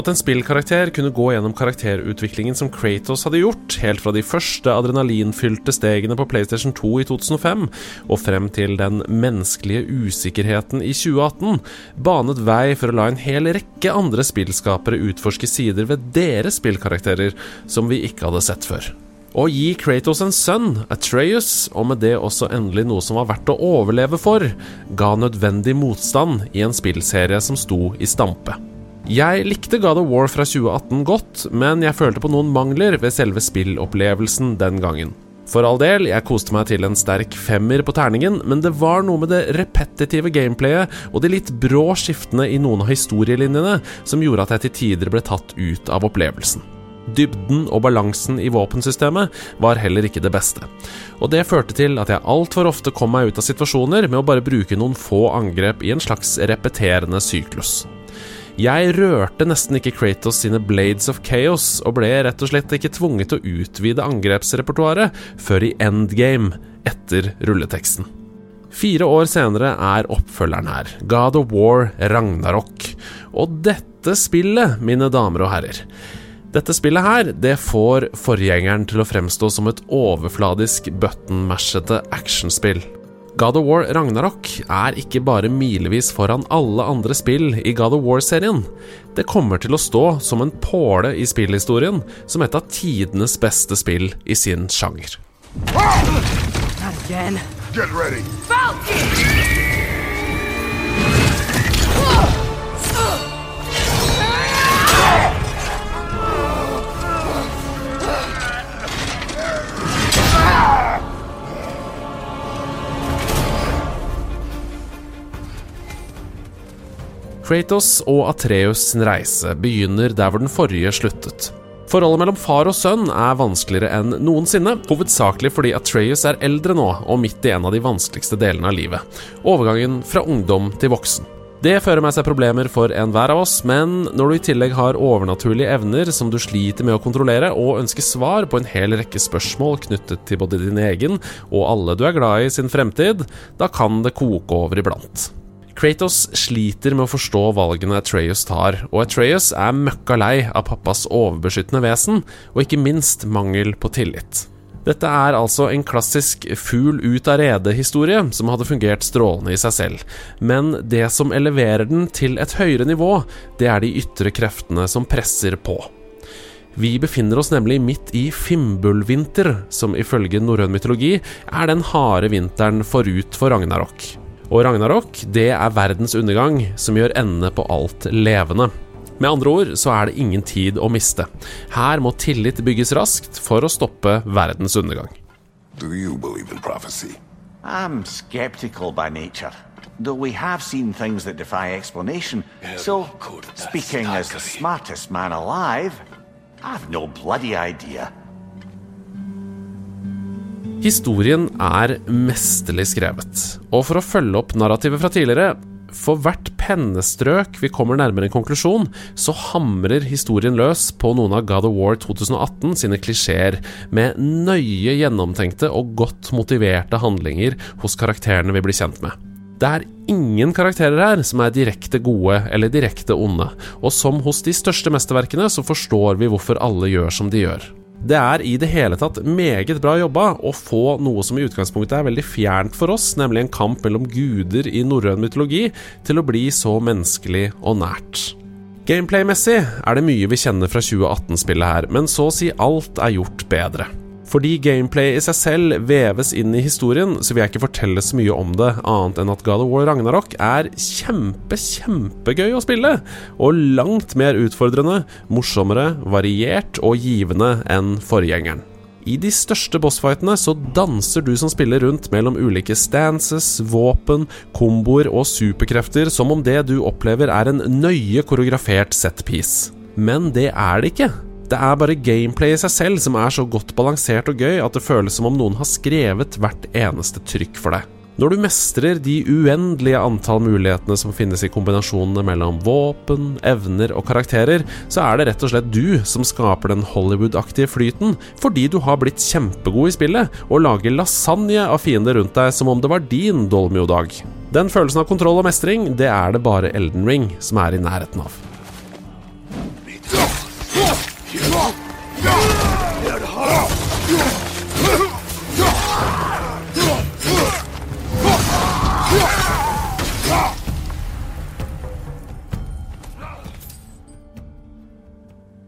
At en spillkarakter kunne gå gjennom karakterutviklingen som Kratos hadde gjort, helt fra de første adrenalinfylte stegene på PlayStation 2 i 2005 og frem til den menneskelige usikkerheten i 2018, banet vei for å la en hel rekke andre spillskapere utforske sider ved deres spillkarakterer som vi ikke hadde sett før. Å gi Kratos en sønn, Atreus, og med det også endelig noe som var verdt å overleve for, ga nødvendig motstand i en spillserie som sto i stampe. Jeg likte God of War fra 2018 godt, men jeg følte på noen mangler ved selve spillopplevelsen den gangen. For all del, jeg koste meg til en sterk femmer på terningen, men det var noe med det repetitive gameplayet og de litt brå skiftene i noen av historielinjene som gjorde at jeg til tider ble tatt ut av opplevelsen. Dybden og balansen i våpensystemet var heller ikke det beste. Og det førte til at jeg altfor ofte kom meg ut av situasjoner med å bare bruke noen få angrep i en slags repeterende syklus. Jeg rørte nesten ikke Kratos sine Blades of Chaos, og ble rett og slett ikke tvunget til å utvide angrepsrepertoaret før i endgame, etter rulleteksten. Fire år senere er oppfølgeren her, God of War Ragnarok. Og dette spillet, mine damer og herrer Dette spillet her, det får forgjengeren til å fremstå som et overfladisk button-mashete actionspill. God of War Ragnarok er ikke bare milevis foran alle andre spill i God of War-serien. Det kommer til å stå som en påle i spillhistorien som et av tidenes beste spill i sin sjanger. Not again. Get ready. Kratos og Atreus sin reise begynner der hvor den forrige sluttet. Forholdet mellom far og sønn er vanskeligere enn noensinne, hovedsakelig fordi Atreus er eldre nå og midt i en av de vanskeligste delene av livet, overgangen fra ungdom til voksen. Det fører med seg problemer for enhver av oss, men når du i tillegg har overnaturlige evner som du sliter med å kontrollere, og ønsker svar på en hel rekke spørsmål knyttet til både din egen og alle du er glad i sin fremtid, da kan det koke over iblant. Kratos sliter med å forstå valgene Atreus tar, og Atreus er møkka lei av pappas overbeskyttende vesen, og ikke minst mangel på tillit. Dette er altså en klassisk fugl ut av redet-historie som hadde fungert strålende i seg selv, men det som eleverer den til et høyere nivå, det er de ytre kreftene som presser på. Vi befinner oss nemlig midt i Fimbulvinter, som ifølge norrøn mytologi er den harde vinteren forut for Ragnarok. Og Ragnarok, det er verdens undergang, som gjør ende på alt levende. Med andre ord så er det ingen tid å miste. Her må tillit bygges raskt for å stoppe verdens undergang. Do you believe in prophecy? I'm skeptical by nature, though we have seen things that defy explanation. So, speaking as the smartest man alive, I've no bloody idea. Historien er mesterlig skrevet, og for å følge opp narrativet fra tidligere for hvert pennestrøk vi kommer nærmere en konklusjon, så hamrer historien løs på noen av God of War 2018 sine klisjeer, med nøye gjennomtenkte og godt motiverte handlinger hos karakterene vi blir kjent med. Det er ingen karakterer her som er direkte gode eller direkte onde, og som hos de største mesterverkene så forstår vi hvorfor alle gjør som de gjør. Det er i det hele tatt meget bra jobba å få noe som i utgangspunktet er veldig fjernt for oss, nemlig en kamp mellom guder i norrøn mytologi, til å bli så menneskelig og nært. Gameplay-messig er det mye vi kjenner fra 2018-spillet her, men så å si alt er gjort bedre. Fordi gameplay i seg selv veves inn i historien, så vil jeg ikke fortelle så mye om det, annet enn at God of War Ragnarok er kjempe, kjempegøy å spille, og langt mer utfordrende, morsommere, variert og givende enn forgjengeren. I de største bossfightene så danser du som spiller rundt mellom ulike stances, våpen, komboer og superkrefter som om det du opplever er en nøye koreografert setpiece. Men det er det ikke. Det er bare gameplay i seg selv som er så godt balansert og gøy at det føles som om noen har skrevet hvert eneste trykk for deg. Når du mestrer de uendelige antall mulighetene som finnes i kombinasjonene mellom våpen, evner og karakterer, så er det rett og slett du som skaper den Hollywood-aktige flyten, fordi du har blitt kjempegod i spillet og lager lasagne av fiender rundt deg som om det var din Dolmio-dag. Den følelsen av kontroll og mestring, det er det bare Elden Ring som er i nærheten av. 이 루.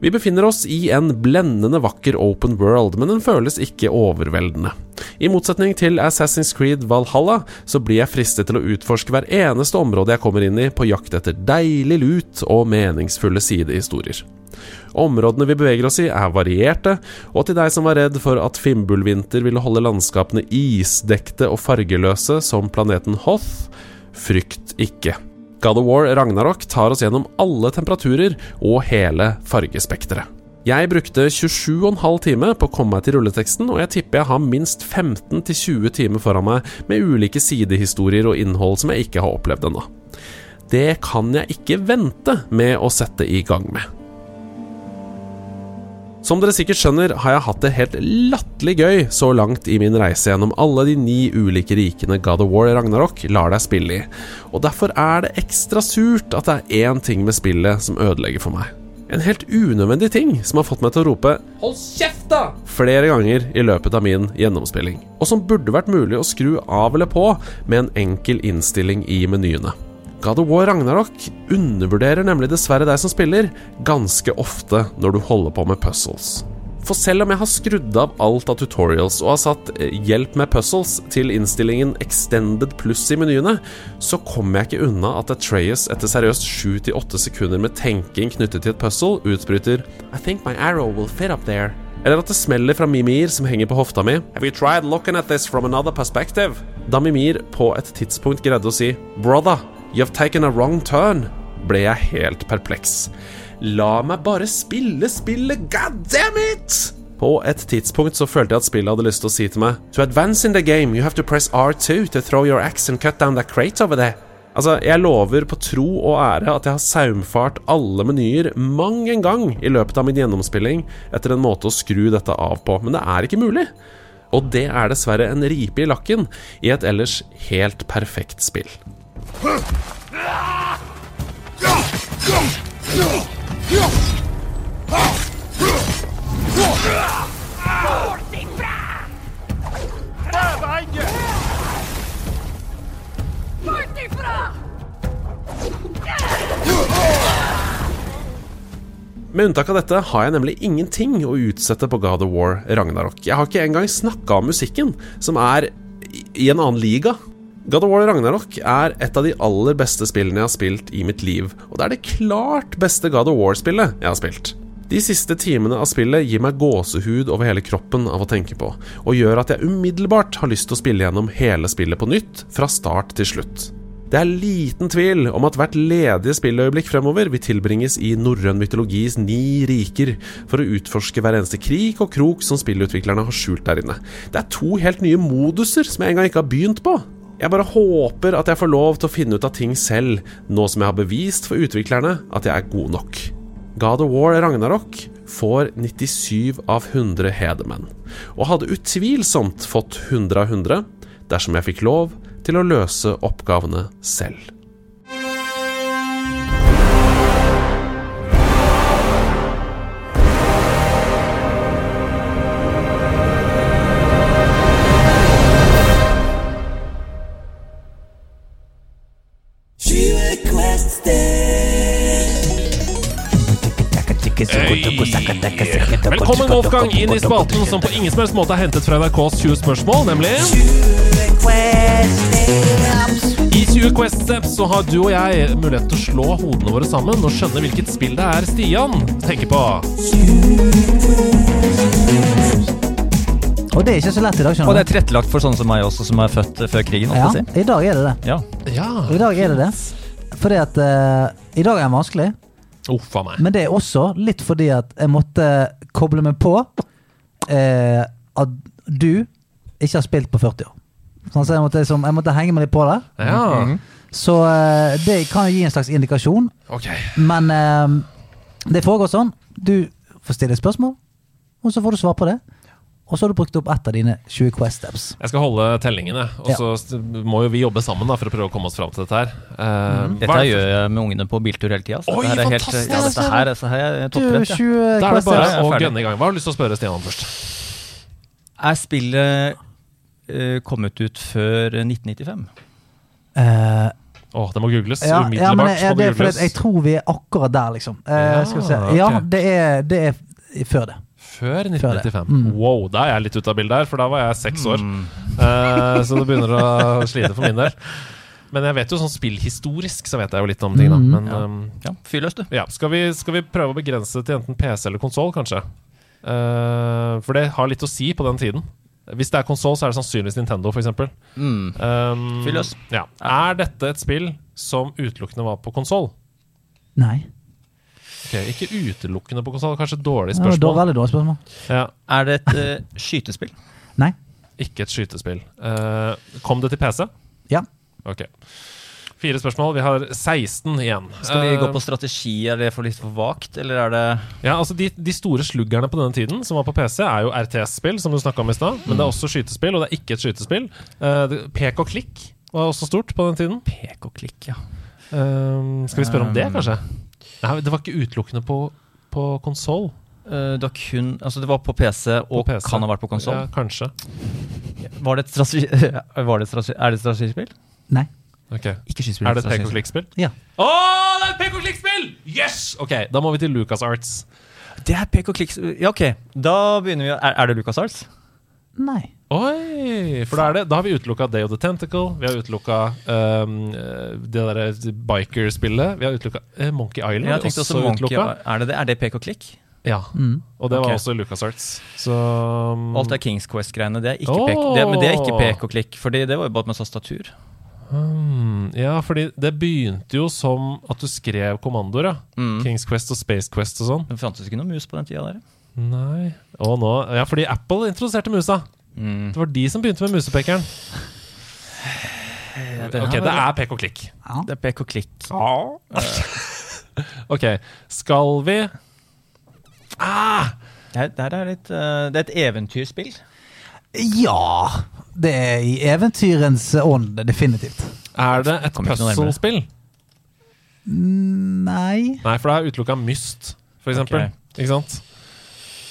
Vi befinner oss i en blendende vakker open world, men den føles ikke overveldende. I motsetning til Assassin's Creed Valhalla så blir jeg fristet til å utforske hver eneste område jeg kommer inn i, på jakt etter deilig lut og meningsfulle sidehistorier. Områdene vi beveger oss i, er varierte, og til deg som var redd for at Fimbulvinter ville holde landskapene isdekte og fargeløse som planeten Hoth, frykt ikke. God of War Ragnarok tar oss gjennom alle temperaturer og hele fargespekteret. Jeg brukte 27,5 timer på å komme meg til rulleteksten, og jeg tipper jeg har minst 15-20 timer foran meg med ulike sidehistorier og innhold som jeg ikke har opplevd ennå. Det kan jeg ikke vente med å sette i gang med. Som dere sikkert skjønner, har jeg hatt det helt latterlig gøy så langt i min reise gjennom alle de ni ulike rikene God of War Ragnarok lar deg spille i, og derfor er det ekstra surt at det er én ting med spillet som ødelegger for meg. En helt unødvendig ting som har fått meg til å rope 'hold kjeft', da! flere ganger i løpet av min gjennomspilling, og som burde vært mulig å skru av eller på med en enkel innstilling i menyene. God of War Ragnarok undervurderer nemlig dessverre deg som spiller, ganske ofte når du holder på med puzzles. For selv om jeg har skrudd av alt av tutorials og har satt eh, 'hjelp med puzzles' til innstillingen 'extended pluss' i menyene, så kommer jeg ikke unna at Atreas etter seriøst 7-8 sekunder med tenking knyttet til et puzzle utbryter 'I think my arrow will fit up there'. Eller at det smeller fra Mimir som henger på hofta mi. Have you tried looking at this from another perspective? Da Mimir på et tidspunkt greide å si 'Brother, you've taken a wrong turn', ble jeg helt perpleks. La meg bare spille spillet, god damn it! På et tidspunkt så følte jeg at spillet hadde lyst til å si til meg To advance in the game, you have to press R2 to throw your axe and cut down that crate over there. Altså, jeg lover på tro og ære at jeg har saumfart alle menyer mang en gang i løpet av min gjennomspilling etter en måte å skru dette av på, men det er ikke mulig. Og det er dessverre en ripe i lakken i et ellers helt perfekt spill. Med unntak av dette har jeg nemlig ingenting å utsette på God of War Ragnarok. Jeg har ikke engang snakka om musikken, som er i en annen liga. God of War Ragnarok er et av de aller beste spillene jeg har spilt i mitt liv, og det er det klart beste God of War-spillet jeg har spilt. De siste timene av spillet gir meg gåsehud over hele kroppen av å tenke på, og gjør at jeg umiddelbart har lyst til å spille gjennom hele spillet på nytt, fra start til slutt. Det er liten tvil om at hvert ledige spilløyeblikk fremover vil tilbringes i norrøn mytologis ni riker, for å utforske hver eneste krik og krok som spillutviklerne har skjult der inne. Det er to helt nye moduser som jeg engang ikke har begynt på. Jeg bare håper at jeg får lov til å finne ut av ting selv, nå som jeg har bevist for utviklerne at jeg er god nok. God of War Ragnarok får 97 av 100 hedermenn, og hadde utvilsomt fått 100 av 100 dersom jeg fikk lov til å løse oppgavene selv. Wolfgang, inn i spalten som på ingen som helst måte er hentet fra NRKs 20 spørsmål, nemlig I 20 Quest Steps så har du og jeg mulighet til å slå hodene våre sammen og skjønne hvilket spill det er Stian tenker på. Og det er ikke så lett i dag, skjønner du Og det er tilrettelagt for sånne som meg også, som er født eh, før krigen. Ja, si. i dag er det det. Ja. Ja. I dag er det det. Fordi at uh, I dag er den vanskelig, Oh, men det er også litt fordi at jeg måtte koble meg på eh, at du ikke har spilt på 40 år. Sånn, så jeg måtte, liksom, jeg måtte henge meg litt på det. Ja, Så eh, det kan jo gi en slags indikasjon. Okay. Men eh, det foregår sånn. Du får stille spørsmål, og så får du svar på det. Og så har du brukt opp ett av dine 20 Quest Steps. Jeg skal holde tellingene, og Ja. så må jo vi jobbe sammen da for å prøve å komme oss fram til dette her. Uh, mm. Dette det gjør jeg med ungene på biltur hele tida. Oi, ja, fantastisk! ja, dette her, dette her er topprett topptrent. Ja. Da er det bare jeg å gønne i gang. Hva har du lyst til å spørre Stian om først? Er spillet uh, kommet ut før 1995? Uh, Åh, oh, det må googles ja, ja, men jeg, er jeg tror vi er akkurat der, liksom. Uh, Ja, skal vi se. Ja, det er, det er før det. Før Før 1995. Mm. Wow, da er jeg litt ute av bildet her, for da var jeg seks år. Eh, så det begynner å slite for min del. Men jeg vet jo sånn spillhistorisk så vet jeg jo litt om ting, da. Mm. Men Ja. Um, Ja, fyr løs, du. ja, skal, vi, skal vi prøve å begrense det til enten PC eller konsoll, kanskje? Uh, for det har litt å si på den tiden. Hvis det er konsoll, så er det sannsynligvis Nintendo, f.eks. Mm. Um, løs. Ja. Er dette et spill som utelukkende var på konsoll? Nei. Ok, ikke utelukkende på konsoll, kanskje dårlig Det var spørsmål. veldig dårlig spørsmål. Ja, Er det et uh, skytespill? Nei. ikke et skytespill. Uh, kom det til PC? Ja. Ok. Fire spørsmål. Vi har 16 igjen. Skal vi Eh, gå på strategi? Er det for litt for vagt, eller er det Ja, altså de, de store sluggerne på denne tiden som var på PC, er jo RTS-spill, som du snakka om i stad. Men det er også skytespill, og det er ikke et skytespill. Uh, pek og klikk var også stort på den tiden. pek og klikk, ja? Eh, skal vi spørre om det, Um, kanskje? Nei, det var ikke utelukkende på, på konsoll. Eh, det var kun Altså, det var på PC og PC. kan ha vært på konsoll. Ja, kanskje. Var det et strategi... Var det et strategi er det et strategispill? Nei. Okay. Ikke skyspill. Er det et pek og klikk-spill? Ja. Å, det er et pek og klikk-spill! Yes! Ok, da må vi til Lucas Arts. Det er pek og klikk Ja, ok. Da begynner vi Er, er det Lucas Arts? Nei. Oi! For da, er det, da har vi utelukka Day of the Tentacle. Vi har utelukka um, det derre biker-spillet. Vi har utelukka Monkey Island. Jeg også også Monkey. Er det det? Er det pek og klikk? Ja, Mm. og det okay. var også Lucas Arts. Så um, Alt det Kings Quest-greiene, det oh. Det, men det er ikke pek og klikk, Fordi det var jo bare med tastatur. Hmm, ja, fordi det begynte jo som at du skrev kommandoer, ja. Mm. Kings Quest og Space Quest og sånn. Det fantes ikke noe mus på den tida der. Nei Og nå Ja, fordi Apple introduserte musa. Mm. Det var de som begynte med musepekeren. Ok, det er pek og klikk. Det er pek og klikk. ok, skal vi Ah! Det, er- der er litt, uh, det er et eventyrspill. Ja! Det er i eventyrens ånd, definitivt. Er det et puzzle-spill? Nei Nei, for det er utelukka Myst, for eksempel. Okay. Ikke sant?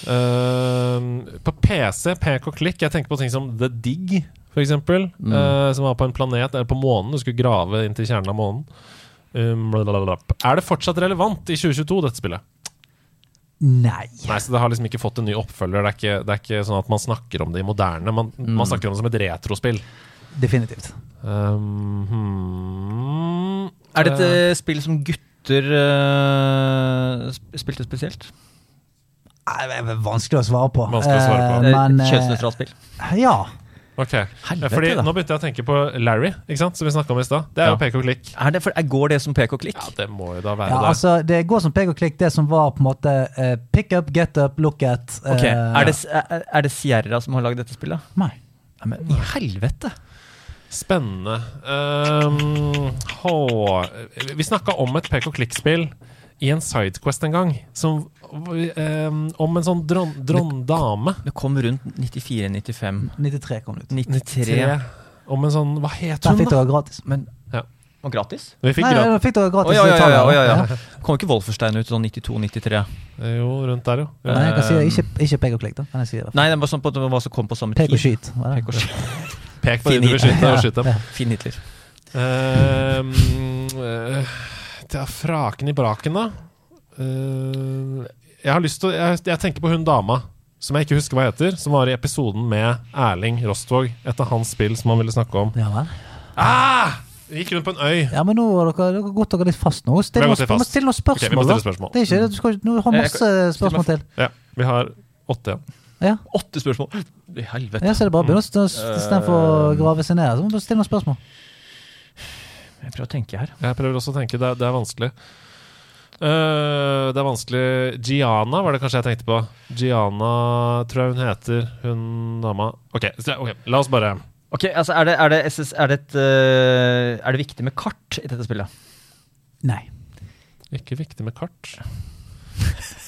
Ehm, på PC, pek og klikk, jeg tenker på ting som The Dig, for eksempel. Mm. Uh, som var på en planet, eller på månen. Du skulle grave inn til kjernen av månen. Um, er det fortsatt relevant i 2022, dette spillet? Nei. Nei, så Det har liksom ikke fått en ny oppfølger. Det er ikke, det er ikke sånn at man snakker om det i moderne. Man, Mm. man snakker om det som et retrospill. Definitivt. Um, hmm, Er det et eh, spill som gutter uh, spilte spesielt? Nei, Det vanskelig å svare på. Vanskelig å svare på. Eh, men eh, kjønnsnøytralt spill. Ja. Ok, Helvete, fordi da. Nå begynte jeg å tenke på Larry, ikke sant? som vi snakka om i stad. Det er Ja. jo pek og klikk. Er det, for, er- går det som pek og klikk? Ja, Det må jo da være ja det. altså, det går som pek og klikk, det som var på en måte uh, pick up, get up, look at. Uh, okay. er, det, er, er det Sierra som har lagd dette spillet? Nei. Ja, men i helvete! Spennende. Um, hå, vi snakka om et pek og klikk-spill i en Sidequest en gang. Som, um, om en sånn dron, dron. Det kom rundt 94-95. 93 kom det ut. 93. Om en sånn Hva het Der Da fikk da? dere gratis. Men Ja. var gratis? Vi fikk Nei, gra- da fikk dere Å gratis. ja, ja, ja, ja, ja, ja. Kom ikke Wolferstein ut sånn 92-93? Jo, rundt der, jo. Nei, jeg kan si det. Ikke, ikke pek og klikk, da. Kan jeg si det. Nei, det var sånn på hva som kom på samme Pek og tid. skyt. det? Pek og skyt. Pek på de du vil skyte, og skyt dem. Ja. Fin Hitler. Uh, eh, er fraken i braken, da. Uh, jeg har lyst til å jeg, jeg tenker på hun dama som jeg ikke husker hva heter, som var i episoden med Erling Rostvåg. Et av hans spill som han ville snakke om. Ja vel. Ah! Gikk rundt på en øy. Ja, men nå har dere, dere gått dere litt fast nå. Still noen, vi fast. stille noen spørsmål. vi må stille da. spørsmål. Det er ikke, du, skal, du har masse spørsmål til. Ja, vi har åtte igjen. Ja, Åtte spørsmål! I helvete. ja så er det bare å begynne å grave seg ned. Så må du stille noen spørsmål. Jeg prøver å tenke her. Jeg prøver også å tenke. Det er, det er vanskelig. Uh, det er vanskelig Giana var det kanskje jeg tenkte på. Giana tror jeg hun heter, hun dama. Ok, okay la oss bare Ok, altså Er det, er det, SS, er det, et, uh, er det viktig med kart i dette spillet? Nei. Ikke viktig med kart.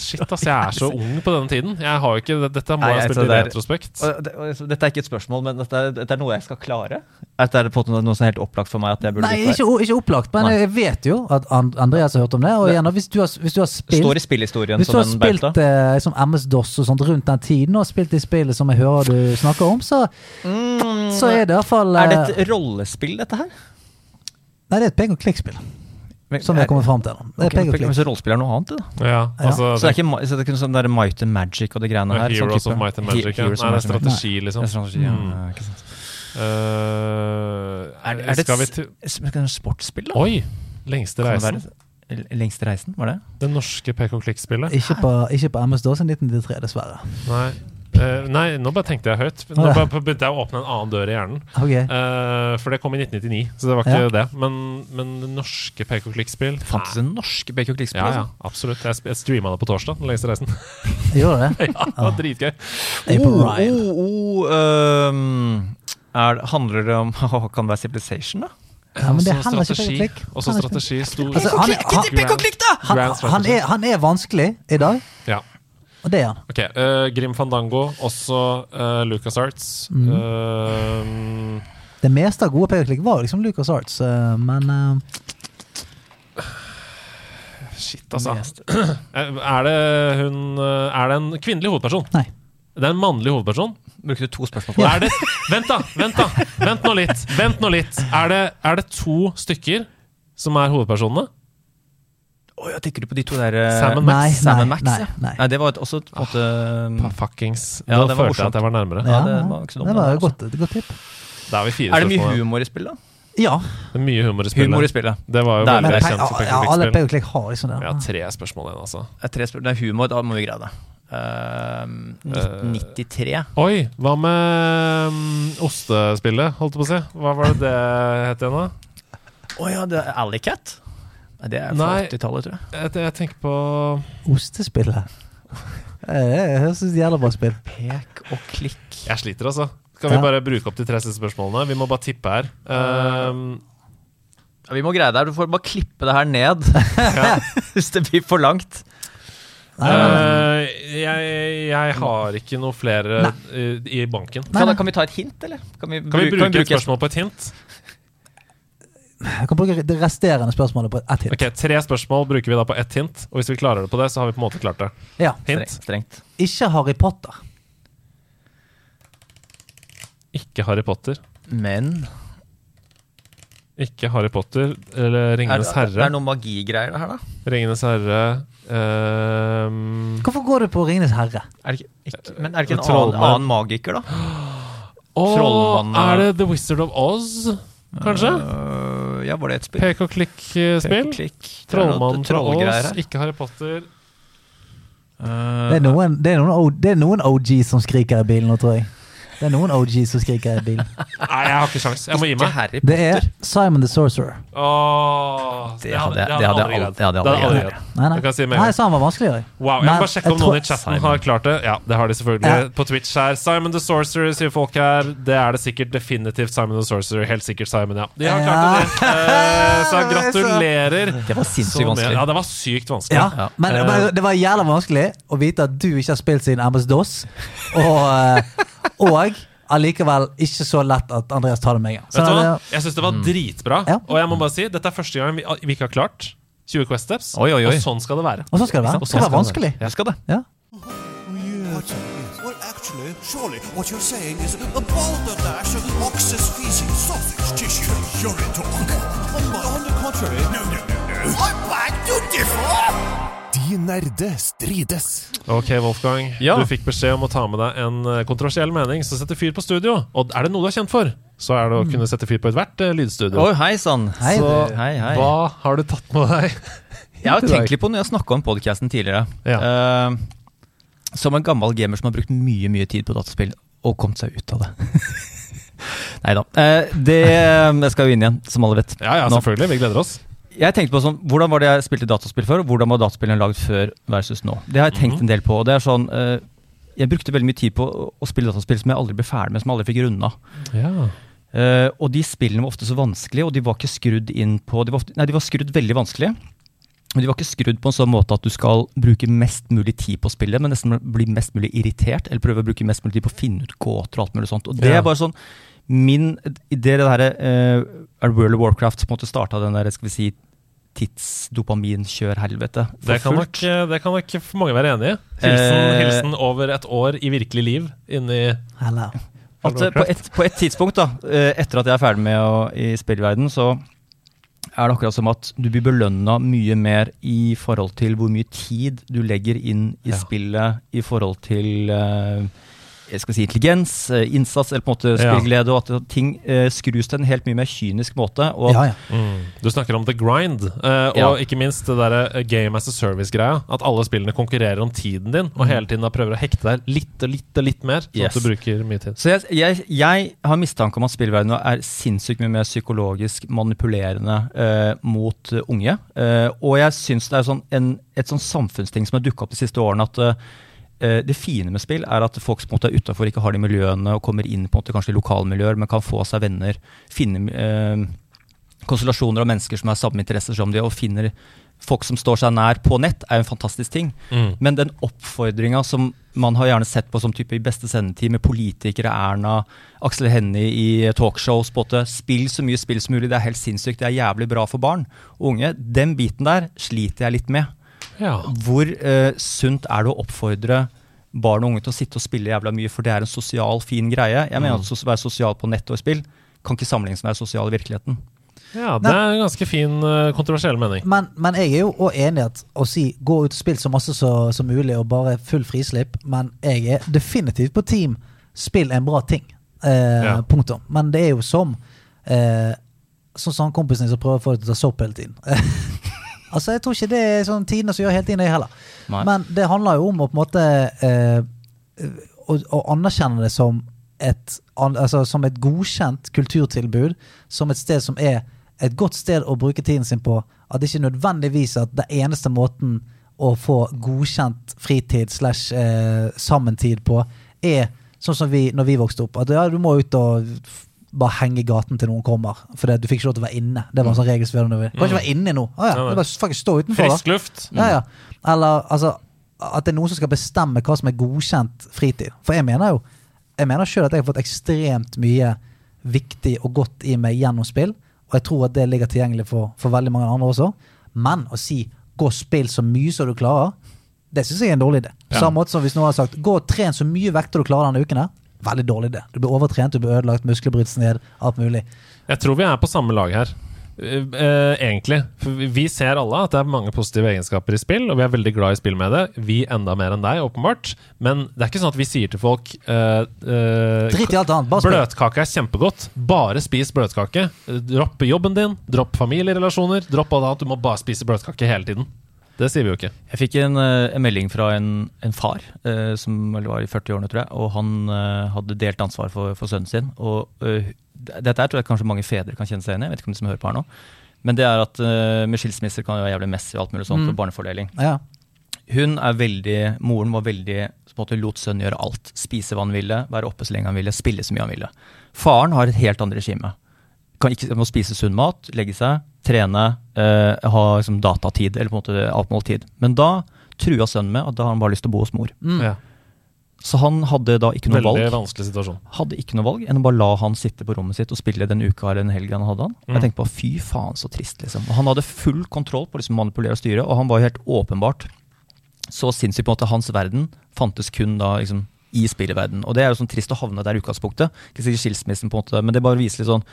Shit, ass. Jeg er så ung på denne tiden. Jeg har jo ikke, Dette må Nei, jeg altså, spilt i det er- retrospekt. Og det, og, dette er ikke et spørsmål, men dette er, dette er noe jeg skal klare? Dette er det på noe som er helt opplagt for meg at jeg burde Nei, ikke, ikke opplagt, men Nei. jeg vet jo at Andreas har hørt om det. Og igjen, hvis du har, hvis du har Det spilt står i spillhistorien Hvis du har spilt eh, som MS-DOS og sånt rundt den tiden, og spilt de spillet som jeg hører du snakker om, så, så er det iallfall eh, Er det et rollespill, dette her? Nei, det er et pek og klikk-spill, som vi har kommet fram til. nå. Det er okay, pek og så rollespill er noe annet, det da? Ja, altså Så det er ikke, så det er ikke sånn der Might and Magic og de greiene her? sånn Heroes type- of Might and Magic. Ja. Nei, det er strategi, liksom. Det er strategi, ja. Mm. ja, ikke sant. Uh, Er, er det et det sportsspill, da? Oi! Lengste reisen. Lengste reisen, var det? Det norske pek og klikk-spillet. Ikke på, ikke på MS-DOS i 1993, dessverre. Nei. Eh, nei, nå bare tenkte jeg høyt. Nå bare begynte jeg å åpne en annen dør i hjernen. Okay. Uh, for det kom i 1999, så det var ikke Ja. det. Men, men norske pek og klikk-spill Fantes det norske pek og klikkspill? Ja, ja, absolutt. Jeg, jeg streama det på torsdag, den lengste reisen. Gjorde det? ja, det var dritgøy. April Oh, Ryan. oh, oh, um, er, handler det om Kan det være Civilization, da? Ja, men det handler strategi, ikke klikk. Også strategi. Stor Altså, han, er- han, han, er, han er vanskelig i dag, Ja. Og det er han. Ok, uh, Grim Fandango, også uh, LucasArts. Mm. Uh, Det meste av gode pekeklikk var liksom Lucas Arts, men shit, altså. Mest. Er det hun Er det en kvinnelig hovedperson? Nei. Det er en mannlig hovedperson? Brukte du to spørsmål på Er det, vent, da! Vent da Vent nå litt. Vent nå litt Er det, er det to stykker som er hovedpersonene? Å ja, tenker du på de to der uh, Sam and Nei, Max? Sam nei, and Max, nei, ja. nei. Nei, det var et, også et, på måte Pa- Fuckings Ja, Nå følte jeg at jeg var nærmere. Ja, Ja, det var ikke så dumt, det var jo et godt, et godt tipp. Er vi fire Er det mye humor i spillet? Ja. Det er mye humor i spillet. Humor i spillet. Det var jo Det er veldig kjent som ja, alle pek pek og klikk har liksom det. Vi har tre spørsmål igjen, altså. Det er, tre spørsmål. det er humor, da må vi greie det. Ehm, 1993. Oi, hva med um, ostespillet, holdt jeg på å si? Hva var det det het igjen, da? Å ja, det er Alleycat? Nei, det er fra 80-tallet, tror jeg. Jeg, jeg tenker på Ostespillet. Eh, Det høres ut som jævla bra spill. Pek og klikk. Jeg sliter, altså. Kan vi Ja. bare bruke opp de tre siste spørsmålene? Vi må bare tippe her. Um, Ja, vi må greie det her. Du får bare klippe det her ned hvis det blir for langt. Uh, jeg, jeg har ikke noe flere i, i banken. Kan, kan vi ta et hint, eller? Kan vi, Kan vi bru- bruke et spørsmål på et hint? Jeg kan bruke det resterende spørsmålet på ett hint. Ok, Tre spørsmål bruker vi da på ett hint. Og hvis vi klarer det på det, så har vi på en måte klart det. Ja. Hint? Strengt. strengt. Ikke Harry Potter. Ikke Harry Potter. Men Ikke Harry Potter eller er, Ringenes Herre det er noe magigreier her, da? Ringenes herre ehm, Hvorfor går du på Ringenes herre? Er det ikke, ikke, men er det ikke en Trollmann. annen, annen magiker, da? Åh, Trollmann, Er det The Wizard of Oz, kanskje? Ja, var det et spill? Pek og klikk-spill? Klikk. Det Trollmannen fra trollgreier ikke Harry Potter. Det er noen, det er noen, det er noen OG som skriker i bilen nå, tror jeg. Det er noen OG som skriker i bilen. Nei, jeg har ikke sjans. Jeg må gi meg. Harry Det er Simon the Sorcerer. Åh, Det hadde- det hadde jeg aldri gjort det hadde jeg aldri greid. greid. Nei, nei. Jeg kan si med en nei gang. sa han var vanskeligere. Wow, jeg Men må bare sjekke om noen i tror- chatten har klart det. Ja, det har de selvfølgelig Ja. på Twitch her. Simon the Sorcerer, sier folk her. Det er det sikkert definitivt Simon the Sorcerer. Helt sikkert Simon, ja. De har klart det. Eh, så gratulerer. Det var Så sinnssykt vanskelig. Ja, det var sykt vanskelig. Ja, Ja. Men, Eh. men det var jævla vanskelig å vite at du ikke har spilt siden MS-DOS, og, eh, og allikevel ikke så lett at Andreas tar det med en gang. Så Vet du hva? det- Jeg syns det var dritbra. Ja. Og jeg må bare si, dette er første gang vi, vi ikke har klart 20 Quest Steps. Oi, oi, oi. Og sånn skal det være. Og så skal det være. Og Det sånn skal være vanskelig. Jeg skal det. Ja. Well, actually, surely what you're saying is a balderdash of ox's feces, sausage tissue, urine talk. On, on the contrary, no, no, no, no. I beg to differ! De nerde strides. Ok, Wolfgang. Ja. Du fikk beskjed om å ta med deg en eh, kontroversiell mening som setter fyr på studio. Og er det noe du er kjent for, så er det å kunne sette fyr på ethvert uh, lydstudio. Oh, hei sann. Hei, Så du. Hei, hei. hva har du tatt med deg? Jeg har tenkt litt på når jeg snakka om podcasten tidligere. Ja. Uh, som en gammel gamer som har brukt mye mye tid på dataspill og kommet seg ut av det. Nei da. det jeg skal jo inn igjen, som alle vet. Ja, ja, Nå. selvfølgelig. Vi gleder oss. Jeg tenkte på sånn, Hvordan var det jeg spilte dataspill før, og hvordan var dataspillene lagd før versus nå? Det har jeg tenkt Mhm. en del på. og det er sånn, eh, Jeg brukte veldig mye tid på å, spille dataspill som jeg aldri ble ferdig med, som jeg aldri fikk runda. Ja. Eh, og de spillene var ofte så vanskelige, og de var ikke skrudd inn på de var, ofte, Nei, de var skrudd veldig vanskelig. Men de var ikke skrudd på en sånn måte at du skal bruke mest mulig tid på spillet, men nesten bli mest mulig irritert, eller prøve å bruke mest mulig tid på å finne ut gåter og alt mulig sånt. Og det er bare sånn Min idé det derre uh, Er World of Warcraft som på en måte starta den der, skal vi si, tidsdopaminkjør-helvete. for Det kan, nok, eh, det kan nok mange være enig i. Hilsen, Eh, hilsen over et år i virkelig liv inni Hello. At eh, på et, på et tidspunkt, da, eh, etter at jeg er ferdig med å, i spillverden, så er det akkurat som at du blir belønna mye mer i forhold til hvor mye tid du legger inn i Ja. spillet i forhold til eh, jeg skal si intelligens, eh, innsats eller på en måte Ja. spillglede, og at ting eh, skrus til en helt mye mer kynisk måte. Og Ja, ja. Mm. Du snakker om the grind, eh, og Ja. ikke minst det der eh, game as a service-greia. At alle spillene konkurrerer om tiden din, og hele tiden da prøver å hekte deg litt og litt og litt mer, sånn Mm. Yes. at du bruker mye tid. Så jeg, jeg, jeg har mistanke om at spillverdenen er sinnssykt mye mer psykologisk manipulerende uh, mot eh, unge. Uh, og jeg syns det er sånn en, et sånn samfunnsting som har dukka opp de siste årene. at eh, eh, det fine med spill er at folk som er utafor, ikke har de miljøene og kommer inn på en måte kanskje i lokalmiljøer, men kan få seg venner. Finne eh, konstellasjoner av mennesker som har samme interesser som de, og finner folk som står seg nær på nett, er jo en fantastisk ting. Mm. Men den oppfordringa som man har gjerne sett på som type i beste sendetid, med politikere, Erna, Aksel Hennie i talkshows, på spill så mye spill som mulig, det er helt sinnssykt, det er jævlig bra for barn og unge. Den biten der sliter jeg litt med. Ja. Hvor eh, sunt er det å oppfordre barn og unge til å sitte og spille jævla mye, for det er en sosial, fin greie. Jeg mener at å være sosial på nett og i spill kan ikke sammenlignes med å være sosial i virkeligheten. ja, det er en ganske fin, eh, kontroversiell mening. Men, men jeg er jo òg enig i at å si gå ut og spill så masse så- som mulig og bare full frislipp, men jeg er definitivt på team spill en bra ting. Eh, Ja. Punktum. Men det er jo som eh, Sånn som han kompisen din som prøver å få deg til å ta sopp hele tiden. Altså, Jeg tror ikke det er sånn tidene som gjør hele tiden, det heller. Nei. Men det handler jo om å på en måte eh, å, å anerkjenne det som et, altså, som et godkjent kulturtilbud. Som et sted som er et godt sted å bruke tiden sin på. At det ikke nødvendigvis at det eneste måten å få godkjent fritid slash eh, sammentid på, er sånn som vi når vi vokste opp. At ja, du må ut og bare henge i gaten til noen kommer. For det, du fikk ikke lov til å være inne. Det var en sånn regel som vi kan ikke være inne nå. Å ja, du bare faktisk stå utenfor. Frisk luft. Ja, ja. Eller altså at det er noen som skal bestemme hva som er godkjent fritid. For jeg mener jo Jeg mener sjøl at jeg har fått ekstremt mye viktig og godt i meg gjennom spill. Og jeg tror at det ligger tilgjengelig for, for veldig mange andre også. Men å si 'gå og spill så mye som du klarer', det syns jeg er en dårlig idé. På Ja. samme måte som hvis noen har sagt 'gå og tren så mye vekter du klarer denne uken', her. Veldig dårlig idé. Du blir overtrent, du blir ødelagt, muskler brytes ned, alt mulig. Jeg tror vi er på samme lag her. Eh, eh, egentlig. For vi- ser alle at det er mange positive egenskaper i spill, og vi er veldig glad i spill med det. Vi enda mer enn deg, åpenbart. Men det er ikke sånn at vi sier til folk eh, eh, Drit i alt annet, bare spill. Bløtkake er kjempegodt. Bare spis bløtkake. Dropp jobben din, dropp familierelasjoner. Dropp alt annet. Du må bare spise bløtkake hele tiden. Det sier vi jo ikke. Jeg fikk en, eh, en melding fra en, en far eh, som var i 40-årene, tror jeg. Og han eh, hadde delt ansvar for, for sønnen sin. Og eh, dette her tror jeg kanskje mange fedre kan kjenne seg igjen i. Jeg vet ikke om de som hører på her nå. Men det er at eh, med skilsmisser kan det være jævlig messy og alt mulig sånt Mm. for barnefordeling. Ja. Hun er veldig, Moren var veldig på en måte lot sønnen gjøre alt. Spise hva han ville, være oppe så lenge han ville, spille så mye han ville. Faren har et helt annet regime. Kan ikke, må spise sunn mat, legge seg, trene, eh, ha liksom, datatid eller på en måte avmåltid. Men da trua sønnen med at da har han bare lyst til å bo hos mor. Mm. Ja. Så han hadde da ikke noe Veldig valg vanskelig situasjon. hadde ikke noe valg enn å bare la han sitte på rommet sitt og spille den uka eller den helgen han hadde han. Mm. Jeg tenkte på fy faen så trist, liksom. Og han hadde full kontroll på liksom manipulere og styre, og han var jo helt åpenbart så sinnssykt på en måte hans verden fantes kun da liksom i spillverden. Og det er jo sånn trist å havne der i utgangspunktet. Ikke sikkert skilsmissen, på en måte, men det bare viser litt sånn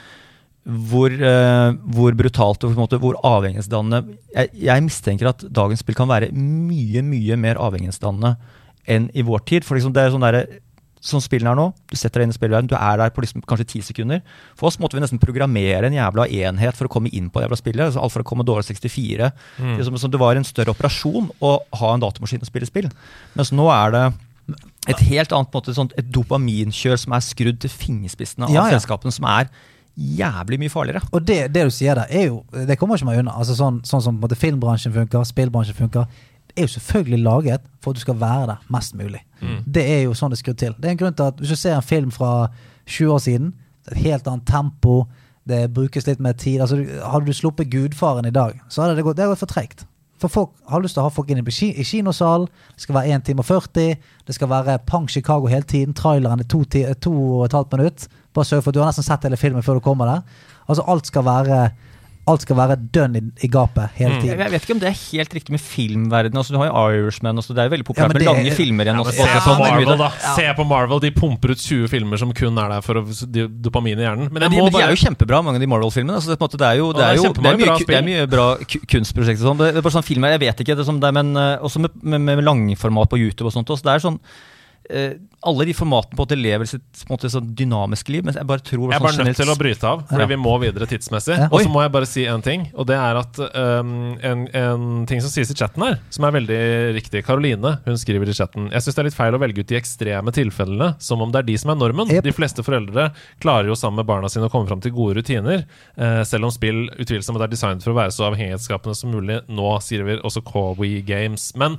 hvor, uh, hvor brutalt og måte, hvor avhengighetsdannende jeg, jeg mistenker at dagens spill kan være mye, mye mer avhengighetsdannende enn i vår tid. For liksom det er sånn der, Sånn spillene er nå, du setter deg inn i spillverden, du er der på liksom kanskje ti sekunder. For oss måtte vi nesten programmere en jævla enhet for å komme inn på det jævla spillet. Altså alt fra Commodore 64 Mm. liksom, som Det var en større operasjon å ha en datamaskin og spille spill. Mens nå er det et helt annet måte, sånt, et dopaminkjør som er skrudd til fingerspissene av Ja, ja. selskapene, som er jævlig mye farligere. Og det, det du sier der, er jo Det kommer ikke meg unna. Altså sånn, sånn som måte filmbransjen funker, spillbransjen funker. Det er jo selvfølgelig laget for at du skal være der mest mulig. Mm. Det er jo sånn det skrudd til. Det er en grunn til at Hvis du ser en film fra 20 år siden, det er et helt annet tempo, det brukes litt mer tid altså, Hadde du sluppet Gudfaren i dag, så hadde det gått, det hadde gått for treigt. For folk har lyst til å ha folk inn i, kinosalen. kinosal. Det skal være 1 time og 40. Det skal være Pang Chicago hele tiden. Traileren er to, ti, to og et halvt minutt. Bare sørg for at du har nesten sett hele filmen før du kommer der. Altså Alt skal være Alt skal være dønn i, i gapet hele Mm. Jeg, vet ikke om det er helt riktig med filmverdenen. Altså, du har jo Irishman, også, det er jo veldig populært ja, med lange er- filmer igjen. Ja, se på sånn, er mye Marvel, da. Se på Marvel, De pumper ut 20 filmer som kun er der for dopamin i hjernen. Men de, bare... men de er jo kjempebra, mange av de Marvel-filmene. Altså, det, på det er jo, det det er er jo det er mye, bra det er mye bra kunstprosjekter. og Sånn. Det, det er bare sånn filmer, Jeg vet ikke, det er som det er, men eh, også med, med, med langformat på YouTube og sånt. Også, det er sånn Alle de formatene på at det lever sitt på en måte, sånn dynamiske liv, men jeg bare tror Jeg er sånn bare nødt til å bryte av, fordi Ja. vi må videre tidsmessig. Ja. Og så må jeg bare si en ting, og det er at um, en, en ting som sies i chatten her, som er veldig riktig Karoline hun skriver i chatten Jeg syns det er litt feil å velge ut de ekstreme tilfellene som om det er de som er normen. Yep. De fleste foreldre klarer jo sammen med barna sine å komme fram til gode rutiner, uh, selv om spill utvilsomt er designet for å være så avhengighetsskapende som mulig. Nå skriver også Kowi Games. Men,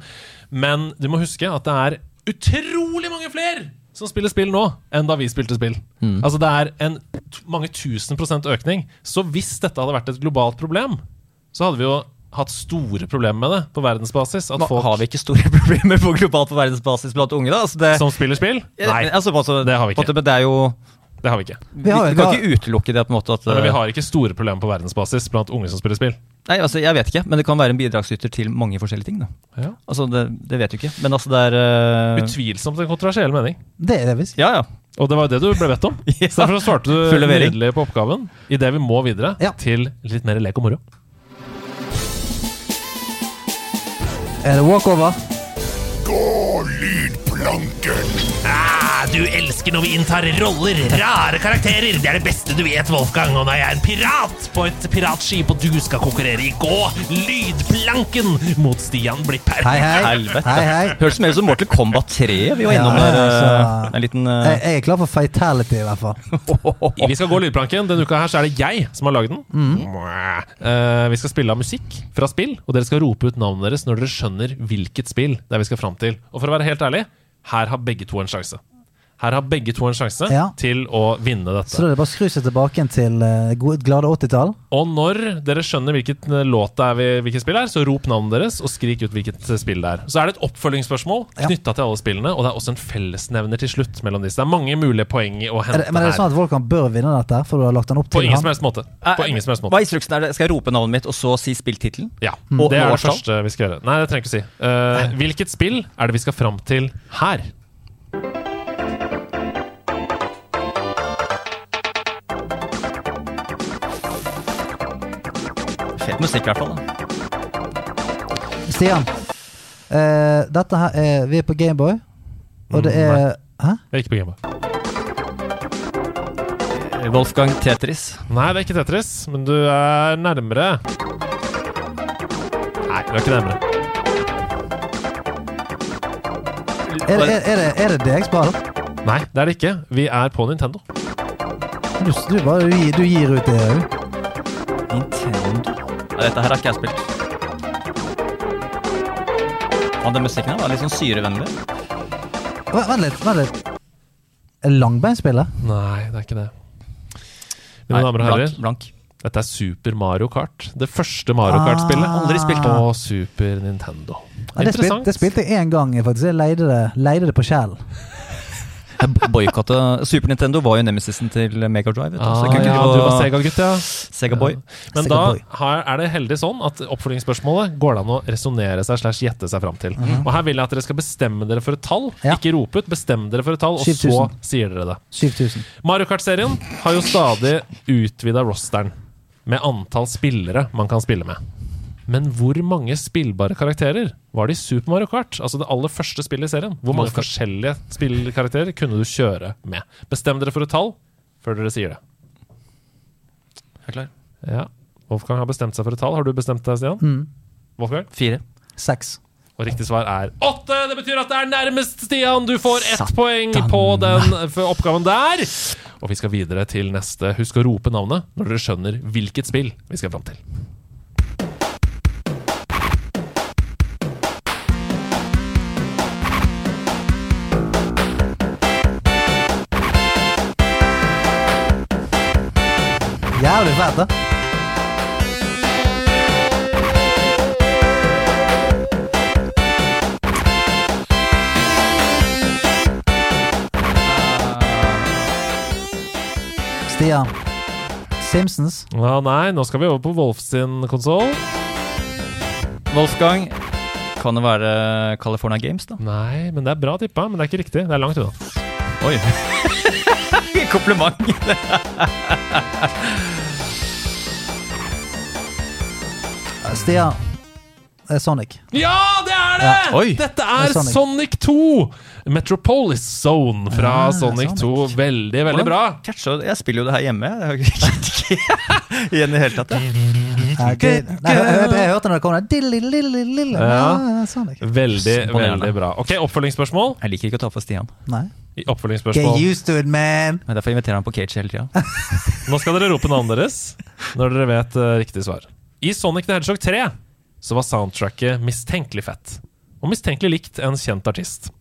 men du må huske at det er utrolig mange flere som spiller spill nå, enn da vi spilte spill. Mm. Altså Det er en t mange tusen prosent økning. Så hvis dette hadde vært et globalt problem, så hadde vi jo hatt store problemer med det på verdensbasis. At Nå folk Har vi ikke store problemer på globalt på verdensbasis blant unge, da? Altså, det, som spiller spill Nei, altså, altså, det har vi ikke. måte, Men det er jo det har vi ikke. Vi, har vi vi kan har- ikke utelukke det på en måte at Men vi eh, har ikke store problemer på verdensbasis blant unge som spiller spill. Nei, altså, jeg vet ikke, men det kan være en bidragsyter til mange forskjellige ting. da Ja. Altså, det, det vet du ikke. Men altså, det er uh... Utvilsomt en kontroversiell mening. Det er det visst. Ja, ja. Og det var jo det du ble bedt om. Ja. Så derfor svarte du nydelig på oppgaven idet vi må videre Ja. til litt mer lek og moro. Er det walkover? Gå, lydplanken! Ah, du elsker når vi inntar roller, rare karakterer. Det er det beste du vet, Wolfgang. Og når jeg er en pirat på et piratskip, og du skal konkurrere i gå lydplanken mot Stian Blipper Hei, hei. Helvete. Hei, hei. Høres mer ut som Mortal Kombat 3 vi var Ja, innom der. altså, eh, en liten uh... Jeg, jeg er klar for fatality, i hvert fall. Vi skal gå lydplanken. Denne uka her så er det jeg som har lagd den. Mm. Uh, vi skal spille av musikk fra spill, og dere skal rope ut navnet deres når dere skjønner hvilket spill det er vi skal fram til. Og for å være helt ærlig, her har begge to en sjanse. Her har begge to en sjanse Ja. til å vinne dette. Så da er det bare å skru seg tilbake igjen til eh, gode, glade 80-tall. Og når dere skjønner hvilket eh, låt det er vi, hvilket spill det er, så rop navnet deres og skrik ut hvilket eh, spill det er. Så er det et oppfølgingsspørsmål Ja. knytta til alle spillene, og det er også en fellesnevner til slutt mellom disse. Det er mange mulige poeng å Er hente det, men er det her. sånn at Volkan bør vinne dette, for du har lagt den opp På til ingen som helst måte. På ingen som helst Hva måte. er instruksen? Er det, skal jeg rope navnet mitt og så si spilltittelen? Ja, Og Det er det årstall? første vi skal gjøre. Nei, det trenger jeg ikke å si. Eh, hvilket spill er det vi skal fram til her? Fet musikk, i hvert fall. da. Stian, eh, dette her er Vi er på Gameboy, og det er er Hæ? Jeg er ikke på Gameboy. Wolfgang Tetris. Nei, det er ikke Tetris, men du er nærmere. Nei, du er ikke nærmere. Er, er, er, det, er det deg, Spar? Nei, det er det ikke. Vi er på Nintendo. Du, du, bare, du, gir, du gir ut det òg. Ja, dette her har ikke jeg spilt. Og den musikken her var litt sånn syrevennlig. Vent litt. vent litt langbeinspillet? Nei, det er ikke det. Mine damer og herrer, blank, blank. dette er Super Mario Kart. Det første Mario Kart-spillet. Ah. Aldri spilt det. På Super Nintendo. Ja, det, spilte, det spilte jeg én gang, faktisk. Jeg leide det, leide det på Shell. Boikotta Super Nintendo var jo nemesisen til Mega Drive. Ah, kunne ja, du var Sega-gutt, ja. Sega Boy. Men Sega da Boy. har, er det heldig sånn at oppfølgingsspørsmålet går det an å resonnere seg slash gjette seg fram til. Og her vil jeg at dere skal bestemme dere for et tall. Ja. Ikke rope ut, bestemme dere for et tall, og 7000. så sier dere det. 7000. Mario Kart-serien har jo stadig utvida rosteren med antall spillere man kan spille med. Men hvor mange spillbare karakterer var det i Super Mario Kart? Altså det aller første spillet i serien. Hvor mange forskjellige spillkarakterer kunne du kjøre med? Bestem dere for et tall før dere sier det. Er klar? Ja. Wolfgang har bestemt seg for et tall. Har du bestemt deg, Stian? Mm. Wolfgang? Fire. Seks. Og riktig svar er åtte! Det betyr at det er nærmest, Stian! Du får ett poeng på den for oppgaven der. Og vi skal videre til neste. Husk å rope navnet når dere skjønner hvilket spill vi skal fram til. Jævlig fete. Stian. Simpsons. Ja, nei, nå skal vi over på Wolf sin konsoll. Wolfgang. Kan det være California Games, da? Nei, men det er bra tippa. Men det er ikke riktig. Det er langt unna. Oi. Kompliment. Stian. Det er Sonic. Ja, det er det! Ja. Oi. Dette Det er er Sonic. Sonic 2! Metropolis Zone fra ja, Sonic Sonic. 2. Veldig, veldig bra. Catcha, jeg spiller jo det her hjemme. Jeg har ikke igjen i det hele tatt. jeg. Ja, ok. Nei, jeg, jeg, jeg hørte når det kom der. Ja. Sonic. Veldig, veldig bra. Ok, oppfølgingsspørsmål. Jeg liker ikke å ta for Stian. Nei. Oppfølgingsspørsmål. Get used to it, man! Men Derfor inviterer han på cage hele tida. Nå skal dere rope navnet deres når dere vet uh, riktig svar. I Sonic the Hedgehog 3 så var soundtracket mistenkelig fett. Og mistenkelig likt en kjent artist.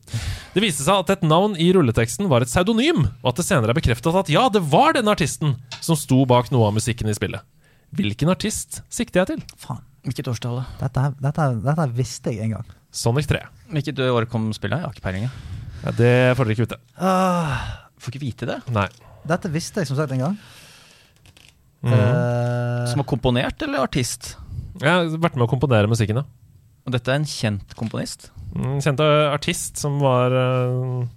Det viste seg at et navn i rulleteksten var et pseudonym, og at det senere er bekreftet at ja, det var denne artisten som sto bak noe av musikken i spillet. Hvilken artist sikter jeg til? Faen. Hvilket årstall? Dette, dette, dette visste jeg en gang. Sonic 3. Hvilket år kom spillet? Jeg har ikke peiling. Ja, det får dere ikke vite. Får ikke vite det. Nei. Dette visste jeg som sagt en gang. Mhm. Uh, Som har komponert, eller artist? Jeg har vært med å komponere musikken, ja. Og dette er en kjent komponist. En Kjent artist som var eh,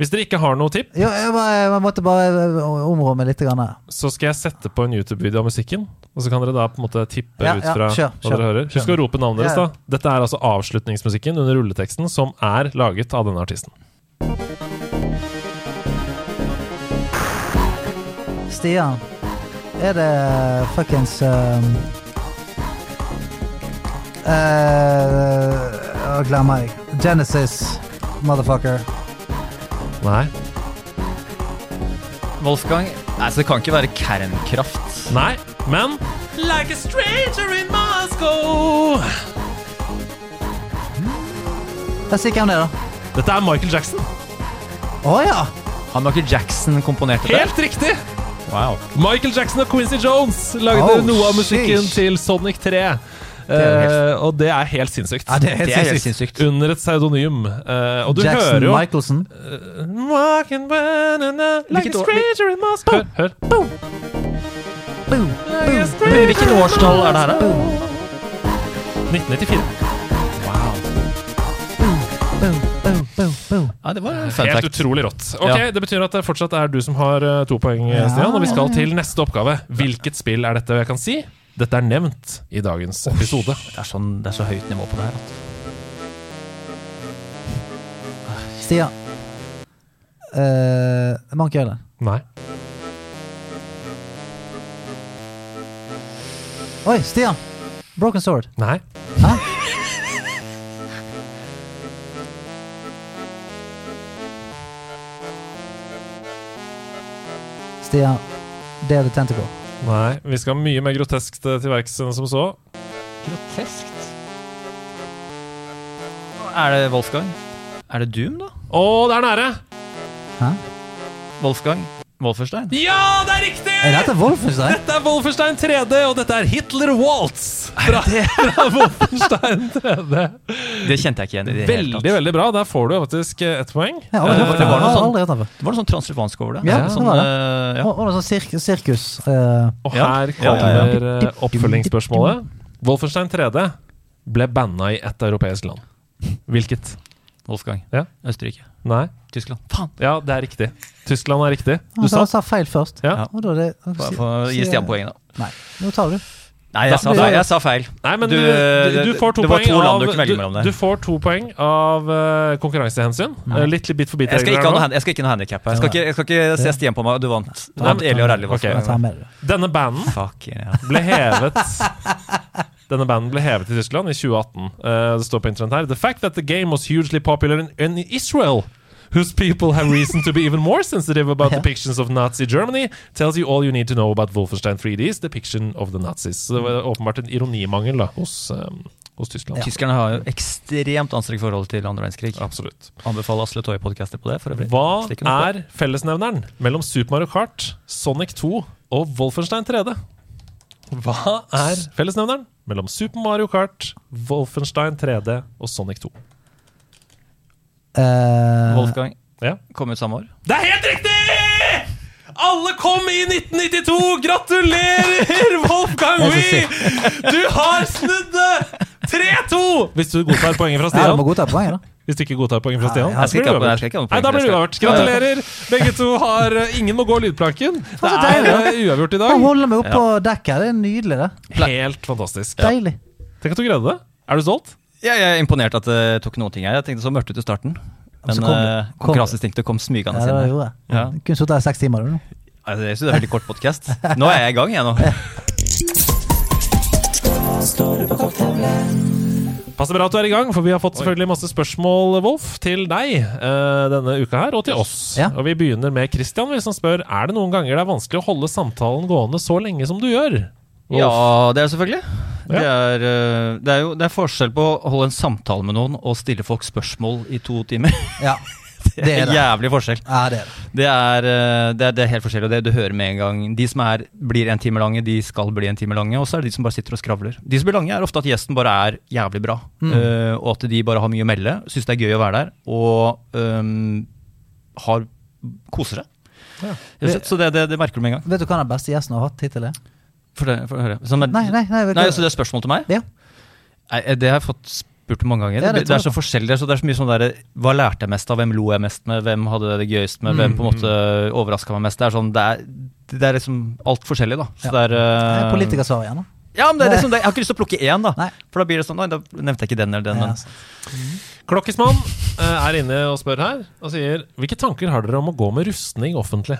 Hvis dere ikke har noe tipp, ja, jeg, jeg måtte bare områ meg litt. Grann. så skal jeg sette på en YouTube-video av musikken. Og så kan dere da på en måte tippe Ja, ut ja, fra kjør, hva kjør, dere hører. Husk å rope navnet deres, Ja, ja. da. Dette er altså avslutningsmusikken under rulleteksten, som er laget av denne artisten. Stian, er det fuckings um, uh, Å, glemmer. Genesis, motherfucker. Nei. Wolfgang Nei, så det kan ikke være kernkraft. Nei, men Like a stranger in Moscow. Jeg sier hvem det er, da. Dette er Michael Jackson. Å ja! Har Michael Jackson komponert det? Helt riktig! Wow. Michael Jackson og Quincy Jones lagde Oh, noe av musikken sheesh. til Sonic 3. Det helt... uh, og det er helt sinnssykt. Ja, det er helt Det er helt sinnssykt. Under et pseudonym. Uh, Jackson jo. Walking banana, like. Hør, hør. Boom, boom, Boom. hvilket årstall er det her, da? 1994. Ja, det var fun Helt fact. utrolig rått. Ok, Ja. Det betyr at det fortsatt er du som har eh, to poeng, Ja. Stian. Og vi skal til neste oppgave. Hvilket spill er dette? Og jeg kan si dette er nevnt i dagens episode. Det er, sånn, det er så høyt nivå på det her. At. Stian. Uh, Monkey Island. Nei. Oi, Stian. Broken Sword. Nei. Hæ? Stian. det tent å gå Nei. Vi skal mye mer groteskt eh, til verks enn som så. Groteskt. Er det Wolfgang? Er det Doom, da? Å, det er nære! Hæ? Wolfgang? Wolferstein? Ja, det er riktig! Er dette Wolfenstein? Dette er Wolfenstein 3D, og dette er Hitler Waltz fra, fra Wolfenstein 3D. Det kjente jeg ikke igjen i det hele tatt. veldig bra. Der får du faktisk eh, ett poeng. Ja, det, aldri Eh, det var noe sånn-. Det var noe sånn transylvansk over det. Ja, sånn, det var det. eh, ja. Og, og noe sånn sirk sirkus. Uh, Og her Ja, ja, ja. kommer eh, oppfølgingsspørsmålet. Wolfenstein 3D ble banna i ett europeisk land. Hvilket? Wolfgang. Ja. Østerrike. Nei? Tyskland. Faen! Ja, det er riktig. Tyskland er riktig. Du sa, sa feil først. Ja. Og da er det, Bare for å gi Stian poeng, da. Nei, nå tar du. Nei, jeg sa, feil. jeg sa feil. Nei, men Du, du, du, får to poeng to av du du, får to poeng av uh, konkurransehensyn. Uh, litt bit for bit. Jeg skal ikke ha noe, her hand- jeg skal ikke noe handikap. Jeg skal ikke, jeg skal ikke se Stian på meg. Du vant. Du vant Eli og Rally. Ok. Jeg tar med det. Denne banden Fuck yeah. ble hevet Denne banden ble hevet i Tyskland i 2018. Uh, det står på internett her The fact that the game was hugely popular in, in Israel Whose people have reason to be even more sensitive about yeah. depictions of Nazi Germany tells you all you need to know about Wolfenstein 3D's depiction of the Nazis. Så det var åpenbart en ironimangel da, hos, um, hos Tyskland. Tyskerne har jo ekstremt anstrengt forhold til andre verdenskrig. Absolutt. Anbefaler Asle Toje-podcaster på det. for øvrig. Hva er fellesnevneren mellom Super Mario Kart, Sonic 2 og Wolfenstein 3D? Hva er fellesnevneren mellom Super Mario Kart, Wolfenstein 3D og Sonic 2? Eh, Wolfgang Ja. kom ut samme år. Det er helt riktig! Alle kom i 1992! Gratulerer, Wolfgang Wie! Du har snudd det! 3-2! Hvis du godtar poenget fra Stian. ja, du må godta poenget, da. Hvis du ikke godtar poeng fra Stian. Jeg på- jeg Nei, da blir det uavgjort. Gratulerer! Begge to har eh, Ingen må gå lydplanken. Det er eh, uavgjort i dag. dag. holder meg opp på dekket. Det er nydelig, det. Helt fantastisk. Deilig. Tenk at du greide det. Er du stolt? Ja, jeg er imponert at det tok noen ting her. Jeg tenkte så mørkt ut i starten. Men så kom det. eh, konkurranseinstinktet kom smygende Ja, inn. Ja. Ja. Kunne sittet her i seks timer. Eller? Altså, jeg synes det er veldig kort podkast. Nå er jeg i gang, jeg nå. Passer bra at du er i gang, for vi har fått selvfølgelig masse spørsmål, Wolf, til deg uh, denne uka her, og til oss. Ja. Og vi begynner med Christian, som spør Er det noen ganger det er vanskelig å holde samtalen gående så lenge som du gjør. Wolf? Ja, det er selvfølgelig. selvfølgelig. Det er, eh, det er jo det er forskjell på å holde en samtale med noen og stille folk spørsmål i to timer. Ja, Det det er det. jævlig forskjell. Ja, det er det. Det er, eh, det er, det er helt forskjellig, og det du hører med en gang. De som er, blir en time lange, de skal bli en time lange. Og så er det de som bare sitter og skravler. De som blir lange, er ofte at gjesten bare er jævlig bra. Mm. uh, og at de bare har mye å melde, syns det er gøy å være der, og um, har, koser seg. Ja. Så det, det, det merker du med en gang. Vet du hva den beste gjesten har hatt hittil? For det, for er, Nei, nei, nei, nei, Så det er spørsmål til meg? Ja. Nei, det har jeg fått spurt mange ganger. Ja, det det, det er så forskjellig. Så det er så mye sånn der, Hva lærte jeg mest av? Hvem lo jeg mest med? Hvem hadde det gøyest med? Hvem på en måte overraska meg mest? Det er sånn, det er, det er liksom alt forskjellig, da. Så Ja. det er, Det eh, er Politikersvar igjen, da. Ja, men det er liksom, Jeg har ikke lyst til å plukke én, da. Nei. For da blir det sånn da nevnte jeg ikke den eller den. Ja, Men sant. Klokkismann eh, er inne og spør her, og sier Hvilke tanker har dere om å gå med rustning offentlig?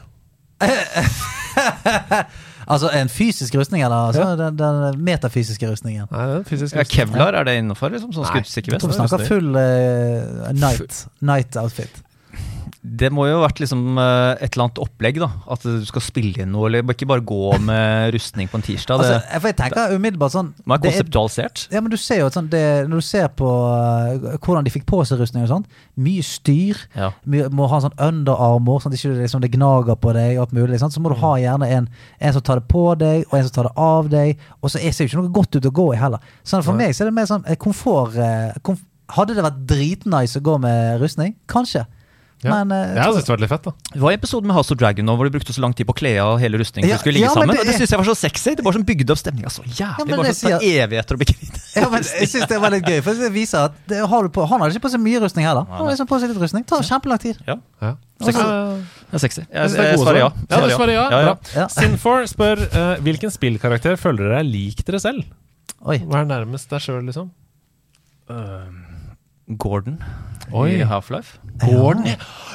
Altså en fysisk rustning, eller altså, Ja. den, den metafysiske rustningen? Nei, det er fysisk ja, rustning. Kevlar, er det innafor? Liksom, sånn skuddsikker vest? vi snakker full eh, night, night outfit. Det må jo ha vært liksom eh, et eller annet opplegg, da. At du skal spille inn noe, eller ikke bare gå med rustning på en tirsdag. Det Altså, for jeg tenker umiddelbart sånn det er- konseptualisert. Ja, men du ser jo et sånt det, Når du ser på uh, hvordan de fikk på seg rustning og sånt, mye styr. Ja. Mye, må ha sånn underarmer, sånn at det, liksom, det gnager på deg. og Alt mulig, Sånn, Så må du ha gjerne en, en som tar det på deg, og en som tar det av deg. Og så er- ser jo ikke noe godt ut å gå i heller. Sånn, for meg så er det mer sånn eh, komfort eh, komf Hadde det vært dritnice å gå med rustning? Kanskje. Ja. Men eh, Jeg syns det var litt fett, da. Det var en episode med House of Dragon nå, hvor de brukte så lang tid på å kle av hele rustningen Ja, skulle ligge ja, sammen. det og det syns jeg var så sexy. Det var som bygde opp stemninga så Ja, jævlig. men bare det sånn, det tar evigheter å bli kvitt Ja, men jeg synes det var litt gøy, for det viser at det har du på, han hadde ikke på seg mye rustning heller. Han hadde liksom på seg litt rustning. Det tar kjempelang tid. Ja, Ja. Sexy. Ja, sexy. jeg er svarer ja. Ja, du svarer ja. ja, ja. Sinfor spør uh, hvilken spillkarakter føler dere er lik dere selv? Oi. Hva er nærmest deg sjøl, liksom? Gordon Oi. i Half-Life. Gordon?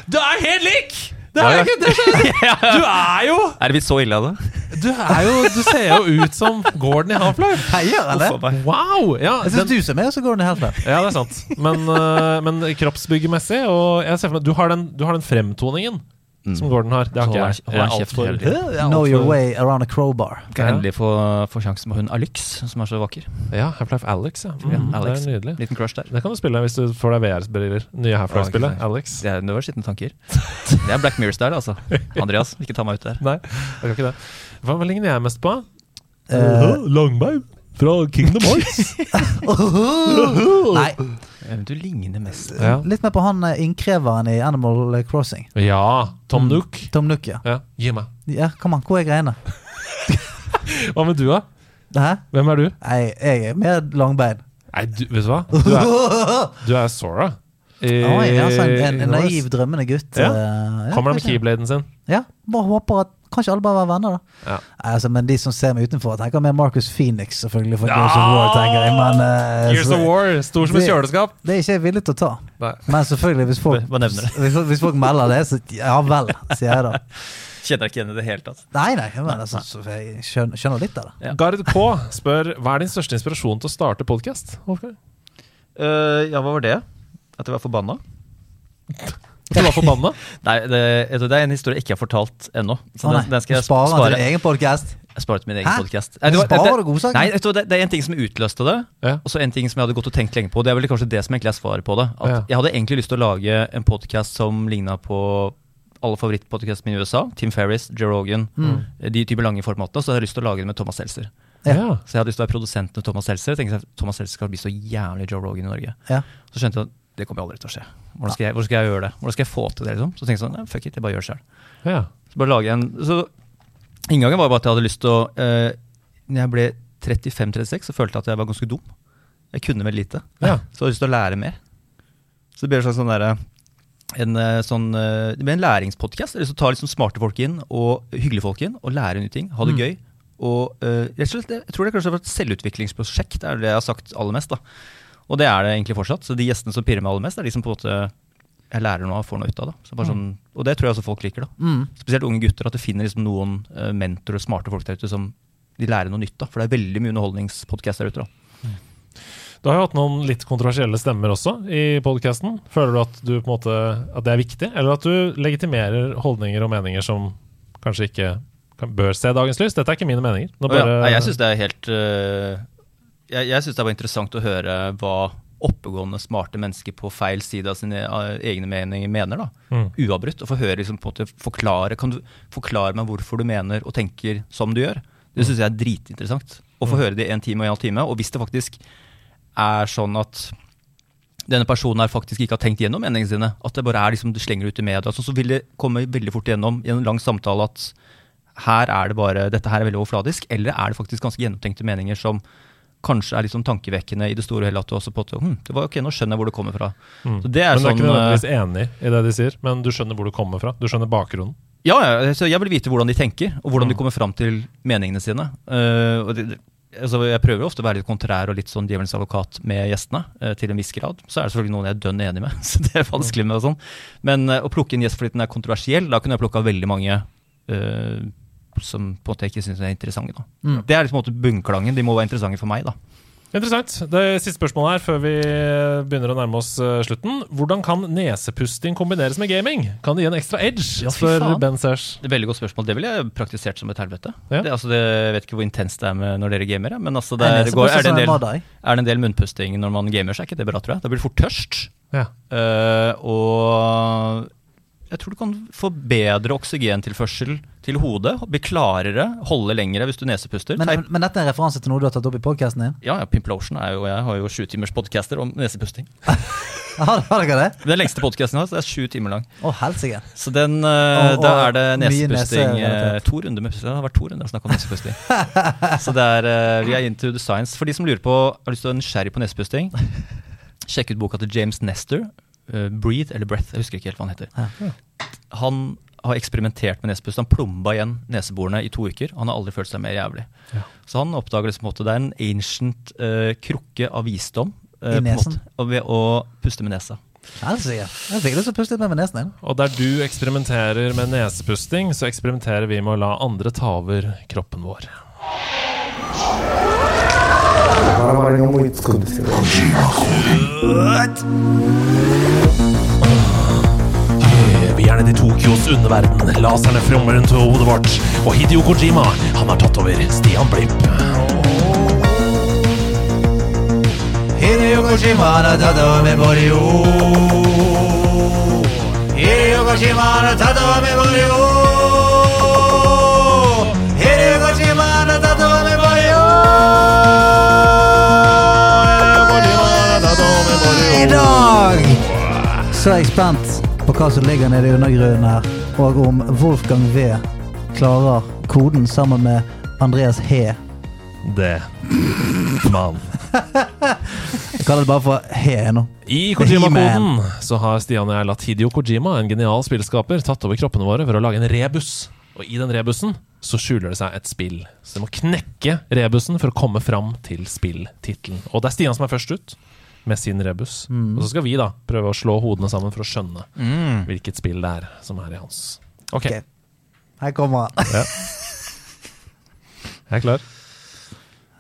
Du er helt lik! Det er ja. ikke det Du er jo Er det blitt så ille av det? Du er jo Du ser jo ut som Gordon i Half-Life. Jeg gjør det? Wow! Ja, Jeg syns du ser mer ut som Gordon i Half-Life. ja, det er sant. Men, eh, men kroppsbyggemessig og jeg ser for meg, du, har den, du har den fremtoningen som Gordon har. Det har ikke jeg. Hold Jeg kjeft altfor- er Know your way around a crowbar. Skal endelig få, få sjansen med hun Alex, som er så vakker. Ja, Half-Life Alex, ja. Mm, Ja, Alex. Det er nydelig. Liten crush der. Det kan du spille hvis du får deg VR-briller. Nye Half-Life-spillet. Ja. Alex. Det, er, det var skitne tanker. Det er Black Mirror-style, altså. Andreas, ikke ta meg ut der. Nei, jeg kan ikke det. Hva, ligner jeg mest på? Eh, Langbein fra Kingdom Hearts. Nei, Eh, Du ligner mest ja. litt mer på han eh, innkreveren i Animal Crossing. ja. Tom Nook. Tom Nook, ja. Ja. Gi meg. ja kom an, hvor er greiene? Hva med du, da? Hæ? Hvem er du? Nei, jeg er mer langbein. Nei, du, vet du hva? Du er, du er Sora. I, Oi, altså, en, en, en i naiv, drømmende gutt. Ja. eh, ja, Kommer han med kanskje. keybladen sin? Ja, bare håper at Kanskje alle bare være venner, da. Ja. Altså, men de som ser meg utenfor, tenker mer Marcus Phoenix, selvfølgelig. For Ja! Gears of War, tenker jeg. Men uh, Gears så- of War, stor som et kjøleskap. det er ikke jeg villig til å ta. Nei. Men selvfølgelig, hvis folk, hvis, hvis folk melder det, så ja vel, sier jeg da. Kjenner ikke igjen i det hele tatt. Nei, nei, men altså, så jeg skjønner, skjønner litt av det. Ja. Gard K spør hva er din største inspirasjon til å starte podkast? Uh, ja, hva var det? At jeg var forbanna? Du var forbanna? Nei, det, det er en historie jeg ikke har fortalt ennå. Så Å, den, den skal jeg du sparer til din egen podcast. Jeg sparer til min egen podkast. Det, det er en ting som utløste det, Ja. og så en ting som jeg hadde gått og tenkt lenge på. Det er vel kanskje det som egentlig er svaret på det. At Ja. Jeg hadde egentlig lyst til å lage en podkast som ligna på alle favorittpodkastene mine i USA. Tim Ferris, Joe Rogan. De type lange formatene. Så jeg hadde lyst til å lage det med Thomas Seltzer. Ja. Så jeg hadde lyst til å være produsent med Thomas Seltzer. Jeg tenkte at Thomas Seltzer skal bli så jævlig Joe Rogan i Norge. Ja. Så skjønte jeg at det kommer aldri til å skje. Hvordan skal jeg, hvordan skal jeg gjøre det? Hvordan skal jeg få til det? liksom? Så tenkte jeg sånn, nei, fuck it, jeg bare gjør det selv. ja. Så bare lage en Så inngangen var bare at jeg hadde lyst til å eh, Når jeg ble 35-36, så følte jeg at jeg var ganske dum. Jeg kunne veldig lite. Ja. Så jeg hadde lyst til å lære mer. Så det en slags sånn der, en eh, sånn, eh, det ble en læringspodkast. Jeg har lyst til å ta liksom smarte folk inn, og hyggelige folk inn, og lære nye ting. Ha det gøy. Og slett, jeg tror det kanskje var et selvutviklingsprosjekt. Det er det jeg har sagt aller mest. da. Og det er det egentlig fortsatt. Så de gjestene som pirrer meg aller mest, er de som på en måte jeg lærer noe og får noe ut av. da. Så bare sånn, og det tror jeg også folk liker. da. Mm. Spesielt unge gutter. At du finner liksom noen uh, mentorer smarte folk der ute som de lærer noe nytt av. For det er veldig mye underholdningspodkast der ute. da. Du har jo hatt noen litt kontroversielle stemmer også i podkasten. Føler du at, du måte, at det er viktig, eller at du legitimerer holdninger og meninger som kanskje ikke kan, bør se dagens lys? Dette er ikke mine meninger. Og ja, nei, jeg syns det er helt uh, Jeg, jeg synes det var interessant å høre hva oppegående, smarte mennesker på feil side av sine uh, egne meninger mener. da. Mm. Uavbrutt. Og få høre liksom på en måte forklare Kan du forklare meg hvorfor du mener og tenker som du gjør? Det syns jeg er dritinteressant. Å få høre det i en time og en halv time. Og hvis det faktisk er sånn at denne personen her faktisk ikke har tenkt gjennom meningene sine, at det bare er liksom, du slenger ut i media, altså, så vil det komme veldig fort gjennom i en lang samtale at her er det bare, dette her er veldig overfladisk, eller er det faktisk ganske gjennomtenkte meninger som kanskje er litt sånn tankevekkende i det store og hele. At du også på at, hm, det var ok, nå skjønner jeg hvor det kommer fra. Mm. Så det er men du er sånn ikke nødvendigvis eh, enig i det de sier, men du skjønner hvor du kommer fra. Du skjønner bakgrunnen. Ja, ja, så jeg vil vite hvordan de tenker, og hvordan Mm. de kommer fram til meningene sine. Uh, og det, det- altså, jeg prøver ofte å være litt kontrær og litt sånn djevelens advokat med gjestene, eh, til en viss grad. Så er det selvfølgelig noen jeg er dønn enig med, så det er vanskelig med og sånn. Men eh, å plukke inn gjest fordi den er kontroversiell, da kunne jeg plukka veldig mange eh, som på en måte jeg ikke syns er interessante. Da. Mm. Det er liksom på en måte bunnklangen. De må være interessante for meg, da. Interessant. Det siste spørsmålet her før vi begynner å nærme oss eh, slutten. Hvordan kan nesepusting kombineres med gaming? Kan det gi en ekstra edge? Ja, spør. Ben et Veldig godt spørsmål. Det ville jeg praktisert som et helvete. Ja. Det, altså, det, jeg vet ikke hvor intenst det er med når dere gamer, men altså, det er, går, er det del, er det en del munnpusting når man gamer, så er ikke det bra, tror jeg. Da blir du fort tørst. Ja. Uh, og jeg tror du kan få bedre oksygentilførsel til hodet. Bli klarere, holde lengre hvis du nesepuster. Men, men, men dette er en referanse til noe du har tatt opp i podkasten din? ja, ja, Pimplotion er jo Jeg har jo sju timers podcaster om nesepusting. Har, har dere det? Den lengste podcasten jeg har, så det er sju timer lang. Å, helsike. Så den, uh, Og- da er det nesepusting nese, neserelatert. To runder med pusting. Det har vært to runder å snakke om nesepusting. så det er, uh, vi er into the science. For de som lurer på har lyst til å være nysgjerrig på nesepusting, sjekk ut boka til James Nestor. Eh, 'Breathe' eller 'Breath', jeg husker ikke helt hva han heter. Han har eksperimentert med nesepust. Han plomba igjen neseborene i to uker. Han har aldri følt seg mer jævlig. Så han oppdager liksom at det er en ancient uh, krukke av visdom I eh, på nesen? måte, ved å puste med nesa. Det er sikkert lyst til å puste litt mer med nesen din. Og der du eksperimenterer med nesepusting, så eksperimenterer vi med å la andre ta over kroppen vår. Vi er nede i Tokyos underverden. Laserne frommer rundt hodet vårt. Og Hidio Kojima, han har tatt over Stian Blipp. Hideo Kojima har tatt over Borio. Hideo Kojima har tatt over Borio. Så er jeg spent på hva som ligger nede i undergrunnen her, og om Wolfgang V klarer koden sammen med Andreas He. Det. Mann. Jeg kaller det bare for He nå. I Kojima-koden så har Stian og jeg latt Hidio Kojima, en genial spillskaper, tatt over kroppene våre for å lage en rebus. Og i den rebusen så skjuler det seg et spill. Så du må knekke rebusen for å komme fram til spilltittelen. Og det er Stian som er først ut med sin rebus. Mm. Og så skal vi da prøve å slå hodene sammen for å skjønne Mm. hvilket spill det er som er i hans. Ok, okay. Her kommer han. Ja. jeg er klar.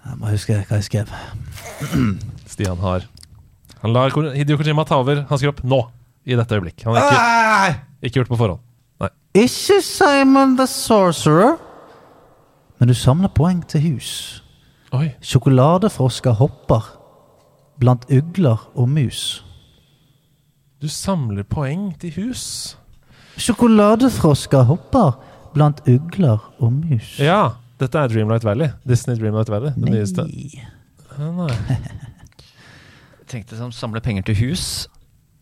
Jeg må huske hva jeg skrev. Stian har Han lar Hidio Kojima ta over hans kropp nå. I dette øyeblikk. Han har ikke, ikke gjort på forhånd. Nei. Ikke Simon the Sorcerer. Men du samler poeng til hus. Oi. Sjokoladefrosker hopper blant ugler og mus. Du samler poeng til hus. Sjokoladefrosker hopper blant ugler og mus. Ja, dette er Dreamlight Valley. Disney Dreamlight Valley. Det nyeste. Nei. Ah, nei. Jeg tenkte sånn, samle penger til hus.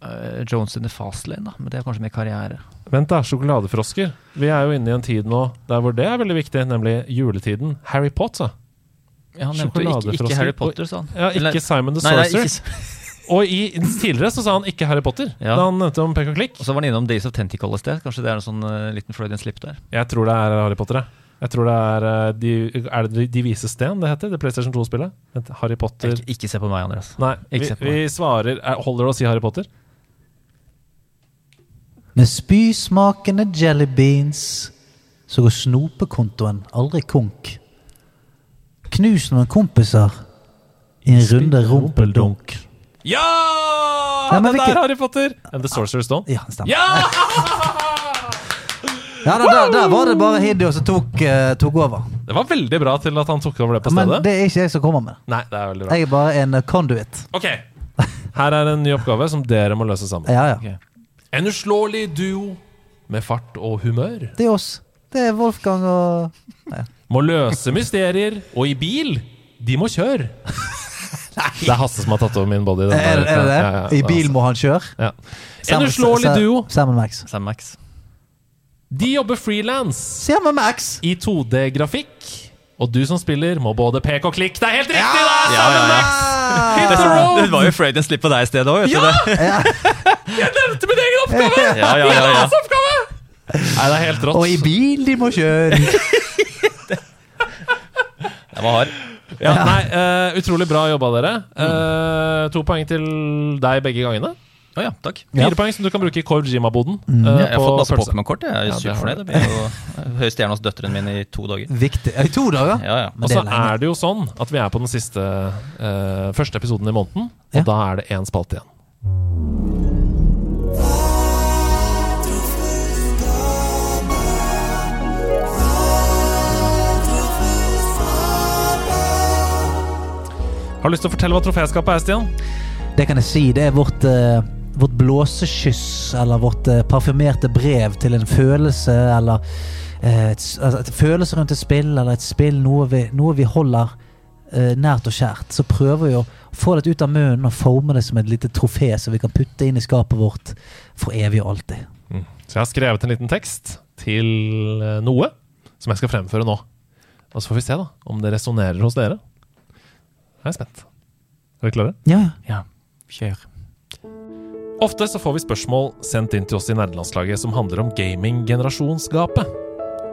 Uh, Jones in the fast lane, da. Men det er kanskje mer karriere. Vent, da. Sjokoladefrosker. Vi er jo inne i en tid nå der hvor det er veldig viktig, nemlig juletiden. Harry Potter. Ja, han nevnte jo ikke, ikke Harry Potter, sa han. Ja, ikke Eller- Simon the Nei, nei, Sorcerer. Og i, tidligere så sa han ikke Harry Potter. Ja. Da han nevnte om pek og klikk. Og så var han innom Days of Tentacle et sted. Kanskje det er en sånn uh, liten Freudian slip der. Jeg tror det er Harry Potter, jeg. Jeg tror det er uh, De, er det de vise sten det heter? Det PlayStation 2-spillet? Harry Potter Ikke, ikke se på meg, Andreas. Nei, vi, Ikke se på vi svarer er- Holder det å si Harry Potter? Med spysmakende jelly beans så går snopekontoen aldri konk. Knus noen kompiser i en runde rumpeldunk. Ja! Nei, men der hvilken- er Harry Potter! And The Sorcerer's Stone. Ja, det stemmer. Ja! Ja, da, der, der var det bare Hideo som tok, eh, tok over. Det var veldig bra til at han tok over det på Men stedet. det er ikke jeg som kommer med. Nei, det er veldig bra. Jeg er bare en eh, conduit. Ok, her er en ny oppgave som dere må løse sammen. Ja, ja. En uslåelig duo med fart og humør. Det er oss. Det er Wolfgang og Må løse mysterier, og i bil, de må kjøre. Det er Hasse som har tatt over min body. den Er, er det det? Ja, ja, ja, I bil må han kjøre? Ja. En uslåelig duo. Sam Max. Sam Max. De jobber frilans i 2D-grafikk Og du som spiller, må både peke og klikke. Det er helt riktig! da! Ja, ja, ja. Det, road! det var jo Freudian slipp på deg i stedet òg, Ja! det. Jeg nevnte min egen oppgave! Ja, ja, ja, ja. Min oppgave! Nei, det er helt rått. Og i bil de må kjøre! Den var hard. Ja, nei, eh, utrolig bra jobba, dere. Eh, to poeng til deg begge gangene. Å ja, takk. Fire poeng som du kan bruke i Korv Jima-boden. Mm. eh, Jeg har på fått masse pølse. Pokémon-kort. Jeg er Ja, det har superfornøyd. Det blir jo høye stjerne hos døtrene mine i to dager. Viktig. I to dager? Ja, ja. Men Og det så er lenge. er det jo sånn at vi er på den siste eh, første episoden i måneden, og Ja. da er det én spalte igjen. Har du lyst til å fortelle hva troféskapet er, Stian? Det kan jeg si. Det er vårt, uh, vårt blåsekyss, eller vårt uh, parfymerte brev til en følelse, eller uh, et, altså et følelse rundt et spill, eller et spill, noe vi, noe vi holder nært og kjært. Så prøver vi å få det ut av munnen og forme det som et lite trofé som vi kan putte inn i skapet vårt for evig og alltid. Så jeg har skrevet en liten tekst til noe som jeg skal fremføre nå. Og så får vi se da om det resonnerer hos dere. Jeg er spent. Er dere klare? Ja, Ja, kjør. Ofte så får vi spørsmål sendt inn til oss i nerdelandslaget som handler om gaming-generasjonsgapet.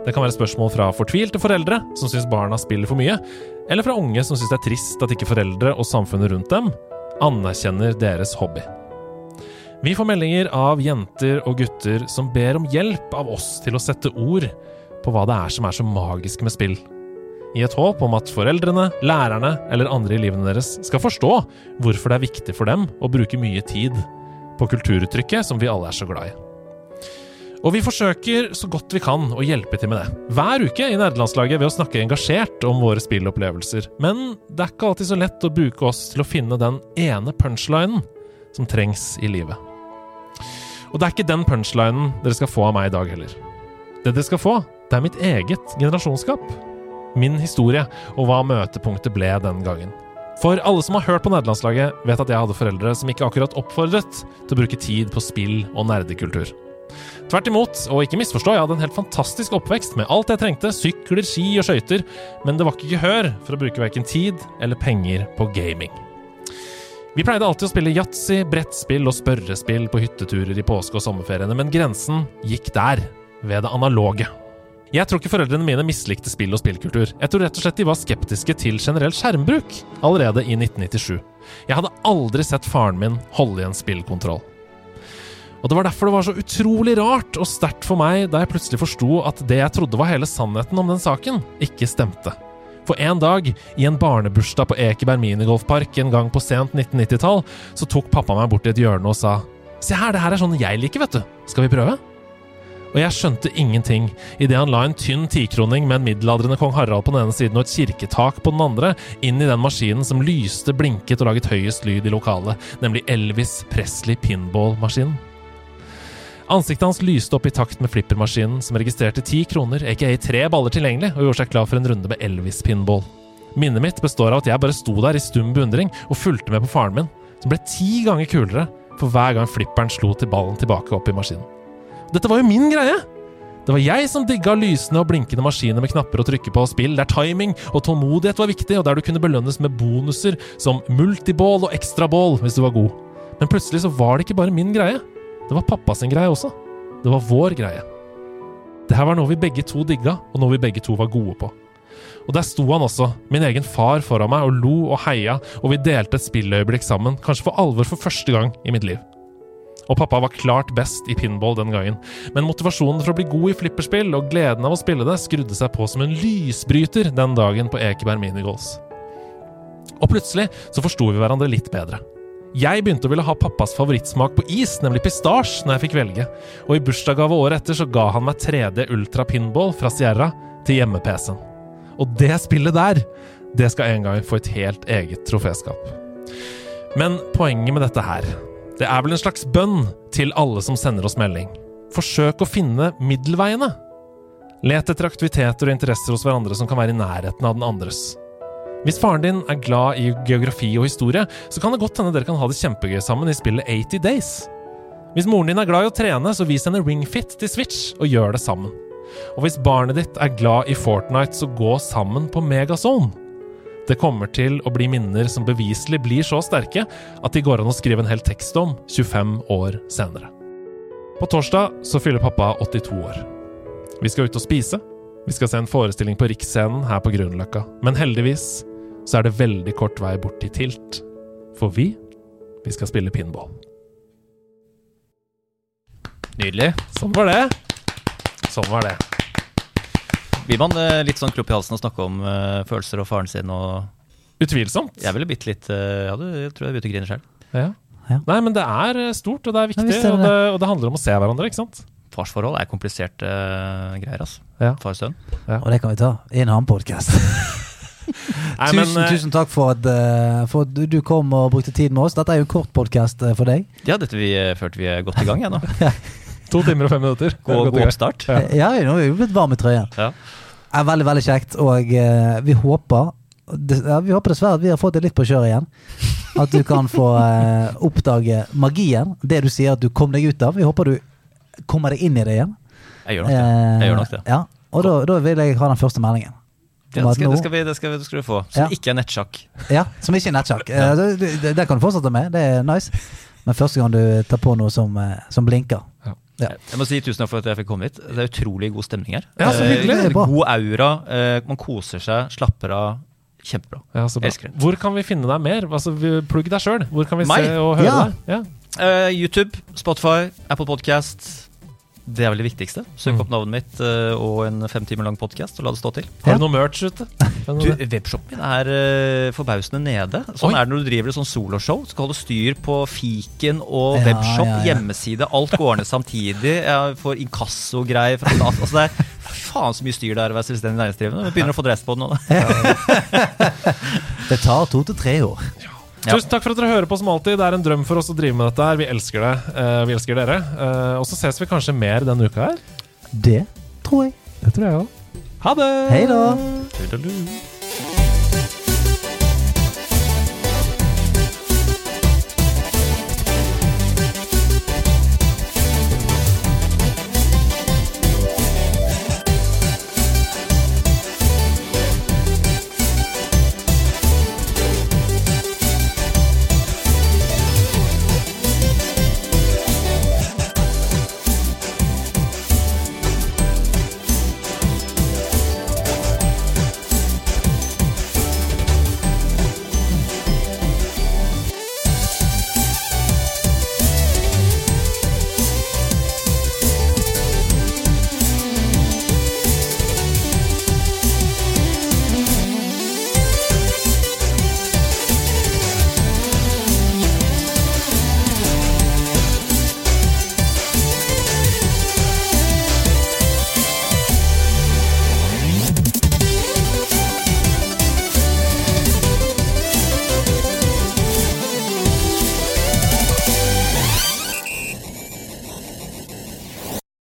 Det kan være spørsmål fra fortvilte foreldre som syns barna spiller for mye, eller fra unge som syns det er trist at ikke foreldre og samfunnet rundt dem anerkjenner deres hobby. Vi får meldinger av jenter og gutter som ber om hjelp av oss til å sette ord på hva det er som er så magisk med spill. I et håp om at foreldrene, lærerne eller andre i livene deres skal forstå hvorfor det er viktig for dem å bruke mye tid på kulturuttrykket som vi alle er så glad i. Og vi forsøker så godt vi kan å hjelpe til med det. Hver uke i Nerdelandslaget ved å snakke engasjert om våre spillopplevelser. Men det er ikke alltid så lett å bruke oss til å finne den ene punchlinen som trengs i livet. Og det er ikke den punchlinen dere skal få av meg i dag heller. Det dere skal få, det er mitt eget generasjonsskap. Min historie, og hva møtepunktet ble den gangen. For alle som har hørt på nederlandslaget, vet at jeg hadde foreldre som ikke akkurat oppfordret til å bruke tid på spill og nerdekultur. Tvert imot, og ikke misforstå, jeg hadde en helt fantastisk oppvekst med alt jeg trengte, sykler, ski og skøyter, men det var ikke gehør for å bruke verken tid eller penger på gaming. Vi pleide alltid å spille yatzy, brettspill og spørrespill på hytteturer i påske- og sommerferiene, men grensen gikk der, ved det analoge. Jeg tror ikke foreldrene mine mislikte spill og spillkultur. Jeg tror rett og slett de var skeptiske til generell skjermbruk allerede i 1997. Jeg hadde aldri sett faren min holde i en spillkontroll. Og det var derfor det var så utrolig rart og sterkt for meg da jeg plutselig forsto at det jeg trodde var hele sannheten om den saken, ikke stemte. For en dag, i en barnebursdag på Ekeberg minigolfpark en gang på sent 1990-tall, så tok pappa meg bort i et hjørne og sa Se her, det her er sånn jeg liker, vet du. Skal vi prøve? Og jeg skjønte ingenting idet han la en tynn tikroning med en middelaldrende kong Harald på den ene siden og et kirketak på den andre inn i den maskinen som lyste, blinket og laget høyest lyd i lokalet, nemlig Elvis Presley pinball-maskinen. Ansiktet hans lyste opp i takt med flippermaskinen, som registrerte ti kroner, aka tre baller tilgjengelig, og gjorde seg klar for en runde med Elvis-pinball. Minnet mitt består av at jeg bare sto der i stum beundring og fulgte med på faren min, som ble ti ganger kulere for hver gang flipperen slo til ballen tilbake opp i maskinen. Dette var jo min greie! Det var jeg som digga lysende og blinkende maskiner med knapper å trykke på og spill, der timing og tålmodighet var viktig, og der du kunne belønnes med bonuser som multiball og ekstraball hvis du var god. Men plutselig så var det ikke bare min greie. Det var pappa sin greie også. Det var vår greie. Det her var noe vi begge to digga, og noe vi begge to var gode på. Og der sto han også, min egen far foran meg, og lo og heia, og vi delte et spilløyeblikk sammen, kanskje for alvor for første gang i mitt liv. Og pappa var klart best i pinball den gangen, men motivasjonen for å bli god i flipperspill og gleden av å spille det skrudde seg på som en lysbryter den dagen på Ekeberg Minigolds. Og plutselig så forsto vi hverandre litt bedre. Jeg begynte å ville ha pappas favorittsmak på is, nemlig pistasje, når jeg fikk velge, og i bursdagsgave året etter så ga han meg 3D Ultra Pinball fra Sierra til hjemme-PC-en. Og det spillet der, det skal en gang få et helt eget troféskap. Men poenget med dette her, det er vel en slags bønn til alle som sender oss melding. Forsøk å finne middelveiene. Let etter aktiviteter og interesser hos hverandre som kan være i nærheten av den andres. Hvis faren din er glad i geografi og historie, så kan det godt hende dere kan ha det kjempegøy sammen i spillet 80 Days. Hvis moren din er glad i å trene, så vis henne Ring Fit til Switch, og gjør det sammen. Og hvis barnet ditt er glad i Fortnite, så gå sammen på Megazone. Det kommer til å bli minner som beviselig blir så sterke at de går an å skrive en hel tekst om 25 år senere. På torsdag så fyller pappa 82 år. Vi skal ut og spise. Vi skal se en forestilling på Riksscenen her på Grünerløkka. Men heldigvis så er det veldig kort vei bort til Tilt. For vi, vi skal spille pinball. Nydelig. Sånn var det. Sånn var det. Blir man eh, litt sånn klubb i halsen og snakke om eh, følelser og faren sin og Utvilsomt. Jeg ville bitt litt eh, Ja, du, jeg tror jeg begynte å grine sjøl. Ja. Ja. Nei, men det er stort, og det er viktig, er det og, det, og det handler om å se hverandre, ikke sant? Farsforhold er kompliserte uh, greier, altså. Ja. Far-sønn. Og det kan vi ta i en annen podkast. Nei, tusen, men, tusen takk for at, for at du- kom og brukte tid med oss. Dette er jo en kort podkast for deg. Ja, dette vi følte vi er godt i gang, jeg nå. To timer og fem minutter. Er God, god oppstart. Ja. Ja, nå er vi blitt varme i trøyen. Ja. er veldig, veldig kjekt, og eh, vi håper ja, Vi håper dessverre at vi har fått det litt på kjøret igjen. At du kan få eh, oppdage magien. Det du sier at du kom deg ut av. Vi håper du kommer deg inn i det igjen. Jeg gjør nok det. Jeg gjør nok det. Ja, og da, da vil jeg ha den første meldingen. Det skal, det, skal vi, det, skal vi, det skal du få. Som Ja. ikke er nettsjakk. Ja, Som ikke er nettsjakk. Eh, det, det, det kan du fortsette med, det er nice. Men første gang du tar på noe som, eh, som blinker. Ja. Jeg må si tusen takk for at jeg fikk komme hit. Det er utrolig god stemning her. Ja, så hyggelig. Eh. God aura. eh, Man koser seg, slapper av. Kjempebra. Ja, så bra. Elsker det. Hvor kan vi finne deg mer? Altså, Plugg deg sjøl. Hvor kan vi Meg? se og høre Ja. deg? Ja. Eh, YouTube, Spotify, Apple Podcast. Det er vel det viktigste. Søk Mm. opp navnet mitt eh, og en fem timer lang podkast, og la det stå til. Har du noe merch ute? Du, Webshopen? Min er eh, forbausende nede. Sånn Oi. er det når du driver et sånn soloshow. Skal holde styr på fiken og Ja, webshop, ja, ja. hjemmeside. Alt går ned samtidig. Jeg får inkasso-greier fra stat. Altså, det er faen så mye styr det er å være selvstendig næringsdrivende. Vi begynner å få dress på det nå. da. Det tar to til tre år. Ja. Tusen takk for at dere hører på som alltid. Det er en drøm for oss å drive med dette her. Vi elsker det. Uh, vi elsker dere. Uh, og så ses vi kanskje mer denne uka her. Det tror jeg. Det tror jeg òg. Ha det! Hei da.